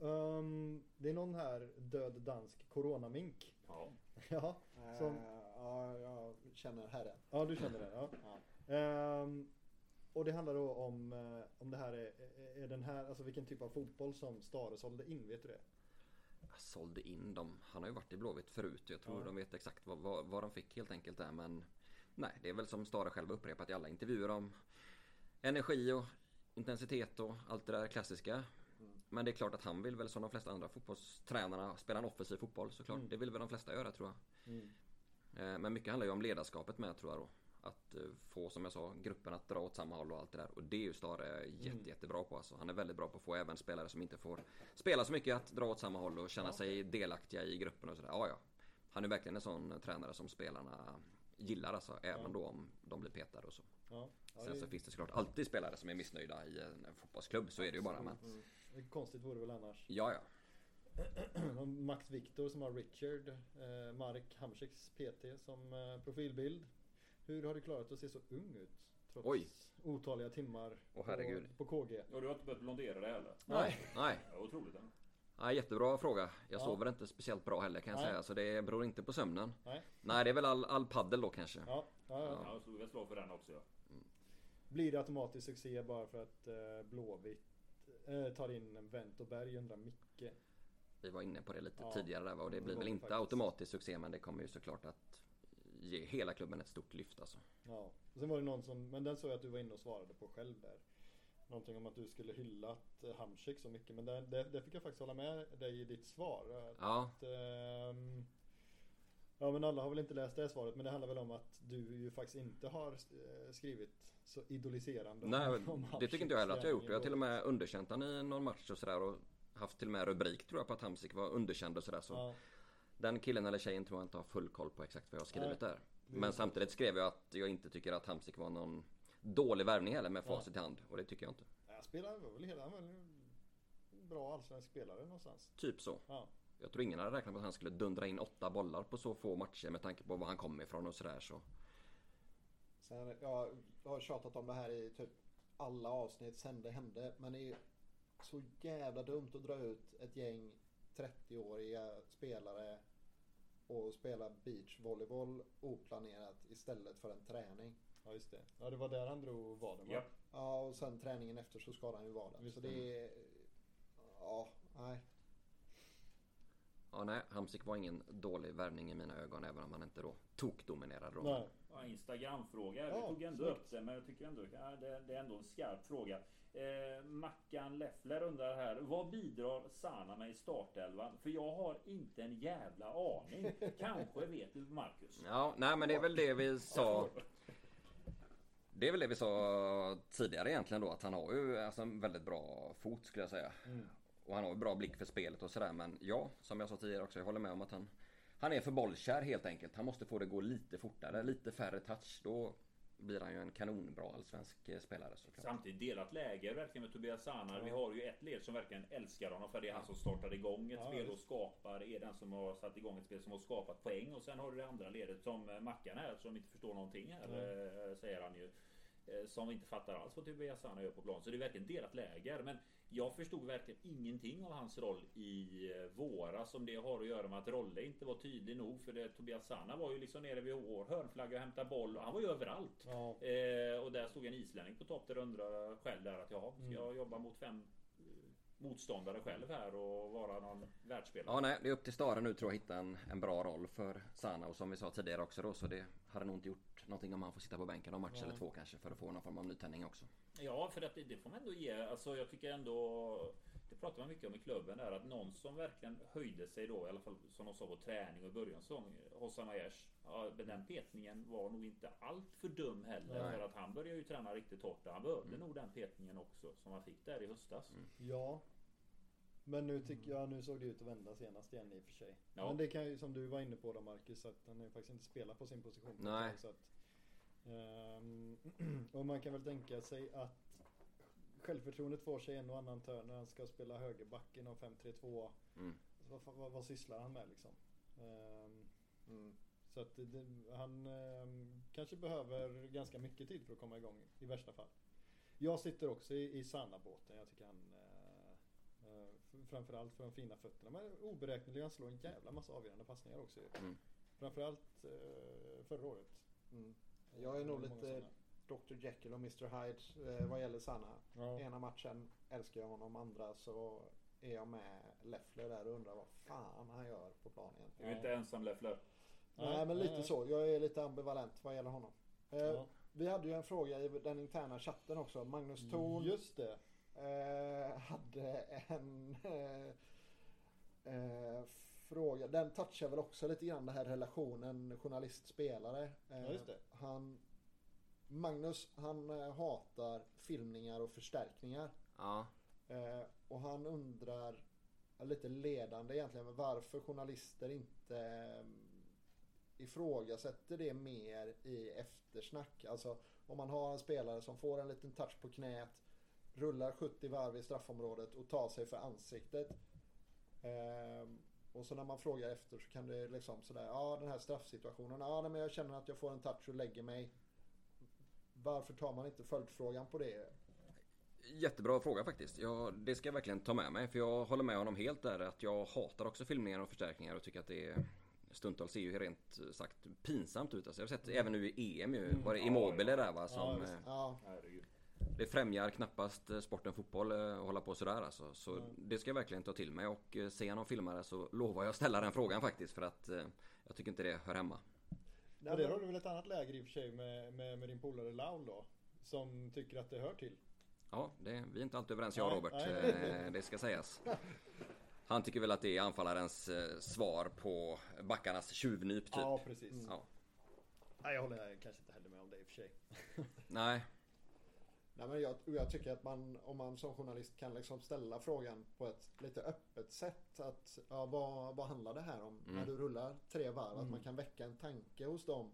Ehm, det är någon här död dansk coronamink. Ja. *laughs* ja, Som- eh, ja, jag känner herren. ja, du känner det. Ja. *laughs* Ja. Ehm, och det handlar då om, eh, om det här är, är- är den här, alltså vilken typ av fotboll som Stare sålde in, vet du det? Sålde in dem. Han har ju varit i Blåvitt förut. Jag tror Ja. de vet exakt vad, vad, vad de fick helt enkelt där. Men nej, det är väl som Stare själv upprepat i alla intervjuer om energi och intensitet och allt det där klassiska. Mm. Men det är klart att han vill väl som de flesta andra fotbollstränarna spela en offensiv fotboll såklart. Mm. Det vill väl de flesta göra tror jag. Eh, Men mycket handlar ju om ledarskapet med tror jag då. Att eh, få, som jag sa, gruppen att dra åt samma håll och allt det där. Och det är ju Stare jätte, Mm. jättebra på alltså. Han är väldigt bra på att få även spelare som inte får spela så mycket att dra åt samma håll och känna Ja. sig delaktiga i gruppen och sådär. Ja, ja. Han är verkligen en sån tränare som spelarna gillar alltså. Även Ja. då om de blir petade och så. Ja. Ja, Sen det- så finns det såklart alltid spelare som är missnöjda i en fotbollsklubb. Så är det ju bara. Men Mm. Konstigt vore det väl annars. ja, ja. *clears throat* Max Victor som har Richard, eh, Mark Hamsiks PT som eh, profilbild. Hur har du klarat att se så ung ut? Trots Oj. otaliga timmar Åh, herregud. på, på KG. Och du har inte börjat blondera det heller? Nej. Nej. Ja, otroligt. Ja. Ja, jättebra fråga. Jag Ja. sover inte speciellt bra heller kan jag Nej. säga. Så det beror inte på sömnen. Nej. Nej, det är väl all, all paddel då kanske. Ja, ja, ja. Ja, jag slog ett slag för den också. Ja. Blir det automatiskt succé bara för att eh, Blåvitt eh, tar in Wendt och Berg undrar Micke. Vi var inne på det lite Ja, tidigare där va? och det blir väl inte faktiskt. automatiskt succé men det kommer ju såklart att ge hela klubben ett stort lyft alltså. Ja. Och sen var det någon som, men den såg jag att du var inne och svarade på själv där. Någonting om att du skulle hyllat eh, Hamsik så mycket. Men det, det, det fick jag faktiskt hålla med dig i ditt svar. Att, Ja, ehm, ja men alla har väl inte läst det svaret. Men det handlar väl om att du ju faktiskt inte har eh, skrivit så idoliserande. nej om det tycker inte jag heller att jag har gjort. Jag har till och med underkänt han i någon match och sådär och haft till och med rubrik tror jag på att Hamsik var underkänd och sådär. Så Ja, den killen eller tjejen tror jag inte har full koll på exakt vad jag har skrivit där. Men samtidigt skrev jag att jag inte tycker att Hamsik var någon dålig värvning heller med facit i hand. Och det tycker jag inte. Jag spelade var väl hela, han var väl en bra allsvensk spelare någonstans. Typ så. Ja. Jag tror ingen hade räknat med att han skulle dundra in åtta bollar på så få matcher med tanke på var han kommer ifrån och sådär så. Sen, jag har tjatat om det här i typ alla avsnitt sen det hände. Men det är så jävla dumt att dra ut ett gäng 30-åriga spelare och spela beachvolleyboll oplanerat istället för en träning. ja, just det. Ja, det var där han drog vaden va? Ja. Ja, och sen träningen efter så skadade han ju vaden. Visst. Så det är... Ja, nej. Ja, nej, Hamsik var ingen dålig värvning i mina ögon även om han inte då tokdominerade rollen. Ja, Instagram-fråga. Ja, vi tog ändå snyggt. upp det men jag tycker ändå ja, det, det är ändå en skarp fråga. Eh, Mackan Leffler undrar här. Vad bidrar Sana med i startelvan? För jag har inte en jävla aning. *laughs* Kanske vet du Marcus? Ja, nej men det är väl det vi sa. Det är väl det vi sa tidigare egentligen då att han har ju alltså en väldigt bra fot skulle jag säga. Mm. Och han har ju bra blick för spelet och sådär men ja, som jag sa tidigare också, jag håller med om att han Han är för bollkär helt enkelt. Han måste få det gå lite fortare, lite färre touch. Då blir han ju en kanonbra allsvensk eh, spelare såklart. Samtidigt delat läge verkligen med Tobias Sana. Vi har ju ett led som verkligen älskar honom för det är han som startar igång ett Ja, spel och skapar. Är den som har satt igång ett spel som har skapat poäng. Och sen har du det andra ledet som eh, Mackan här som inte förstår någonting här eh, säger han ju. Som inte fattar alls vad Tobias Sana gör på plan. Så det är verkligen delat läger. Men jag förstod verkligen ingenting av hans roll i eh, våras. Som det har att göra med att Rolle inte var tydlig nog. För det, Tobias Sana var ju liksom nere vid vår hörnflagga och hämtade boll. Och han var ju överallt. Ja. Eh, och där stod en islänning på topp där undrar själv där att jaha, ska Mm. jag jobba mot fem eh, motståndare själv här och vara någon världsspelare? Ja, nej, det är upp till Stare nu tror jag att hitta en, en bra roll för Sana och som vi sa tidigare också då så det hade nog inte gjort någonting om han får sitta på bänken någon match Nej. eller två kanske för att få någon form av nytändning också. Ja, för att det, det får man ändå ge. Alltså jag tycker ändå det pratar man mycket om i klubben där att någon som verkligen höjde sig då i alla fall som de sa på träning och i början av säsongen Hossam Aiesh. Ja, men den petningen var nog inte allt för dum heller Nej. för att han började ju träna riktigt hårt och han behövde nog den petningen också som han fick där i höstas. Ja. Men nu tycker jag, nu såg det ut att vända senast igen i och för sig. Ja. Men det kan ju som du var inne på då Marcus, att han har ju faktiskt inte spelat på sin position. Nej. Så att, *clears throat* och man kan väl tänka sig att självförtroendet får sig en och annan törn när han ska spela högerback i någon 5-3-2. Mm. Vad, fan- vad, vad sysslar han med liksom? Ehm, Mm. så att det, han ehm, kanske behöver ganska mycket tid för att komma igång i värsta fall. Jag sitter också i, i Sanna-båten. Jag tycker han eh, eh, Framförallt för de fina fötterna. Men oberäknelig. Han slår en jävla massa avgörande passningar också. Mm. Framförallt eh, förra året. Mm. Jag är nog lite. Dr Jekyll och Mr Hyde eh, vad gäller Sanna. Ja. Ena matchen älskar jag honom, andra så är jag med Leffler där och undrar vad fan han gör på plan Du egentligen. är inte ensam Leffler. Nej, men lite nej. så. Jag är lite ambivalent vad gäller honom. Eh, Ja. Vi hade ju en fråga i den interna chatten också. Magnus Thorn Just det. eh, hade en eh, eh, fråga. Den touchar väl också lite grann det här relationen journalist-spelare. Eh, Ja, just det. Han, Magnus han eh, hatar filmningar och förstärkningar. Ja, Eh, och han undrar eh, lite ledande egentligen varför journalister inte eh, ifrågasätter det mer i eftersnack. Alltså om man har en spelare som får en liten touch på knät, rullar 70 varv i straffområdet och tar sig för ansiktet. Och så när man frågar efter så kan det liksom sådär, ja den här straffsituationen, ja nej, men jag känner att jag får en touch och lägger mig. Varför tar man inte följdfrågan på det? jättebra fråga faktiskt. Ja, det ska jag verkligen ta med mig för jag håller med honom helt där att jag hatar också filmningar och förstärkningar och tycker att det är Stundtals ser ju rent sagt pinsamt ut. Alltså jag har sett även nu i EM ju. Var det Ja, Immobile ja. där va? Som, eh, Ja, Herregud. Det främjar knappast eh, sporten fotboll eh, att hålla på sådär alltså. Så Nej. det ska jag verkligen ta till mig och eh, ser jag någon filmare så lovar jag ställa den frågan faktiskt för att jag tycker inte det hör hemma. Och där har du väl ett annat läger i och för sig med, med, med din polare Laul då. Som tycker att det hör till. Ja, det, vi är inte alltid överens jag och Robert. nej. Det ska sägas. *laughs* Han tycker väl att det är anfallarens svar på backarnas tjuvnyp typ. Ja, precis. Ja. Nej, jag håller kanske inte heller med om det i och för sig. Nej, Nej, men jag, jag tycker att man, om man som journalist kan liksom ställa frågan på ett lite öppet sätt. Att, ja, vad, vad handlar det här om? Mm. När du rullar tre varv. Att Mm. man kan väcka en tanke hos dem.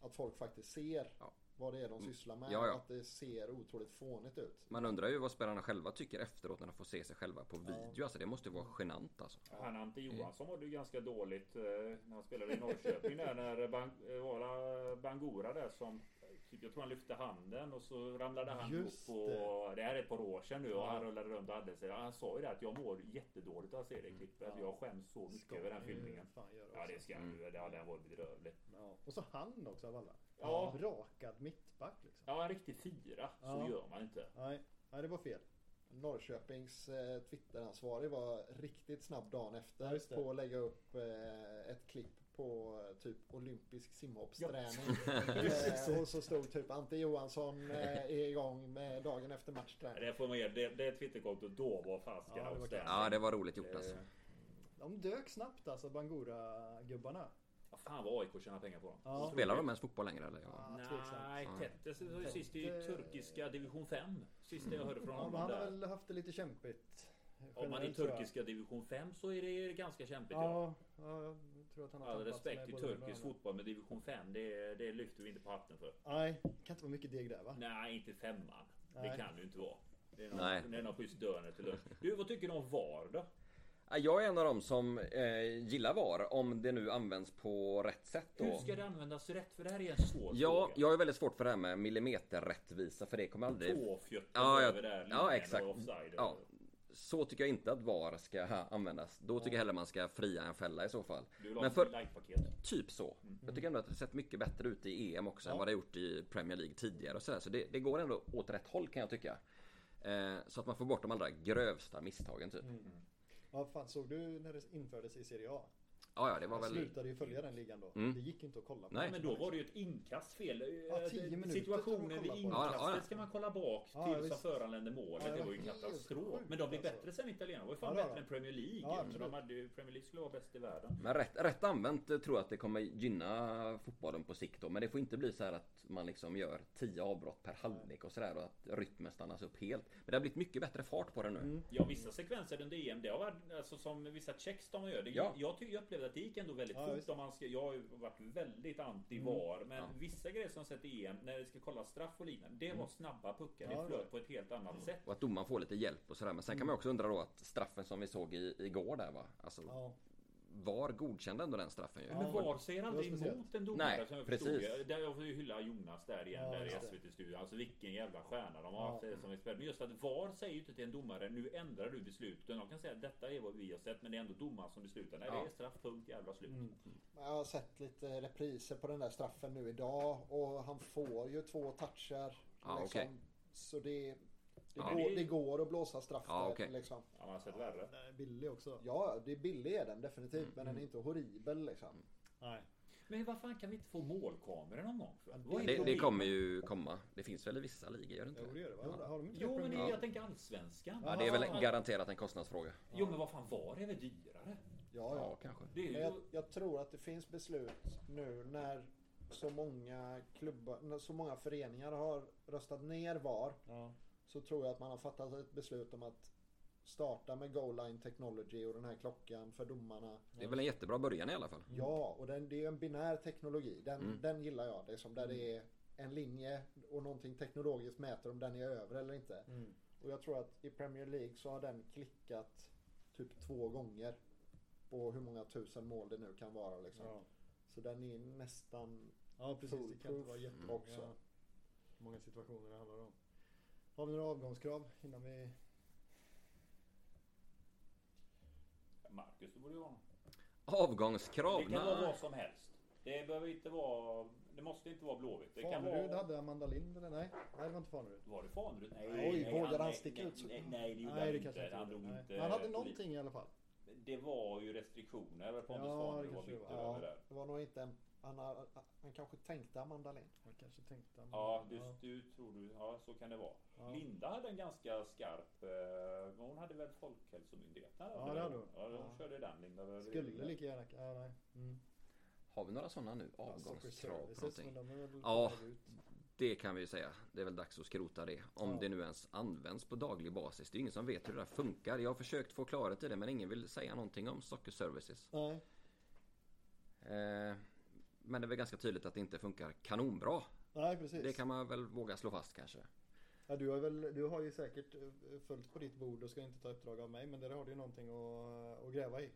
Att folk faktiskt ser Ja. vad det är de sysslar med. Ja, ja. Att det ser otroligt fånigt ut. man undrar ju vad spelarna själva tycker efteråt när de får se sig själva på Ja. video. Alltså det måste ju vara genant alltså. Han Ante Johansson mådde ju ganska dåligt eh, när han spelade i Norrköping där när Bang, eh, Bangura där som jag tror han lyfte handen och så ramlade han Just ihop och det här är ett par år sedan nu och han rullade runt och hade sig. Han sa ju det att jag mår jättedåligt av att se det klippet. Ja. Jag skäms så mycket Ska över den filmningen. Ja det ska han Mm. Det hade han varit bedrövligt. Ja. Och så han också av alla. Ja. Rakad mittback liksom. Ja en riktig fyra. Så Ja. gör man inte. Nej, nej det var fel. Norrköpings eh, Twitteransvarig var riktigt snabb dagen efter det. på att lägga upp eh, ett klipp på eh, typ olympisk simhoppsträning. *laughs* Precis. eh, så stod typ Ante Johansson eh, är igång med dagen efter matchträning. Det får man ge. Det, det Twitterkontot då var fasiken Ja, det var. Ja, det var roligt gjort alltså. De dök snabbt alltså, Bangura-gubbarna. Vad fan vad AIK tjänar pengar på dem. Ja. Spelar de ens fotboll längre eller? Ja. Ja. Nej, Ja. Tettes var ju sist i turkiska division 5. Sista jag hörde från Ja, honom han har väl haft det lite kämpigt. Om man i tror jag. turkiska division 5 så är det ganska kämpigt. Ja. Ja, ja, tror att han har All respekt med till det turkisk det fotboll men division 5 det, det lyfter vi inte på hatten för. Nej, det kan inte vara mycket deg där va? Nej, inte femman. Det Nej. kan det ju inte vara. Det är Nej. någon, det är någon schysst dörner till lunch. Du, vad tycker du om VAR då? Ja, Jag är en av dem som eh, gillar VAR om det nu används på rätt sätt. Då. Hur ska det användas rätt? För det här är en svår Ja, fråga. jag är väldigt svårt för det här med millimeterrättvisa för det kommer aldrig... Tåfjötter Ja, jag- över där. ja, exakt. och offside. Ja. Så tycker jag inte att VAR ska användas. Då tycker jag hellre man ska fria en fälla i så fall. Du Men för, typ så. Jag tycker ändå att det sett mycket bättre ut i EM också än Ja. vad det har gjort i Premier League tidigare och sådär. Så det, det går ändå åt rätt håll kan jag tycka. Eh, så att man får bort de allra grövsta misstagen typ. Ja, fan, såg du när det infördes i Serie A? Ja, ja, det var Jag väl... slutade ju följa den ligan då. Mm. Det gick inte att kolla på. Nej. Men då var det ju ett inkast fel. Ja, tio Situationen vid inkastet. Ja, ja. ska man kolla bak Ja, till ja, som föranledde målet. Ja, det det var ju katastrof. Men de blev alltså. bättre sen italienarna. De var ju fan bättre än Premier League. Absolut. de hade ju, Premier League skulle vara bäst i världen. Men rätt, rätt använt eh, tror jag att det kommer gynna fotbollen på sikt då. Men det får inte bli så här att man liksom gör 10 avbrott per halvlek och sådär och att rytmen stannas upp helt. Men det har blivit mycket bättre fart på det nu. Mm. Ja, vissa sekvenser under EM, det har varit alltså, som vissa checks de gör. Det, Ja. Jag, tycker, jag upplevde att det gick ändå väldigt Ja, fort. Om man ska, jag har ju varit väldigt anti Mm. VAR, men Ja. vissa grejer som sett EM, när det ska kolla straff och liknande, det var snabba puckar. Mm. Ja, det flöt på ett helt annat sätt. Och att domaren får lite hjälp och sådär. Men sen kan man också undra då att straffen som vi såg i, igår där va. Alltså Ja, VAR godkände ändå den straffen ju. Ja. Men VAR säger aldrig emot en domare Nej, som jag precis. Där jag får ju hylla Jonas där igen Ja, där i. SVT-studion. Alltså vilken jävla stjärna de har Ja. haft som expert. Men just att VAR säger ju inte till en domare nu ändrar du besluten. De kan säga att detta är vad vi har sett men det är ändå domaren som beslutar. Nej Ja. det är straff, punkt, jävla slut. mm. Jag har sett lite repriser på den där straffen nu idag och han får ju två toucher. Ja, okej. Så det, det, Ja. går, det går att blåsa straff Ja, där, okej. liksom. Ja, man har sett värre. Den är billig också. Ja, det är billig är den definitivt Mm. men den är inte horribel liksom. Nej. Men vad fan kan vi inte få målkameror någon gång? För? Det, det kommer ju komma. Det finns väl i vissa ligor, gör det inte Jo, det gör det va? Ja. Har de inte Jo det men det, jag tänker allsvenskan. Ja, det är väl garanterat en kostnadsfråga. Jo men vad fan VAR är väl dyrare? Ja, Ja, ja. kanske. Det är ju... Men jag, jag tror att det finns beslut nu när så många klubbar, så många föreningar har röstat ner VAR. Ja. Så tror jag att man har fattat ett beslut om att starta med goal line technology och den här klockan för domarna. Det är väl en jättebra början i alla fall. Ja, och den, det är en binär teknologi. Den, Mm. den gillar jag. Det är som där det är en linje och någonting teknologiskt mäter om den är över eller inte. Mm. Och jag tror att i Premier League så har den klickat typ två gånger på hur många tusen mål det nu kan vara. Liksom. Ja. Så den är nästan ja, precis. Det kan inte vara jättemånga också. många situationer det handlar om. Har vi några avgångskrav innan vi... Marcus, det borde ju någon. Avgångskrav? Det kan vara vad som helst. Det behöver inte vara... Det måste inte vara Blåvitt. Det kan Fanerud vara... hade Amanda Lind eller nej? Nej det var inte Fanerud. Var det Fanerud? Nej, Oj, nej, vågar han sticka ut så- Nej, nej, det gjorde Nej han det inte. kanske inte Han drog. Nej. inte... Han hade någonting i alla fall. Det var ju restriktioner. Pontus Ja, det Fanerud var bitter var. över det. Det var nog inte en... Han, har, han kanske tänkte Amanda Lind. Han kanske tänkte... Ja, du, du tror du. Ja, så kan det vara. Ja. Linda hade en ganska skarp... eh, Hon hade väl Folkhälsomyndigheten? Ja, det hade hon. Ja, de Ja. körde den Linda. Skulle lika gärna... Ja, nej. Mm. Har vi några sådana nu? Stockholm på någonting? Ja. Det kan vi ju säga. Det är väl dags att skrota det. Om Ja. det nu ens används på daglig basis. Det är ingen som vet hur det där funkar. Jag har försökt få klarhet i det men ingen vill säga någonting om Soccer Services. Nej. Eh, men det är väl ganska tydligt att det inte funkar kanonbra. Nej precis. Det kan man väl våga slå fast kanske. Ja, du, har väl, du har ju säkert eh, följt på ditt bord och ska inte ta uppdrag av mig men där har du ju någonting att, att gräva i.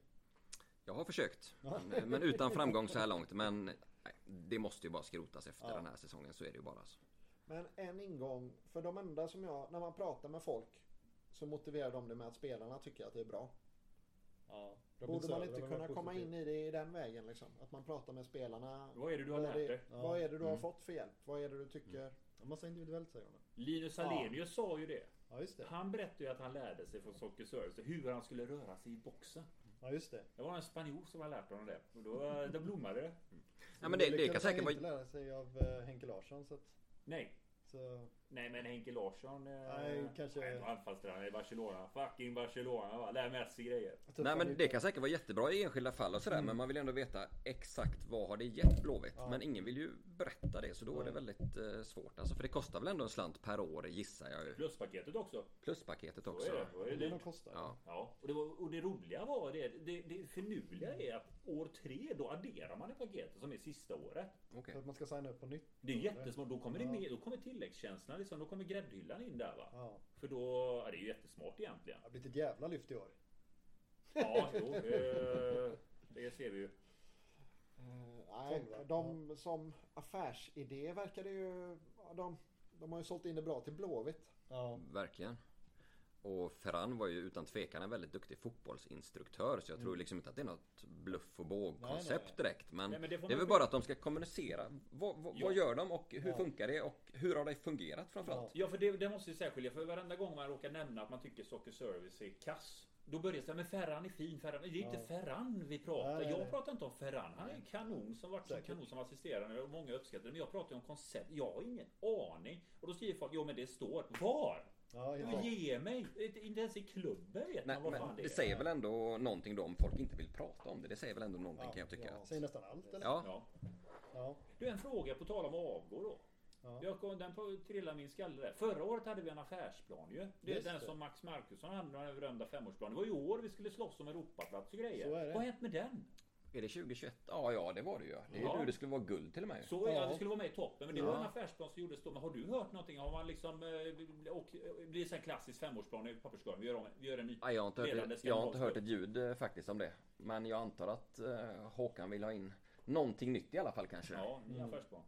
Jag har försökt. Men- Men utan *laughs* framgång så här långt. Men nej, det måste ju bara skrotas efter Ja. den här säsongen. Så är det ju bara. Så. Men en ingång, för de enda som jag, när man pratar med folk så motiverar de det med att spelarna tycker att det är bra. Ja. Borde man inte kunna komma in i det i den vägen liksom? Att man pratar med spelarna. Vad är det du har lärt dig? Ja. Vad är det du har Mm. fått för hjälp? Vad är det du tycker? Massa individuellt säger hon. Linus Alenius sa ju det. Ja just det. Han berättade ju att han lärde sig från Soccer Service hur han skulle röra sig i boxen. Ja just det. Det var en spanjor som hade lärt honom det. Och då, då blommade det. Ja, men det, det kan säkert vara... inte lära sig av eh, Henke Larsson så att... Nej. Så... Nej men Henke Larsson. eh, Nej, kanske- anfallstränare i Barcelona. Fucking Barcelona va. Lär Messi grejer. Nej men det kan säkert vara jättebra i enskilda fall och sådär men man vill ändå veta exakt vad har det gett Blåvitt. Ja. Men ingen vill ju berätta det så då är det väldigt eh, svårt. Alltså för det kostar väl ändå en slant per år gissar jag ju. Pluspaketet också. Pluspaketet Så är också. det. Då är det Det dyrt. kostar. Ja. Ja, och det, var, och det roliga var det, det, det finurliga är att år tre då adderar man i paketet som är sista året. Okej. För att man ska signa upp på nytt. Det är jättesmart. Då kommer det med, då kommer tilläggstjänsterna liksom, då kommer gräddhyllan in där va. Ja. För då, ja, det är ju jättesmart egentligen. Det har blivit ett jävla lyft i år. Ja, jo, *laughs* eh, det ser vi ju. Eh, nej, de som affärsidé verkar det ju... De, de har ju sålt in det bra till Blåvitt. Ja. Verkligen. Och Ferran var ju utan tvekan en väldigt duktig fotbollsinstruktör så jag tror liksom inte att det är något bluff och båg Nej, koncept nej. direkt. Men, Nej, men det det är väl bara att de ska kommunicera. Vad, vad, Ja. vad gör de och hur Ja. funkar det och hur har det fungerat framförallt? Ja, för det, det måste ju särskilja. För varenda gång man råkar nämna att man tycker Socker Service är kass. Då börjar det men Ferran är fin, Ferran. Det är inte Ja. Ferran vi pratar. Nej, nej, jag pratar inte om Ferran. Han är en kanon som varit som Säkert. kanon som assisterande och många uppskattar det. Men jag pratar ju om koncept. Jag har ingen aning. Och då skriver folk, jo men det står. Var? Ja, rätt. ge mig! Inte ens i klubben vet Nej, man vad fan men det det är. säger väl ändå någonting då om folk inte vill prata om det. Det säger väl ändå någonting Ja, kan jag tycka. ja. Säger nästan allt eller? Ja, Ja. Ja. Du, en fråga på tal om avgå då. Ja. Jag kom, den på- trillade min skalle där. Förra året hade vi en affärsplan ju. Det är den det. som Max Markusson hade, den berömda femårsplanen. Det var i år vi skulle slåss om Europaplats och grejer. Så är det. Vad har hänt med den? Är det 2021? Ja, ja det var det ju. Det är Ja. nu det skulle vara guld till och med. Så ja. Ja. det skulle vara med i toppen. Men det Ja. var en affärsplan som gjordes då. Men har du hört någonting? Har man liksom... Eh, och, eh, blir det en klassisk femårsplan i papperskorgen? Vi gör, om, vi gör en ny. Nej, jag, har inte hört, ett- jag har inte hört ett ljud eh, faktiskt om det. Men jag antar att eh, Håkan vill ha in någonting nytt i alla fall kanske. Ja, ny Mm. affärsplan.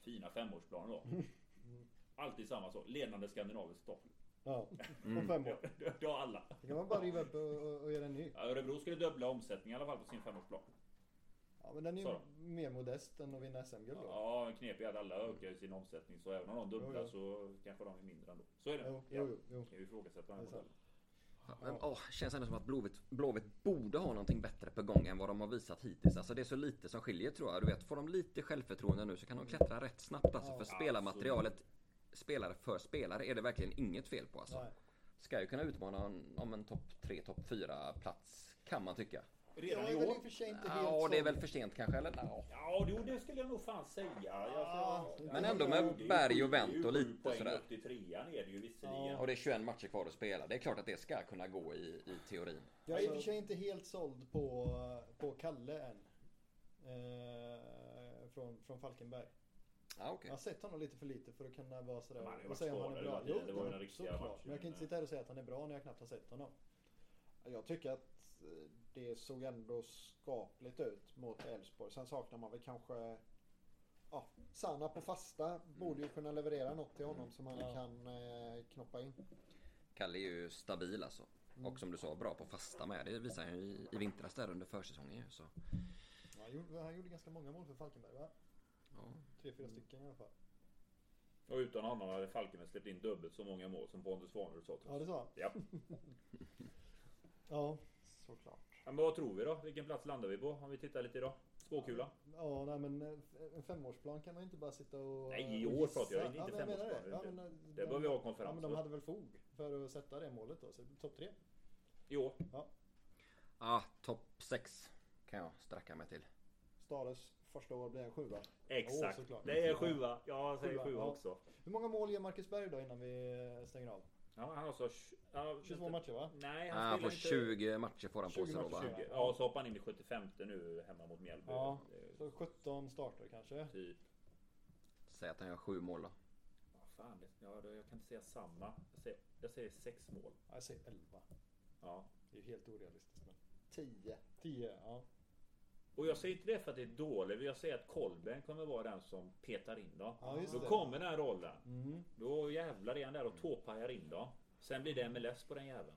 Fina femårsplaner då. *laughs* Alltid samma så. Ledande skandinavisk topp. Ja. Mm. På fem år. *laughs* Det, det har alla. Det kan man bara riva upp och, och, och göra en ny. Ja, Örebro skulle dubbla omsättningen i alla fall på sin femårsplan. Ja, men den är ju Så. mer modest än att vinna SM-guld då. Ja, knep är att alla ökar ju sin omsättning. Så även om de dubblar Jo, så kanske de är mindre ändå. Så är det. Jo, Ja. jo, jo, jo. Kan vi ifrågasätta den modellen. Ja, Men, åh, känns ändå som att Blåvitt, Blåvitt borde ha någonting bättre på gång än vad de har visat hittills. Alltså det är så lite som skiljer tror jag. Du vet, får de lite självförtroende nu så kan de klättra rätt snabbt. Alltså för spelarmaterialet, spelare för spelare, är det verkligen inget fel på alltså. Nej. Ska ju kunna utmana en, om en topp 3, topp 4 plats kan man tycka. Redan i år. Ja, det är väl för sent kanske eller? Ja. Ja, jo, det skulle jag nog fan säga. Ja, men ändå med berg och vänt och lite sådär. upp till trean är det ju visserligen. Ja. Och det är 21 matcher kvar att spela. Det är klart att det ska kunna gå i, i teorin. Jag är i och för sig inte helt såld på, på Kalle än. Eh, från, från Falkenberg. Ja, okej. Jag har sett honom lite för lite för att kunna vara sådär ju och säga om han är bra. tiden. Det var den jo, riktiga såklart. matchen, Men jag kan inte sitta här och säga att han är bra när jag knappt har sett honom. Jag tycker att eh, det såg ändå skapligt ut mot Elfsborg. Sen saknar man väl kanske... Ja, Sanna på fasta borde ju kunna leverera något till honom som han Ja. kan eh, knoppa in. Kalle är ju stabil alltså. Mm. Och som du sa, bra på fasta med. Det visar han ju i, i vintras där under försäsongen. Så, Han gjorde, han gjorde ganska många mål för Falkenberg va? Ja. Tre, fyra stycken i alla fall. Och utan honom hade Falkenberg släppt in dubbelt så många mål som Pontus Svanerud sa till Ja det oss. sa han. Ja. *laughs* Ja. Såklart. Men vad tror vi då? Vilken plats landar vi på? Om vi tittar lite idag. Spåkula. Ja, nej men eh, en femårsplan kan man inte bara sitta och... Nej, i år pratar jag, inte ja, femårsplan. det. Ja, men, eh, Det de- bör vi ha Ja, konferens men de hade väl fog för att sätta det målet då. Så topp tre. I år. Ah, topp 6 kan jag sträcka mig till. Stades första år blir en sjua. Exakt. såklart. det är sjua. Jag säger Sjua, sjua ja. också. Hur många mål gör Marcus Berg då innan vi stänger av? Ja, han har så... Ja, 22 matcher va? Nej, Ah, han han spelar får inte... 20 matcher får han på 20 sig då va? matcher. 20. Ja, så hoppar han in i 75 nu hemma mot Mjällby. Ja. Så 17 starter kanske? Typ. Säg att han gör 7 mål då. Vad fan, det, ja, då- jag kan inte säga samma. Jag säger, jag säger sex mål. Ja, Jag säger 11. Ja. Det är ju helt orealistiskt. Men 10. 10, ja. Och jag säger inte det för att det är dåligt. Jag säger att Kolben kommer vara den som petar in dem. Ja, Då det. kommer den här rollen. Mm. Då jävlar är han där och tåpajar in dem. Sen blir det MLS på den jäveln.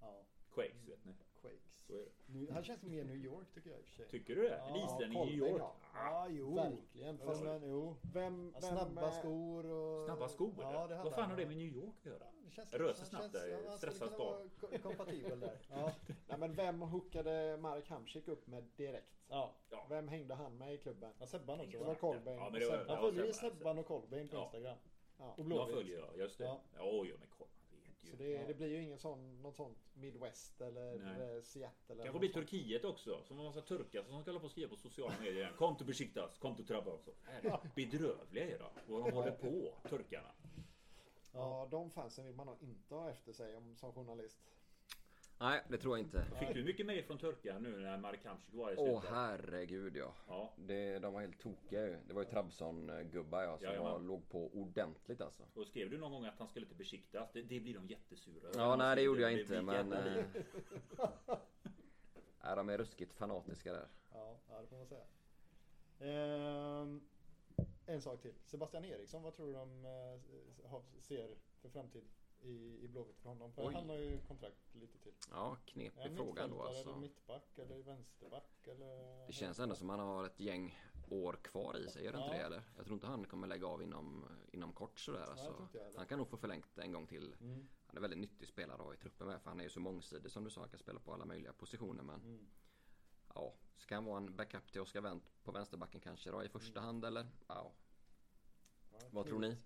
Ja, Quakes vet ni. Quakes. Så är det. Han känns mer New York tycker jag i och för sig. Tycker du det? Ja, en islänning i New York? ja. Ja, jo. Verkligen. Fast, men, jo. vem, vem, Snabba skor och... Snabba skor? Ja, det Vad fan han. har det med New York att göra? Det känns, Jag rör sig snabbt där ja, han skulle stressad ko- kompatibel där. *laughs* Ja. Nej, men vem hookade Mark Hamsik upp med direkt? ja. Vem hängde han med i klubben? ja Sebban också. Det va? var Colbain. Ja, Han följer Sebban. Och Colbain på Ja. Instagram. Ja. Och Jag Blåvitt. följer jag, just det. Ja. Ja, oj, ja men kolla. Vet ju. Så det, Ja. det blir ju ingen sån, något sånt Midwest eller Nej. eh, Seattle. Eller Kanske blir sånt. Turkiet också. Som en massa turkar som ska hålla på och skriva på sociala medier. Kom till Besiktas, kom till Trabzon. också. Bedrövliga är de. Vad de håller på, turkarna. Ja, de fansen vill man nog inte ha efter sig om, som journalist. Nej, det tror jag inte. Fick du mycket mejl från turkar nu när Mark Hamsik var i Åh slutet? herregud ja. Ja. Det, de var helt tokiga ju. Det var ju Trabzon-gubbar ja, som var, låg på ordentligt alltså. Och skrev du någon gång att han skulle till Besiktas? Det, det blir de jättesura. Ja, nej det gjorde jag inte men... lik. nej, de är ruskigt fanatiska där. Ja, ja, det får man säga. Ehm, en sak till. Sebastian Eriksson, vad tror du de eh, ser för framtid i, i Blåvitt för honom? För Oj. han har ju kontrakt lite till. Ja, knepig fråga då alltså. eller mittback eller vänsterback eller? Det känns ändå som han har ett gäng år kvar i sig, gör det inte Ja. det eller? Jag tror inte han kommer lägga av inom, inom kort sådär jag alltså. inte. Han kan nog få förlängt en gång till. Mm. Han är väldigt nyttig spelare att ha i truppen med för han är ju så mångsidig som du sa. Han kan spela på alla möjliga positioner men Mm. ja, ska han vara en backup till Oskar Wendt på vänsterbacken kanske då i första Mm. hand eller? Ja, vad tror ni?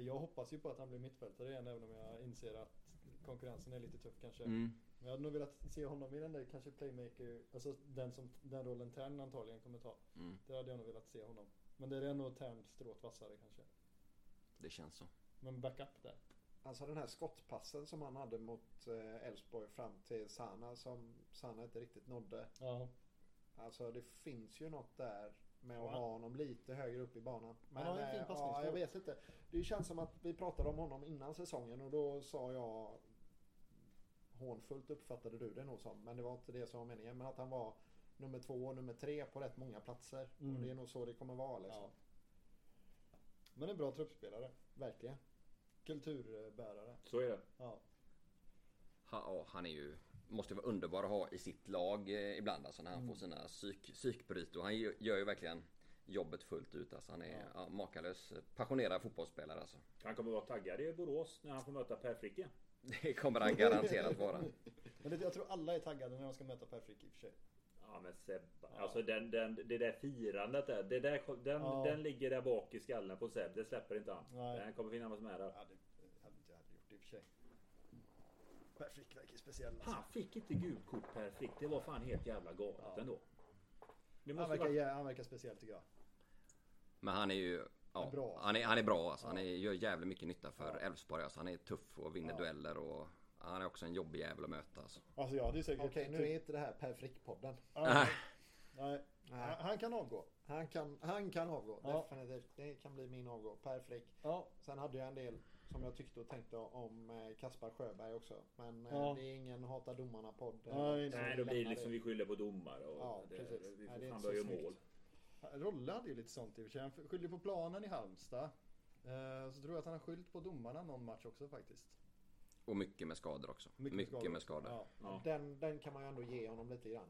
Jag hoppas ju på att han blir mittfältare igen även om jag inser att konkurrensen är lite tuff kanske. Mm. Men jag hade nog velat se honom i den där kanske playmaker, alltså den, som, den rollen Tern antagligen kommer ta. Mm. Det hade jag nog velat se honom. Men det är nog Tern strået vassare kanske. Det känns så. Men backup där. Alltså den här skottpassen som han hade mot eh, Elfsborg fram till Sana som Sana inte riktigt nådde. Ja. Alltså det finns ju något där med att ha honom lite högre upp i banan. Han har en fin eh. Ja, jag vet inte. Det känns som att vi pratade om honom innan säsongen och då sa jag hånfullt uppfattade du det nog som. Men det var inte det som var meningen. Men att han var nummer två och nummer tre på rätt många platser. Mm. Och det är nog så det kommer vara liksom. Ja. Men en bra truppspelare. Verkligen. Kulturbärare. Så är det. Ja. Ha, ja, han är ju Måste vara underbar att ha i sitt lag eh, ibland alltså när han Mm. får sina psyk, psykbryt och han gör, ju verkligen jobbet fullt ut alltså. Han är Ja. ja. makalös eh, passionerad fotbollsspelare alltså. Han kommer vara taggad i Borås när han får möta Per Fricke. Det kommer han garanterat vara. *laughs* Men det, jag tror alla är taggade när de ska möta Per Frick i och för sig. Ja men Sebba. Alltså den, den, det där firandet där. Det där den, Ja. den ligger där bak i skallen på Seb. Det släpper inte han. Nej. Den kommer finnas med där. Ja, det hade inte jag hade gjort i och för sig. Per Frick verkar speciell alltså. Han fick inte gult kort Per Frick. Det var fan helt jävla galet Ja. ändå. Det Han måste verkar, vara... han verkar speciell tycker jag. Men han är ju Ja, Är bra. han, är, han är bra alltså. Han Ja. är, gör jävligt mycket nytta för Ja. Elfsborg. Alltså. Han är tuff och vinner Ja. dueller och han är också en jobbig jävel att möta. Alltså. Alltså jag hade ju säkert... Okej, nu är inte det här Per Frick-podden. Ja, Nej. nej. Nej. Han- Han kan avgå. Han kan, han kan avgå, Ja. definitivt. Det kan bli min avgå. Per Frick. Ja, Sen hade jag en del som jag tyckte och tänkte om eh, Kaspar Sjöberg också. Men eh, Ja. det är ingen hata domarna-podd. eh, Nej, Nej, då blir det liksom vi skyller på domare och Ja, det, precis. vi får det är fan börja mål. Rolle hade ju lite sånt i och för sig. Han skyllde på planen i Halmstad. Så tror jag att han har skyllt på domarna någon match också faktiskt. Och mycket med skador också. Mycket, med skador. Ja, Ja. Ja. Den, den kan man ju ändå ge honom lite grann.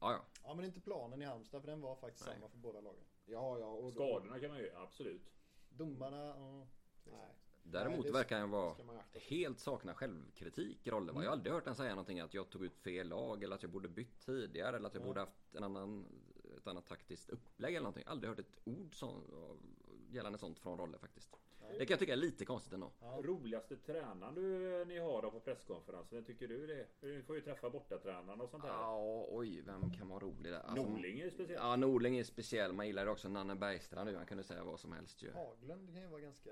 ja. ja, men inte planen i Halmstad för den var faktiskt Nej. samma för båda lagen. Ja, ja. Och Skadorna kan man ju, absolut. Domarna, ja. Nej, Däremot det verkar han vara helt sakna självkritik i rollen. va? Jag har aldrig hört han säga någonting att jag tog ut fel lag eller att jag borde bytt tidigare eller att jag Ja. borde haft en annan, ett annat taktiskt upplägg eller någonting. Aldrig hört ett ord sånt, gällande sånt från Rolle faktiskt. Det kan jag tycka är lite konstigt ändå. Ja. Roligaste tränaren du, ni har då på presskonferensen, vem tycker du det? Du får ju träffa bortatränarna och sånt där. Ja, oj, vem kan vara rolig där? Alltså, Norling är ju speciellt. Ja, Norling är speciell. Man gillar ju också Nanne Bergstrand nu. Han kunde säga vad som helst ju. Haglund kan ju vara ganska...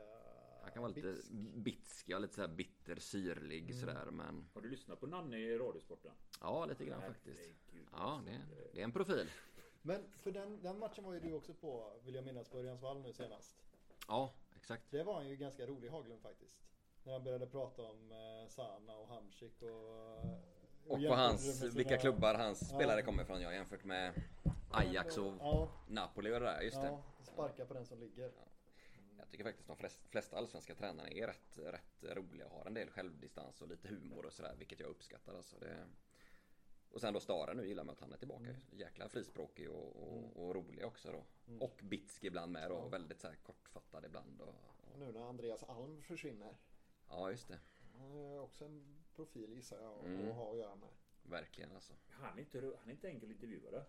Han kan vara lite bitsk. bitsk, ja, lite såhär bitter, syrlig Mm. sådär. Men Har du lyssnat på Nanne i Radiosporten? ja, lite grann faktiskt. Herregud, Ja, alltså. det, det är en profil. Men för den, den matchen var ju du också på, vill jag minnas, på Örjansvall nu senast. Ja, exakt. Det var han ju ganska rolig Haglund faktiskt. När han började prata om eh, Sana och Hamsik och... eh, Och på jämförde hans, det sina- vilka klubbar hans Ja. spelare kommer ifrån. Jag jämfört med Ajax och Ja, Napoli och det där. Just det. ja, sparka på den som ligger. Jag tycker faktiskt de flest, flesta allsvenska tränarna är rätt, rätt roliga och har en del självdistans och lite humor och sådär. Vilket jag uppskattar alltså. Det, Och sen då Stare nu gillar man att han är tillbaka. Jäkla frispråkig och, och, och rolig också då. Och bitsk ibland med då. Och väldigt så här kortfattad ibland. Och, Och nu när Andreas Alm försvinner. ja just det. Han är också en profil gissar jag Mm. att ha att göra med. Verkligen alltså. Han är inte, han är inte enkel att intervjua det.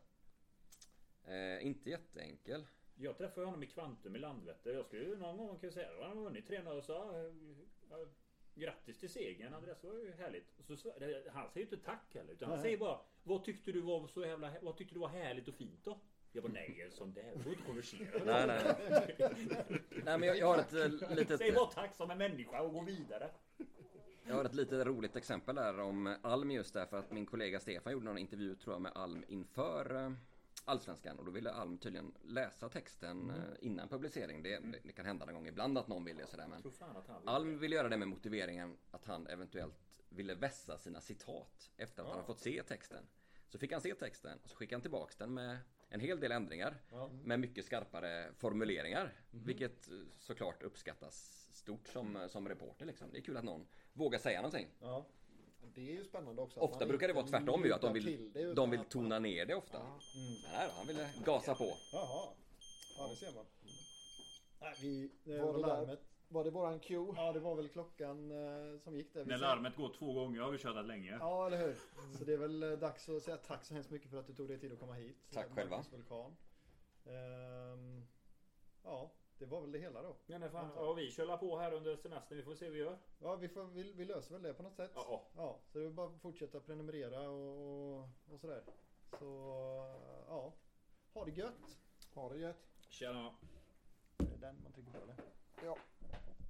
Eh, inte jätteenkel. Jag träffade honom i Kvantum i Landvetter. Jag skulle ju någon gång kunna säga att han har vunnit 3-0 och sa eh, Grattis till segern Andreas, det var ju härligt. Och så, han säger ju inte tack heller. Utan han Nej. säger bara Vad tyckte du var så jävla Vad tyckte du var härligt och fint då? Jag bara nej, en sån där. Får inte konversera. *laughs* Nej, nej. Nej men jag, jag har ett eh, litet... Säg bara tack som en människa och gå vidare. Jag har ett lite roligt exempel där om Alm just därför att min kollega Stefan gjorde någon intervju tror jag med Alm inför eh, Allsvenskan och då ville Alm tydligen läsa texten eh, innan publicering. Det, det, det kan hända någon gång ibland att någon vill det sådär men han vill Alm ville göra det med motiveringen att han eventuellt ville vässa sina citat efter att han har fått se texten. Så fick han se texten och så skickade han tillbaks den med en hel del ändringar. Ja. Med mycket skarpare formuleringar. Vilket eh, såklart uppskattas stort som, som reporter liksom. Det är kul att någon vågar säga någonting. Ja. Det är ju spännande också. Ofta man brukar det vara tvärtom ju, att de vill, det, de vill tona ner det ofta. Ja. Men nej då, han ville gasa på. Jaha. Ja, det ser man. Nej, vi... Det Var var det där- larmet. Var det våran cue? Ja, det var väl klockan eh, som gick där. När larmet går två gånger har vi kört länge. Ja, eller hur? Så det är väl eh, dags att säga tack så hemskt mycket för att du tog dig tid att komma hit. Tack själva. Vulkan. Ehm, ja, det var väl det hela då. Ja, nej, fan. ja, vi kör på här under semestern. Vi får se hur vi gör. Ja, vi, får, vi, vi löser väl det på något sätt. Ja, Ja, så det är bara att fortsätta prenumerera och, och, och sådär. Så, ja. Ha det gött. Ha det gött. Tjena. Det är den man trycker på eller? Ja.